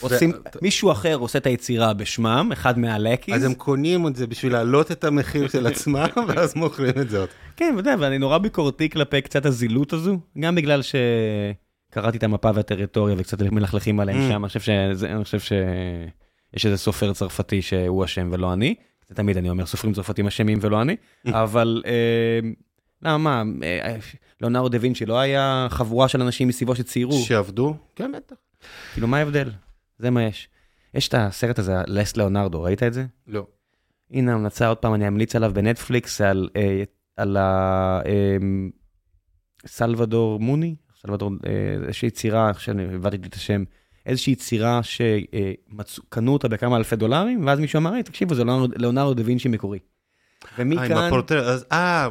עושים, ו- מישהו אחר עושה את היצירה בשמם, אחד מהלקיז. אז הם קונים את זה בשביל להעלות את המחיר של עצמם, ואז מוכרים את זה עוד. כן, ודאי, ואני נורא ביקורתי כלפי קצת הזילות הזו, גם בגלל שקראתי את המפה והטריטוריה וקצת מלכלכים עליהם Mm. שם, אני חושב שזה- אני חושב שיש איזה סופר צרפתי שהוא אשם ולא אני. זה תמיד אני אומר, סופרים צרפתים אשמים ולא אני, אבל אה, למה, מה, אה, ליאונרדו דה וינצ'י לא היה חבורה של אנשים מסביבו שציירו, שעבדו? כן, בטח. כאילו מה ההבדל? זה מה יש. יש את הסרט הזה, לס ליאונרדו, ראית את זה? לא. הנה המלצה, עוד פעם, אני אמליץ עליו בנטפליקס, על, אה, על ה... אה, סלבדור מוני, סלבדור, אה, איזושהי יצירה, עכשיו אני הבנתי את השם, איזושהי יצירה שקנו אותה בכמה אלפי דולרים, ואז מישהו אמר, "היי, תקשיבו, זה ליאונרדו- ליאונרדו דה וינצ'י מקורי. אה, ומכאן, הפורטרט, אז אה,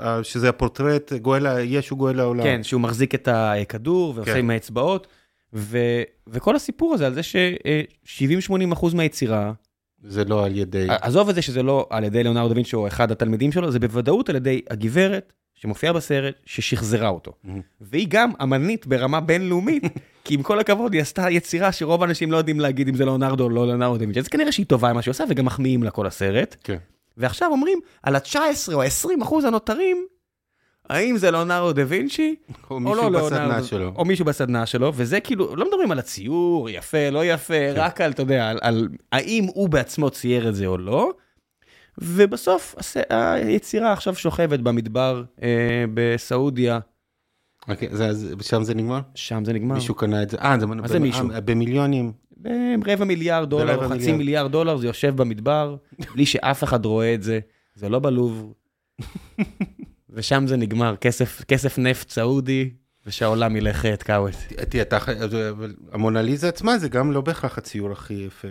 אה, שזה הפורטרט, גואל, ישו גואל העולם. כן, שהוא מחזיק את הכדור ועושה כן. עם האצבעות, ו- וכל הסיפור הזה על זה ש-70-80 אחוז מהיצירה, זה לא על ידי... עזוב את זה שזה לא על ידי ליאונרדו דה וינצ'י או אחד התלמידים שלו, זה בוודאות על ידי הגברת שמופיעה בסרט, ששחזרה אותו. מהמם. והיא גם אמנית ברמה בינלאומית, כי עם כל הכבוד היא עשתה יצירה שרוב האנשים לא יודעים להגיד אם זה ליאונרדו או לא ליאונרדו דה וינצ'י, אז כנראה שהיא טובה עם מה שהיא עושה וגם מחמיאים לה כל הסרט. כן. ועכשיו אומרים על ה-19 או ה-20 אחוז הנותרים, האם זה ליאונרדו דה וינצ'י או או לא בסדנה ליאונרדו, שלו. או מישהו בסדנה שלו, וזה כאילו, לא מדברים על הציור, יפה, לא יפה, כן. רק על, אתה יודע, על, על האם הוא בעצמו צייר את זה או לא. ובסוף הס- היצירה עכשיו שוכבת במדבר אה, בסעודיה, אוקיי, זה- זה- שם זה נגמר? שם זה נגמר. מישהו קנה את זה? אה, זה מה זה מישהו? אה, במיליונים. ברבע מיליארד דולר ברבע או חצי מיליארד. מיליארד דולר, זה יושב במדבר, בלי שאף אחד רואה את זה, זה לא בלוב. ושם זה נגמר, כסף, כסף נפט סעודי, ושהעולם ילך את קאוות. תראה, אתה ח- אבל המונליזה עצמה זה גם לא בהכרח הציור הכי יפה.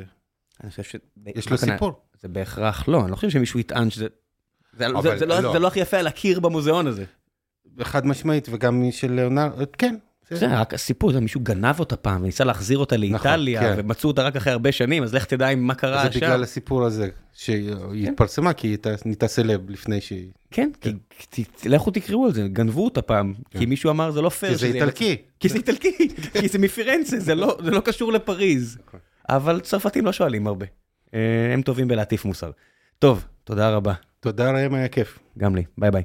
אני חושב ש... יש לו סיפור. זה בהכרח לא, אני לא חושב שמישהו יטען שזה... זה, אבל זה, זה, לא, לא. זה לא הכי יפה על הקיר במוזיאון הזה. חד משמעית, וגם של ליאונרד, כן, זה רק הסיפור, זה מישהו גנב אותה פעם וניסה להחזיר אותה לאיטליה, כן. ומצאו אותה רק אחרי הרבה שנים, אז לך תדע עם מה קרה זה עכשיו. בגלל הסיפור הזה, שהיא התפרסמה, כי היא הייתה- נהייתה סלב לפני שהיא... כן, כי- כי- לכו תקראו על זה, גנבו אותה פעם, כי מישהו אמר זה לא פייר. כי זה איטלקי. כי זה איטלקי, כי זה מפירנצה, זה לא זה לא קשור לפריז. נכון. אבל צרפתים לא שואלים הרבה. אה, הם טובים בלהטיף מוסר. טוב, תודה רבה. תודה ראם, היה כיף. גם לי, ביי ביי.